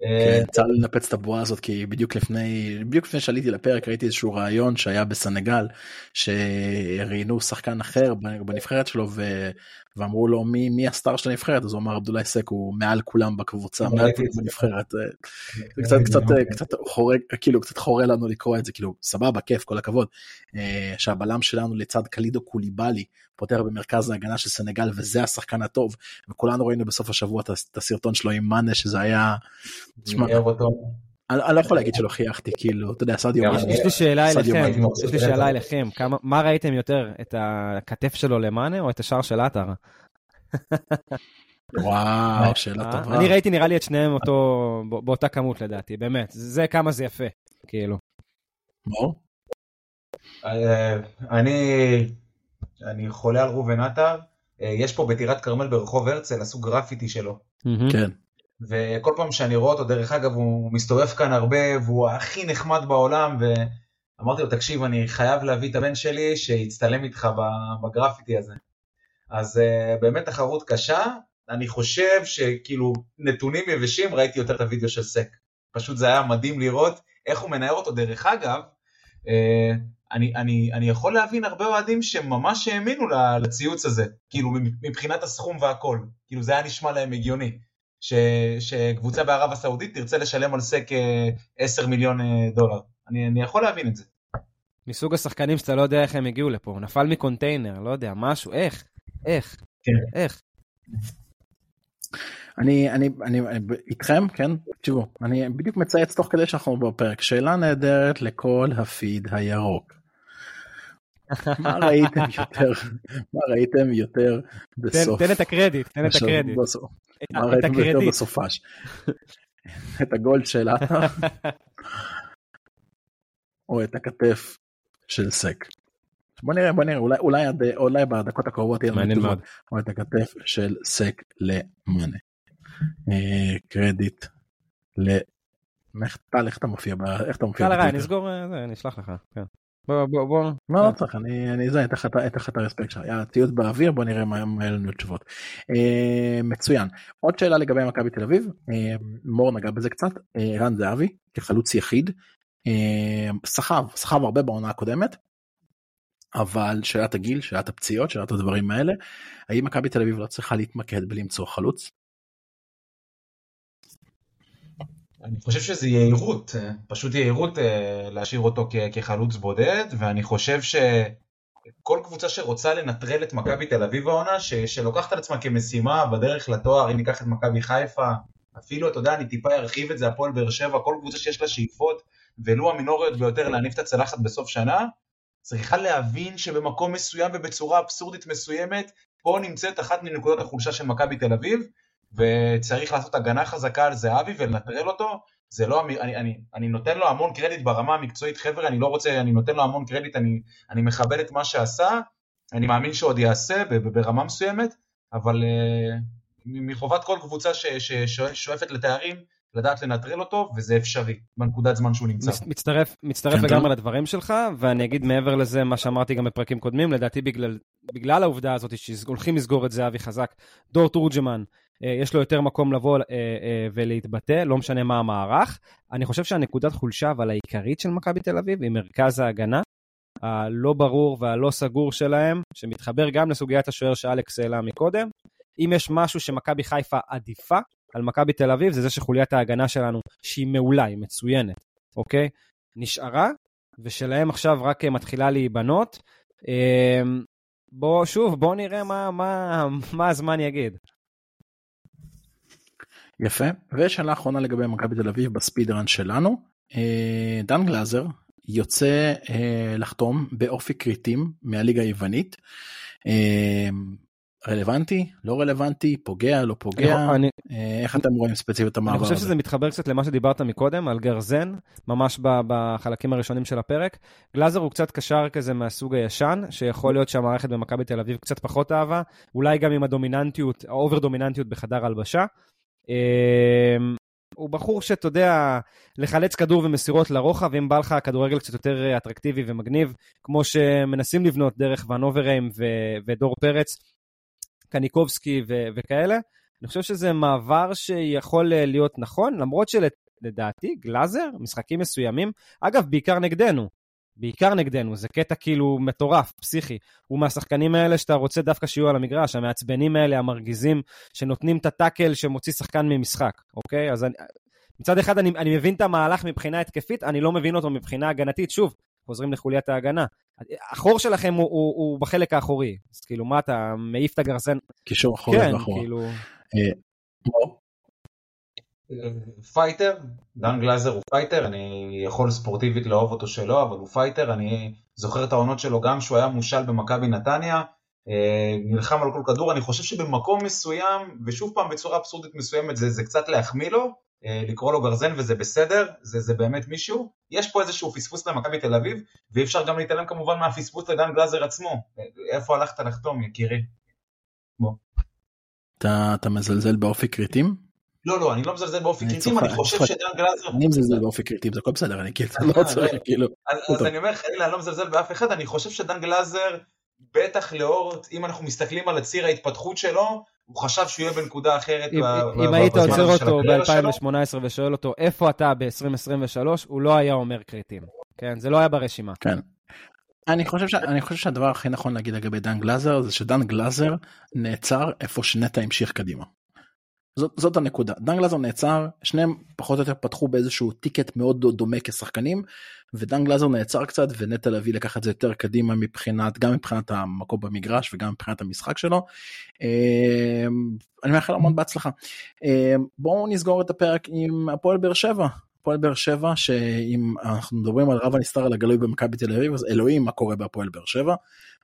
[SPEAKER 1] כן, צר לי לנפץ את הבועה הזאת כי בדיוק לפני בדיוק לפני שעליתי לפרק ראיתי איזשהו רעיון שהיה בסנגל שראיינו שחקן אחר בנבחרת שלו. ואמרו לו מי מי הסטאר של הנבחרת? אז הוא אמר עבדולאי סק הוא מעל כולם בקבוצה מעל כולם בנבחרת. אה, זה קצת קצת קצת חורג כאילו קצת חורה לנו לקרוא את זה כאילו סבבה כיף כל הכבוד. אה, שהבלם שלנו לצד קלידו קוליבאלי פותח במרכז ההגנה של סנגל וזה השחקן הטוב וכולנו ראינו בסוף השבוע את הסרטון שלו עם מאנה שזה היה. אני לא יכול להגיד שלא חייכתי כאילו אתה יודע סעדיו
[SPEAKER 4] יש לי שאלה אליכם יש לי שאלה אליכם מה ראיתם יותר את הכתף שלו למאנה או את השער של עטר.
[SPEAKER 1] וואו שאלה אה, טובה.
[SPEAKER 4] אני ראיתי נראה לי את שניהם אותו באותה כמות לדעתי באמת זה כמה זה יפה כאילו.
[SPEAKER 3] אה, אני אני חולה על ראובן עטר, אה, יש פה בטירת כרמל ברחוב הרצל, עשו גרפיטי שלו.
[SPEAKER 1] כן.
[SPEAKER 3] וכל פעם שאני רואה אותו, דרך אגב, הוא מסתובב כאן הרבה, והוא הכי נחמד בעולם, ואמרתי לו, תקשיב, אני חייב להביא את הבן שלי שיצטלם איתך בגרפיטי הזה. אז אה, באמת תחרות קשה, אני חושב שכאילו נתונים יבשים, ראיתי יותר את הוידאו של סק. פשוט זה היה מדהים לראות איך הוא מנער אותו. דרך אגב, אה, אני, אני, אני יכול להבין הרבה אוהדים שממש האמינו לציוץ הזה, כאילו מבחינת הסכום והכל, כאילו זה היה נשמע להם הגיוני, ש, שקבוצה בערב הסעודית תרצה לשלם על סק 10 אה, מיליון אה, דולר, אני, אני יכול להבין את זה.
[SPEAKER 4] מסוג השחקנים שאתה לא יודע איך הם הגיעו לפה, הוא נפל מקונטיינר, לא יודע, משהו, איך, איך, כן. איך.
[SPEAKER 1] אני, אני, אני, אני איתכם, כן? תראו, אני בדיוק מצייץ תוך כדי שאנחנו בפרק, שאלה נהדרת לכל הפיד הירוק. מה ראיתם יותר, מה ראיתם יותר בסוף?
[SPEAKER 4] תן את הקרדיט, תן את הקרדיט.
[SPEAKER 1] מה ראיתם יותר בסופש? את הגולד של עטר? או את הכתף של סק? בוא נראה בוא נראה אולי אולי עד אולי בדקות הקרובות יהיה לנו תגובות או את הכתף של סק למאנה. אה, קרדיט ל... איך אתה מופיע איך אתה מופיע?
[SPEAKER 4] אני אסגור אה, אני אשלח לך. בוא בוא בוא.
[SPEAKER 1] לא, לא צריך אני אני זה אתן לך את הרספקט שלך. יאללה ציוד באוויר בוא נראה מה יהיו לנו תשובות. אה, מצוין. עוד שאלה לגבי מכבי תל אביב מור נגע בזה קצת רן זהבי כחלוץ יחיד. סחב סחב הרבה בעונה הקודמת אבל שאלת הגיל, שאלת הפציעות, שאלת הדברים האלה, האם מכבי תל אביב לא צריכה להתמקד בלמצוא חלוץ?
[SPEAKER 3] אני חושב שזה יהירות, פשוט יהירות אה, להשאיר אותו כחלוץ בודד, ואני חושב כל קבוצה שרוצה לנטרל את מכבי תל אביב העונה, ש, שלוקחת על עצמה כמשימה בדרך לתואר, אם ניקח את מכבי חיפה, אפילו, אתה יודע, אני טיפה ארחיב את זה, הפועל באר שבע, כל קבוצה שיש לה שאיפות, ולו המינוריות ביותר להניף את הצלחת בסוף שנה, צריכה להבין שבמקום מסוים ובצורה אבסורדית מסוימת, פה נמצאת אחת מנקודות החולשה של מכבי תל אביב, וצריך לעשות הגנה חזקה על זהבי ולנטרל אותו. זה לא, אני, אני, אני נותן לו המון קרדיט ברמה המקצועית, חבר'ה, אני לא רוצה, אני נותן לו המון קרדיט, אני, אני מכבד את מה שעשה, אני מאמין שעוד יעשה ברמה מסוימת, אבל uh, מחובת כל קבוצה ששואפת לתארים, לדעת לנטרל אותו, וזה אפשרי בנקודת זמן שהוא נמצא.
[SPEAKER 4] מצטרף, מצטרף כן, לגמרי לדברים שלך, ואני אגיד מעבר לזה מה שאמרתי גם בפרקים קודמים, לדעתי בגלל, בגלל העובדה הזאת שהולכים לסגור את זהבי חזק, דור תורג'מן, יש לו יותר מקום לבוא אה, אה, ולהתבטא, לא משנה מה המערך. אני חושב שהנקודת חולשה אבל העיקרית של מכבי תל אביב היא מרכז ההגנה, הלא ברור והלא סגור שלהם, שמתחבר גם לסוגיית השוער שאלכס העלה מקודם. אם יש משהו שמכבי חיפה עדיפה על מכבי תל אביב, זה זה שחוליית ההגנה שלנו, שהיא מעולה, היא מצוינת, אוקיי? נשארה, ושלהם עכשיו רק מתחילה להיבנות. בוא, שוב, בוא נראה מה, מה, מה הזמן יגיד.
[SPEAKER 1] יפה, ושאלה אחרונה לגבי מכבי תל אביב בספידרן שלנו, אה, דן גלאזר יוצא אה, לחתום באופי כריתים מהליגה היוונית. אה, רלוונטי, לא רלוונטי, פוגע, לא פוגע, אני, איך אתם רואים ספציפית את המעבר
[SPEAKER 4] הזה? אני חושב שזה מתחבר קצת למה שדיברת מקודם, על גרזן, ממש בחלקים הראשונים של הפרק. גלאזר הוא קצת קשר כזה מהסוג הישן, שיכול להיות שהמערכת במכבי תל אביב קצת פחות אהבה, אולי גם עם הדומיננטיות, ה over דומיננטיות בחדר הלבשה. אמ, הוא בחור שאתה יודע, לחלץ כדור ומסירות לרוחב, אם בא לך כדורגל קצת יותר אטרקטיבי ומגניב, כמו שמנסים לבנות דרך ונוברהיים ו- ודור פרץ, קניקובסקי ו- וכאלה. אני חושב שזה מעבר שיכול להיות נכון, למרות שלדעתי, גלאזר, משחקים מסוימים, אגב, בעיקר נגדנו, בעיקר נגדנו, זה קטע כאילו מטורף, פסיכי. הוא מהשחקנים האלה שאתה רוצה דווקא שיהיו על המגרש, המעצבנים האלה, המרגיזים, שנותנים את ה tackle שמוציא שחקן ממשחק, אוקיי? אז אני, מצד אחד אני, אני מבין את המהלך מבחינה התקפית, אני לא מבין אותו מבחינה הגנתית. שוב, חוזרים לחוליית ההגנה. החור שלכם הוא, הוא, הוא בחלק האחורי, אז כאילו מה אתה מעיף את הגרזן?
[SPEAKER 1] קישור אחורי
[SPEAKER 4] כן, ואחורה. כאילו... אה,
[SPEAKER 3] fighter, דן גלאזר הוא fighter, אני יכול ספורטיבית לאהוב אותו שלא, אבל הוא fighter, אני זוכר את העונות שלו גם שהוא היה מושאל במכבי נתניה, אה, נלחם על כל כדור, אני חושב שבמקום מסוים, ושוב פעם בצורה אבסורדית מסוימת, זה, זה קצת להחמיא לו, אה, לקרוא לו גרזן וזה בסדר, זה, זה באמת מישהו, יש פה איזשהו פספוס למכבי תל אביב, ואי אפשר גם להתעלם כמובן מהפספוס לדן גלאזר עצמו, איפה הלכת לחתום יקירי? בוא.
[SPEAKER 1] אתה, אתה מזלזל באופי כריתים?
[SPEAKER 3] לא, לא, אני לא מזלזל באופי קריטים, אני חושב שדן גלאזר...
[SPEAKER 1] אני מזלזל באופי קריטים, זה הכל בסדר, אני כאילו לא צריך, כאילו...
[SPEAKER 3] אז אני אומר, חלילה, אני לא מזלזל באף אחד, אני חושב שדן גלאזר, בטח לאור, אם אנחנו מסתכלים על הציר ההתפתחות שלו, הוא חשב שהוא יהיה בנקודה אחרת
[SPEAKER 4] אם היית עוצר אותו ב-2018 ושואל אותו, איפה אתה ב-2023, הוא לא היה אומר קריטים. כן, זה לא היה ברשימה.
[SPEAKER 1] כן. אני חושב, ש... אני חושב שהדבר הכי נכון להגיד לגבי דן גלאזר זה שדן גלאזר נעצר איפה שנטע המשיך קדימה. זאת, זאת הנקודה. דן גלאזר נעצר, שניהם פחות או יותר פתחו באיזשהו טיקט מאוד דומה כשחקנים, ודן גלאזר נעצר קצת ונטע לביא לקח את זה יותר קדימה מבחינת, גם מבחינת המקום במגרש וגם מבחינת המשחק שלו. אמ, אני מאחל המון בהצלחה. אמ, בואו נסגור את הפרק עם הפועל באר שבע. הפועל באר שבע שאם אנחנו מדברים על רב הנסתר על הגלוי במכבי תל אביב אז אלוהים מה קורה בהפועל באר שבע?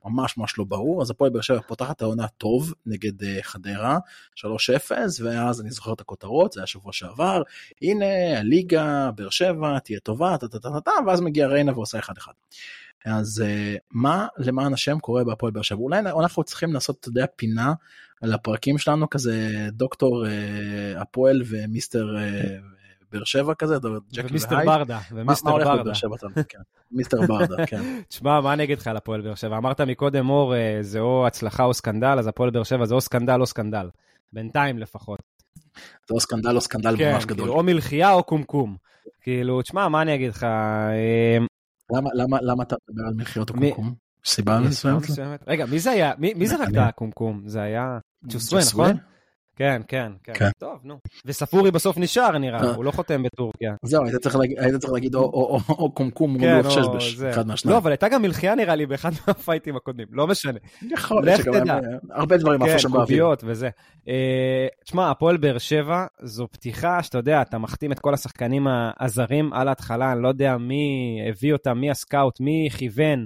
[SPEAKER 1] ממש ממש לא ברור. אז הפועל באר שבע פותחת העונה טוב נגד uh, חדרה 3-0 ואז אני זוכר את הכותרות זה היה שבוע שעבר הנה הליגה באר שבע תהיה טובה טה טה טה טה ואז מגיע ריינה ועושה 1-1. אז אה, מה למען השם קורה בהפועל באר שבע? אולי אנחנו צריכים לעשות אתה יודע פינה על הפרקים שלנו כזה דוקטור אה, הפועל ומיסטר באר שבע כזה,
[SPEAKER 4] ומיסטר ברדה, ומיסטר ברדה.
[SPEAKER 1] כן, מיסטר ברדה, כן.
[SPEAKER 4] תשמע, מה אני אגיד לך על הפועל באר שבע? אמרת מקודם, אור, אה, זה או הצלחה או סקנדל, אז הפועל באר שבע זה או סקנדל או סקנדל. בינתיים לפחות.
[SPEAKER 1] זה או סקנדל או סקנדל
[SPEAKER 4] כן,
[SPEAKER 1] ממש גדול.
[SPEAKER 4] כאילו, או מלחייה או קומקום. כאילו, תשמע, מה אני אגיד לך? אה,
[SPEAKER 1] למה אתה מדבר על מלחיות או קומקום? סיבה מסוימת?
[SPEAKER 4] רגע, מי זה היה? מי זרק את הקומקום? זה היה צ'וסווה, נכון? כן, כן, כן.
[SPEAKER 1] כן.
[SPEAKER 4] טוב, נו. וספורי בסוף נשאר, נראה,
[SPEAKER 1] אה.
[SPEAKER 4] הוא לא חותם בטורקיה.
[SPEAKER 1] זהו, היית צריך להגיד- או- קומקום או
[SPEAKER 4] כן,
[SPEAKER 1] לוח
[SPEAKER 4] או
[SPEAKER 1] בש,
[SPEAKER 4] זה.
[SPEAKER 1] אחד מהשניים.
[SPEAKER 4] לא, אבל הייתה גם מלחייה נראה לי באחד מהפייטים הקודמים, לא משנה.
[SPEAKER 1] יכול להיות שגם הרבה דברים עפו
[SPEAKER 4] כן,
[SPEAKER 1] שם באוויר.
[SPEAKER 4] קוביות וזה. אה, תשמע, הפועל באר שבע זו פתיחה שאתה יודע, אתה מחתים את כל השחקנים הזרים על ההתחלה, אני לא יודע מי הביא אותם, מי הסקאוט, מי כיוון,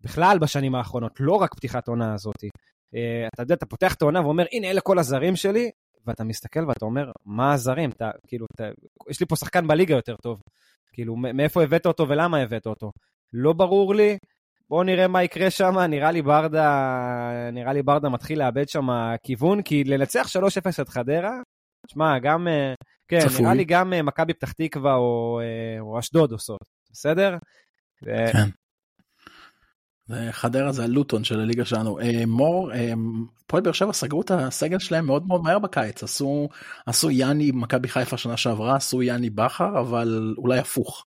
[SPEAKER 4] בכלל בשנים האחרונות, לא רק פתיחת עונה הזאת. אה, אתה יודע, אתה פותח את העונה ואומר, הנה, אלה כל הזרים שלי, ואתה מסתכל ואתה אומר, מה הזרים? אתה, כאילו, אתה, יש לי פה שחקן בליגה יותר טוב. כאילו, מאיפה הבאת אותו ולמה הבאת אותו? לא ברור לי, בואו נראה מה יקרה שם, נראה לי ברדה, נראה לי ברדה מתחיל לאבד שם כיוון, כי לנצח 3-0 את חדרה, תשמע, גם, אה, כן,
[SPEAKER 1] צפוי.
[SPEAKER 4] נראה לי גם אה, מכבי פתח תקווה או, או אשדוד עושות, בסדר?
[SPEAKER 1] כן. חדרה זה הלוטון של הליגה שלנו. אה, מור, אה, הפועל באר שבע סגרו את הסגל שלהם מאוד מאוד מהר בקיץ. עשו עשו יאני מכבי חיפה שנה שעברה, עשו יאני בכר, אבל אולי הפוך.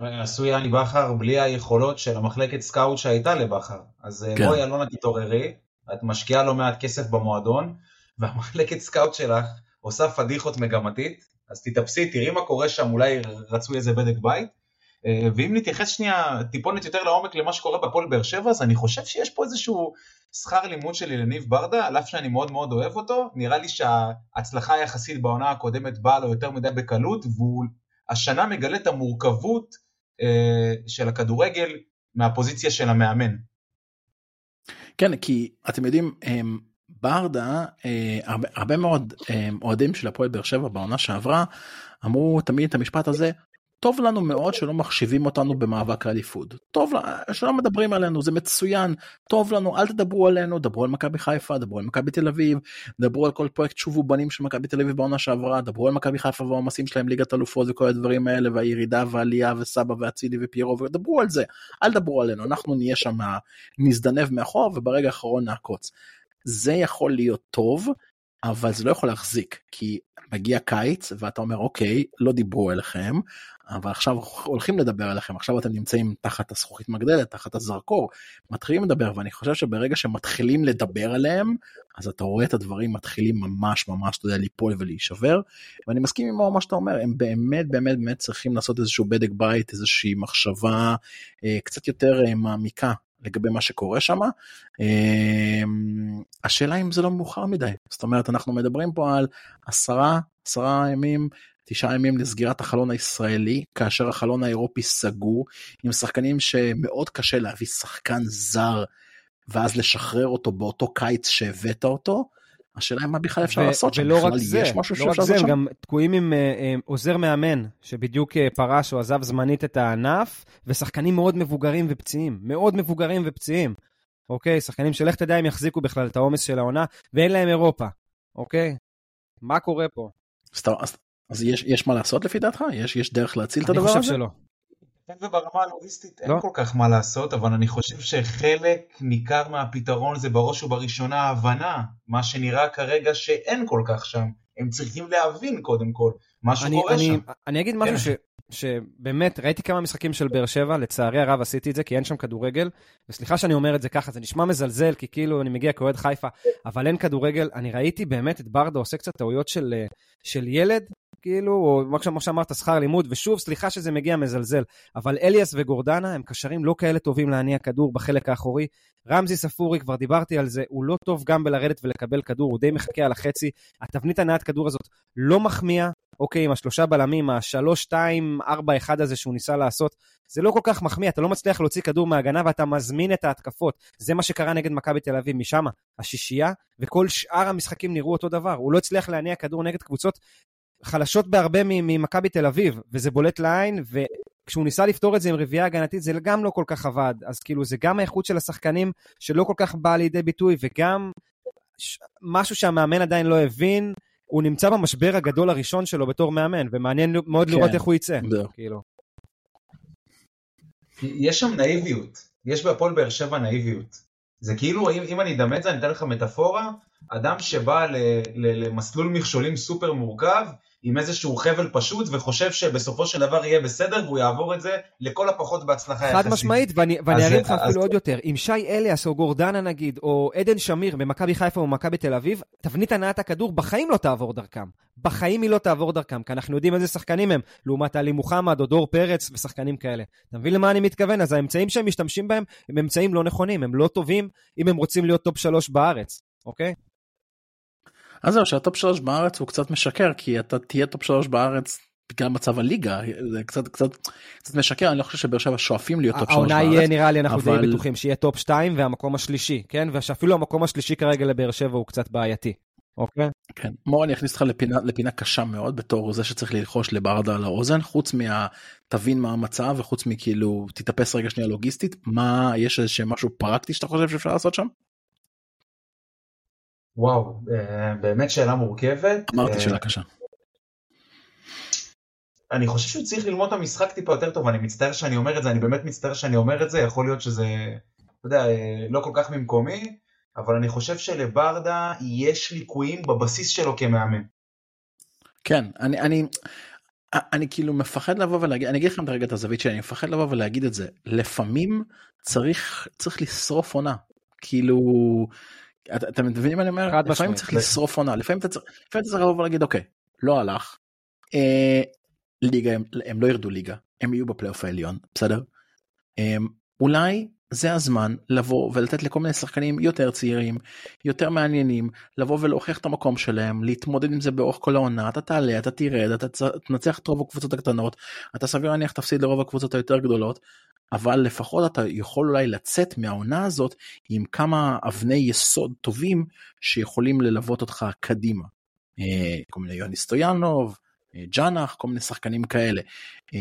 [SPEAKER 3] עשו יאני בכר בלי היכולות של המחלקת scout שהייתה לבכר. אז
[SPEAKER 1] כן.
[SPEAKER 3] כן. בואי אלונה תתעוררי, את משקיעה לא מעט כסף במועדון, והמחלקת scout שלך עושה פדיחות מגמתית, אז תתאפסי, תראי מה קורה שם, אולי רצו איזה בדק בית. אה, ואם נתייחס שנייה טיפונת יותר לעומק למה שקורה בהפועל באר שבע, אז אני חושב שיש פה איזשהו שכר לימוד של יניב ברדה, על אף שאני מאוד מאוד אוהב אותו, נראה לי שההצלחה היחסית בעונה הקודמת באה לו יותר מדי בקלות, והוא השנה מגלה את המורכבות אה, של הכדורגל מהפוזיציה של המאמן.
[SPEAKER 1] כן, כי אתם יודעים, ברדה, אה, הרבה, מאוד אוהדים של הפועל באר שבע בעונה שעברה, אמרו תמיד את המשפט הזה, טוב לנו מאוד שלא מחשיבים אותנו במאבק האליפות. טוב, שלא מדברים עלינו, זה מצוין, טוב לנו, אל תדברו עלינו, דברו על מכבי חיפה, דברו על מכבי תל אביב, דברו על כל פרויקט שובו בנים של מכבי תל אביב בעונה שעברה, דברו על מכבי חיפה והעומסים שלהם, ליגת אלופות וכל הדברים האלה, והירידה והעלייה וסבא ואצילי ופיירו, ודברו על זה, אל תדברו עלינו, אנחנו נהיה שם נזדנב מאחור וברגע האחרון נעקוץ. זה יכול להיות טוב, אבל זה לא יכול להחזיק, כי מגיע קיץ ואתה אומר אוקיי, לא דיברו אליכם, אבל עכשיו הולכים לדבר עליכם, עכשיו אתם נמצאים תחת הזכוכית מגדלת, תחת הזרקור, מתחילים לדבר, ואני חושב שברגע שמתחילים לדבר עליהם, אז אתה רואה את הדברים מתחילים ממש ממש, אתה יודע, ליפול ולהישבר, ואני מסכים עם מה שאתה אומר, הם באמת באמת באמת צריכים לעשות איזשהו בדק בית, איזושהי מחשבה אה, קצת יותר אה, מעמיקה לגבי מה שקורה שם. אה, השאלה אם זה לא מאוחר מדי, זאת אומרת אנחנו מדברים פה על עשרה, עשרה ימים, תשעה ימים לסגירת החלון הישראלי, כאשר החלון האירופי סגור, עם שחקנים שמאוד קשה להביא שחקן זר ואז לשחרר אותו באותו קיץ שהבאת אותו. השאלה היא מה בכלל אפשר
[SPEAKER 4] ו-
[SPEAKER 1] לעשות שם,
[SPEAKER 4] ולא רק זה,
[SPEAKER 1] יש משהו
[SPEAKER 4] לא רק זה, הם? גם תקועים עם אה, עוזר מאמן, שבדיוק אה, פרש או עזב זמנית את הענף, ושחקנים מאוד מבוגרים ופציעים, מאוד מבוגרים ופציעים. אוקיי, שחקנים שלך תדע אם יחזיקו בכלל את העומס של העונה, ואין להם אירופה, אוקיי? מה קורה פה?
[SPEAKER 1] סתם, אז, אז יש, יש מה לעשות לפי דעתך? יש, יש דרך להציל את
[SPEAKER 4] אני
[SPEAKER 1] הדבר הזה?
[SPEAKER 4] חושב שלא.
[SPEAKER 3] כן, וברמה הלוגיסטית אין
[SPEAKER 4] לא.
[SPEAKER 3] כל כך מה לעשות, אבל אני חושב שחלק ניכר מהפתרון זה בראש ובראשונה ההבנה, מה שנראה כרגע שאין כל כך שם. הם צריכים להבין קודם כל מה
[SPEAKER 4] אני,
[SPEAKER 3] שקורה
[SPEAKER 4] אני,
[SPEAKER 3] שם.
[SPEAKER 4] אני אגיד משהו
[SPEAKER 3] כן.
[SPEAKER 4] ש, שבאמת, ראיתי כמה משחקים של באר שבע, לצערי הרב עשיתי את זה, כי אין שם כדורגל, וסליחה שאני אומר את זה ככה, זה נשמע מזלזל, כי כאילו אני מגיע כאוהד חיפה, אבל אין כדורגל. אני ראיתי באמת את ברדה עושה קצת טעויות של, אה, של ילד, כאילו, או מה שאמרת, שכר לימוד, ושוב, סליחה שזה מגיע מזלזל, אבל אליאס וגורדנה הם קשרים לא כאלה טובים להניע כדור בחלק האחורי. רמזי ספורי, כבר דיברתי על זה, הוא לא טוב גם בלרדת ולקבל כדור, הוא די מחכה על החצי. התבנית הנעת כדור הזאת לא מחמיאה, אוקיי, עם השלושה בלמים, השלוש, שתיים, ארבע, אחד הזה שהוא ניסה לעשות, זה לא כל כך מחמיא, אתה לא מצליח להוציא כדור מההגנה ואתה מזמין את ההתקפות. זה מה שקרה נגד מכבי תל אביב משם, השישייה, וכל שאר המשחקים נראו אותו דבר. הוא לא הצליח להניע כדור נגד קבוצות חלשות בהרבה ממכבי תל אביב, וזה בולט לעין, וכשהוא ניסה לפתור את זה עם רביעייה הגנתית, זה גם לא כל כך עבד. אז כאילו, זה גם האיכות של השחקנים שלא כל כך באה לידי ביטוי, וגם ש- משהו שהמאמן עדיין לא הבין, הוא נמצא במשבר הגדול הראשון שלו בתור מאמן, ומעניין מאוד
[SPEAKER 1] כן.
[SPEAKER 4] לראות איך הוא יצא. כאילו.
[SPEAKER 3] יש שם נאיביות, יש בהפועל באר שבע נאיביות. זה כאילו, אם, אם אני אדמה את זה, אני אתן לך מטאפורה, אדם שבא ל, ל, למסלול מכשולים סופר מורכב, עם איזשהו חבל פשוט וחושב שבסופו של דבר יהיה בסדר והוא יעבור את זה לכל הפחות בהצלחה יחסית.
[SPEAKER 4] חד משמעית, ואני, ארים לך
[SPEAKER 3] אז-
[SPEAKER 4] אפילו עוד יותר. אם שי אליאס או גורדנה נגיד, או עדן שמיר במכבי חיפה או במכבי תל אביב, תבנית הנעת הכדור בחיים לא תעבור דרכם. בחיים היא לא תעבור דרכם, כי אנחנו יודעים איזה שחקנים הם, לעומת עלי מוחמד או דור פרץ ושחקנים כאלה. אתה מבין למה אני מתכוון? אז האמצעים שהם משתמשים בהם הם אמצעים לא נכונים, הם לא טובים אם הם רוצים להיות top שלוש בארץ, אוקיי?
[SPEAKER 1] אז זהו שה top שלוש בארץ הוא קצת משקר כי אתה תהיה top שלוש בארץ בגלל מצב הליגה זה קצת קצת קצת משקר אני לא חושב שבאר שבע שואפים להיות top שלוש
[SPEAKER 4] העונה יהיה
[SPEAKER 1] בארץ.
[SPEAKER 4] נראה לי, אנחנו די
[SPEAKER 1] אבל-
[SPEAKER 4] בטוחים שיהיה top 2 והמקום השלישי, כן? ושאפילו המקום השלישי כרגע לבאר שבע הוא קצת בעייתי, אוקיי?
[SPEAKER 1] כן. מור אני אכניס אותך לפינה לפינה קשה מאוד בתור זה שצריך ללחוש לברדה על האוזן חוץ מה תבין מה המצב וחוץ מכאילו תתאפס רגע שנייה לוגיסטית מה יש איזה משהו פרקטי שאתה חושב שאפשר לעשות שם?
[SPEAKER 3] וואו, אה, באמת שאלה מורכבת.
[SPEAKER 1] אמרתי
[SPEAKER 3] אה,
[SPEAKER 1] שאלה קשה.
[SPEAKER 3] אני חושב שהוא צריך ללמוד את המשחק טיפה יותר טוב, אני מצטער שאני אומר את זה, אני באמת מצטער שאני אומר את זה, יכול להיות שזה, אתה יודע, אה, לא כל כך ממקומי, אבל אני חושב שלברדה יש ליקויים בבסיס שלו כמאמן.
[SPEAKER 1] כן אני אני אני כאילו מפחד לבוא ולהגיד אני אגיד לכם רגע את הזווית שלי אני מפחד לבוא ולהגיד את זה לפעמים צריך צריך לשרוף עונה כאילו את- אתם מבינים מה אני אומר? לפעמים. צריך לשרוף עונה לפעמים אתה צריך לפעמים אתה צריך לבוא ולהגיד אוקיי לא הלך. אה, ליגה הם, הם לא ירדו ליגה הם יהיו בפלייאוף העליון בסדר? אה, אולי זה הזמן לבוא ולתת לכל מיני שחקנים יותר צעירים יותר מעניינים לבוא ולהוכיח את המקום שלהם להתמודד עם זה באורך כל העונה אתה תעלה אתה תרד אתה תנצח את רוב הקבוצות הקטנות אתה סביר להניח תפסיד לרוב הקבוצות היותר גדולות אבל לפחות אתה יכול אולי לצאת מהעונה הזאת עם כמה אבני יסוד טובים שיכולים ללוות אותך קדימה. אה, כל מיני יוני סטויאנוב, אה, ג'אנח, כל מיני שחקנים כאלה. אה,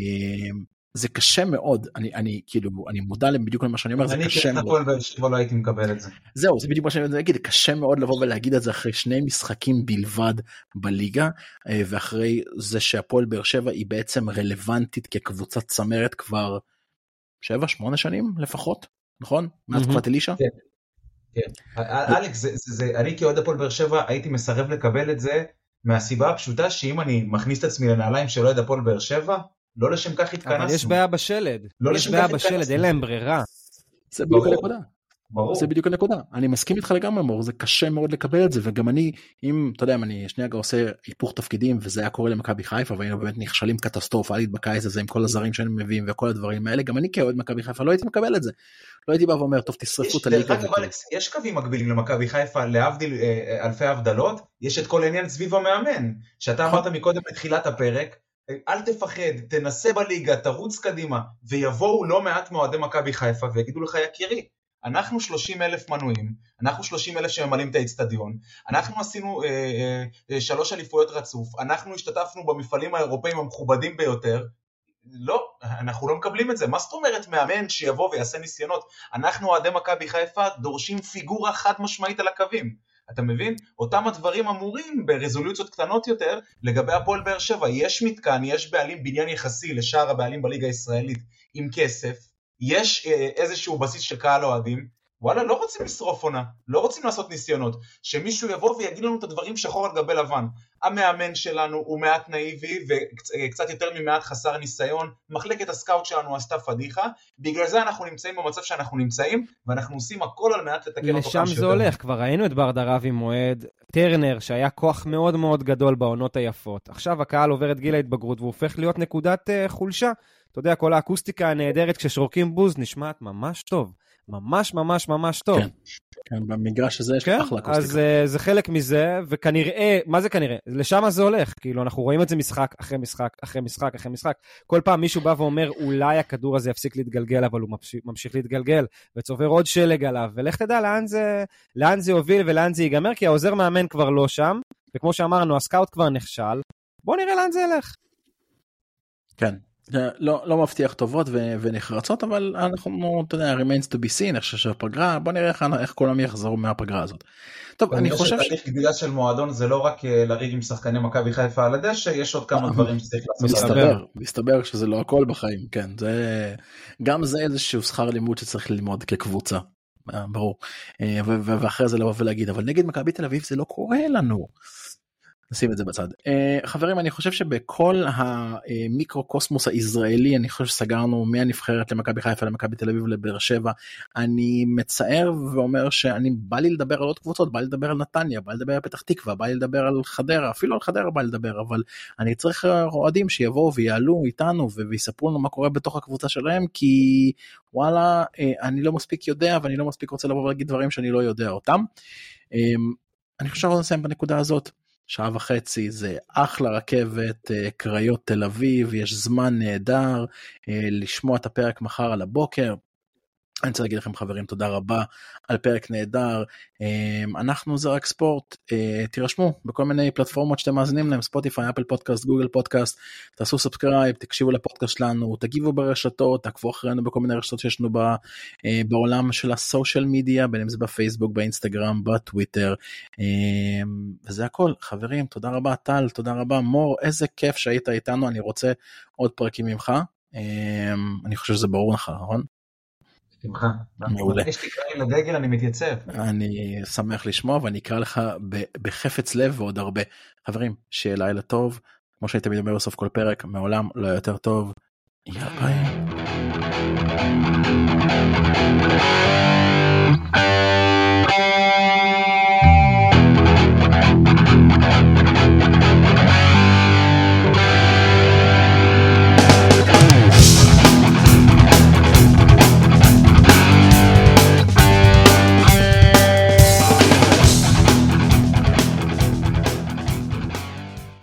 [SPEAKER 1] זה קשה מאוד, אני, אני כאילו, אני מודע בדיוק למה שאני אומר, זה
[SPEAKER 3] אני
[SPEAKER 1] קשה מאוד.
[SPEAKER 3] שבע לא הייתי מקבל את זה.
[SPEAKER 1] זהו, זה בדיוק מה שאני רוצה להגיד, קשה מאוד לבוא ולהגיד את זה אחרי שני משחקים בלבד בליגה, ואחרי זה שהפועל באר שבע היא בעצם רלוונטית כקבוצת צמרת כבר 7-8 שנים לפחות, נכון? מאז
[SPEAKER 4] מהמם.
[SPEAKER 1] תקופת אלישע?
[SPEAKER 3] כן. כן. אלכס, זה, אני כאוהד הפועל באר שבע הייתי מסרב לקבל את זה מהסיבה הפשוטה שאם אני מכניס את עצמי לנעליים של אוהד הפועל באר שבע, לא לשם כך התכנסנו.
[SPEAKER 4] אבל יש בעיה בשלד,
[SPEAKER 3] לא
[SPEAKER 4] יש בעיה בשלד. אין להם ברירה.
[SPEAKER 1] זה בדיוק
[SPEAKER 3] ברור.
[SPEAKER 1] הנקודה.
[SPEAKER 3] ברור.
[SPEAKER 1] זה בדיוק הנקודה אני מסכים איתך לגמרי מור זה קשה מאוד לקבל את זה וגם אני אם אתה יודע אם אני שנייה עושה היפוך תפקידים וזה היה קורה למכבי חיפה והיינו באמת נכשלים קטסטרופלית בקיץ הזה עם כל הזרים שהיינו מביאים וכל הדברים האלה גם אני כאוהד מכבי חיפה לא הייתי מקבל את זה. לא הייתי בא ואומר טוב תשרפו את הליגה.
[SPEAKER 3] יש קווים מקבילים למכבי חיפה, להבדיל אה, אה, אלפי הבדלות, יש את כל העניין סביב המאמן, שאתה
[SPEAKER 1] נכון.
[SPEAKER 3] אמרת מקודם בתחילת הפרק, אל תפחד, תנסה בליגה, תרוץ קדימה, ויבואו לא מעט מאוהדי מכבי חיפה ויגידו לך, יקירי, אנחנו 30 אלף מנויים, אנחנו 30 אלף שממלאים את האיצטדיון, אנחנו עשינו אה, אה, אה, שלוש אליפויות רצוף, אנחנו השתתפנו במפעלים האירופאים המכובדים ביותר, לא, אנחנו לא מקבלים את זה. מה זאת אומרת מאמן שיבוא ויעשה ניסיונות? אנחנו אוהדי מכבי חיפה דורשים פיגורה חד משמעית על הקווים. אתה מבין? אותם הדברים אמורים ברזולוציות קטנות יותר לגבי הפועל באר שבע. יש מתקן, יש בעלים בניין יחסי לשאר הבעלים בליגה הישראלית עם כסף, יש אה, איזשהו בסיס של קהל אוהדים, וואלה, לא רוצים לשרוף עונה, לא רוצים לעשות ניסיונות. שמישהו יבוא ויגיד לנו את הדברים שחור על גבי לבן. המאמן שלנו הוא מעט נאיבי וקצת יותר ממעט חסר ניסיון, מחלקת הסקאוט שלנו עשתה פדיחה, בגלל זה אנחנו נמצאים במצב שאנחנו נמצאים, ואנחנו עושים הכל על מנת לתקן אותו
[SPEAKER 4] לשם
[SPEAKER 3] כמה
[SPEAKER 4] זה
[SPEAKER 3] שיותר.
[SPEAKER 4] הולך, כבר ראינו את ברדה רב עם מועד, טרנר, שהיה כוח מאוד מאוד גדול בעונות היפות. עכשיו הקהל עובר את גיל ההתבגרות והוא הופך להיות נקודת uh, חולשה. אתה יודע, כל האקוסטיקה הנהדרת כששורקים בוז נשמעת ממש טוב. ממש ממש ממש טוב.
[SPEAKER 1] כן. כן, במגרש הזה יש
[SPEAKER 4] כן,
[SPEAKER 1] אחלה
[SPEAKER 4] אז
[SPEAKER 1] אקוסטיקה.
[SPEAKER 4] uh, זה חלק מזה, וכנראה, מה זה כנראה? לשם זה הולך, כאילו, אנחנו רואים את זה משחק אחרי משחק אחרי משחק אחרי משחק. כל פעם מישהו בא ואומר, אולי הכדור הזה יפסיק להתגלגל, אבל הוא ממשיך, ממשיך להתגלגל, וצובר עוד שלג עליו, ולך תדע לאן זה, לאן זה יוביל ולאן זה ייגמר, כי העוזר מאמן כבר לא שם, וכמו שאמרנו, הסקאוט כבר נכשל, בואו נראה לאן זה ילך.
[SPEAKER 1] כן. לא לא מבטיח טובות ו- ונחרצות אבל אנחנו אתה יודע remains to be seen אני חושב שהפגרה בוא נראה איך, איך כולם יחזרו מהפגרה הזאת. טוב אני חושב.
[SPEAKER 3] שתהליך גדילה של מועדון זה לא רק אה, לריב עם שחקני מכבי חיפה על הדשא, יש עוד כמה דברים שצריך לעשות.
[SPEAKER 4] מסתבר.
[SPEAKER 1] מסתבר שזה לא הכל בחיים כן זה גם זה איזשהו שכר לימוד שצריך ללמוד כקבוצה. אה, ברור אה, ואחרי זה לבוא ולהגיד אבל נגד מכבי תל אביב זה לא קורה לנו. נשים את זה בצד. Uh, חברים אני חושב שבכל המיקרו קוסמוס הישראלי אני חושב שסגרנו מהנבחרת למכבי חיפה למכבי תל אביב לבאר שבע. אני מצער ואומר שאני בא לי לדבר על עוד קבוצות בא לי לדבר על נתניה בא לי לדבר על פתח תקווה בא לי לדבר על חדרה אפילו על חדרה בא לדבר אבל אני צריך אוהדים שיבואו ויעלו איתנו ויספרו לנו מה קורה בתוך הקבוצה שלהם כי וואלה uh, אני לא מספיק יודע ואני לא מספיק רוצה לבוא ולהגיד דברים שאני לא יודע אותם. Um, אני חושב שאנחנו נסיים בנקודה הזאת. שעה וחצי זה אחלה רכבת אה, קריות תל אביב יש זמן נהדר אה, לשמוע את הפרק מחר על הבוקר אני רוצה להגיד לכם חברים תודה רבה על פרק נהדר. אמ, אנחנו זה רק ספורט. אה, תירשמו בכל מיני פלטפורמות שאתם מאזינים להם ספוטיפיי אפל פודקאסט גוגל פודקאסט. תעשו subscribe תקשיבו לפודקאסט שלנו תגיבו ברשתות תעקבו אחרינו בכל מיני רשתות שיש לנו אה, בעולם של ה social media בין אם זה בפייסבוק באינסטגרם בטוויטר. אמ, וזה הכל. חברים תודה רבה טל תודה רבה מור איזה כיף שהיית איתנו אני רוצה עוד פרקים ממך. אמ, אני חושב שזה ברור לך נכון?
[SPEAKER 3] בשמחה. מעולה. יש תקרא לי לדגל אני מתייצב.
[SPEAKER 1] אני שמח לשמוע ואני אקרא לך בחפץ לב ועוד הרבה. חברים שיהיה לילה טוב כמו שאני תמיד אומר בסוף כל פרק מעולם לא יותר טוב. יאללה ביי.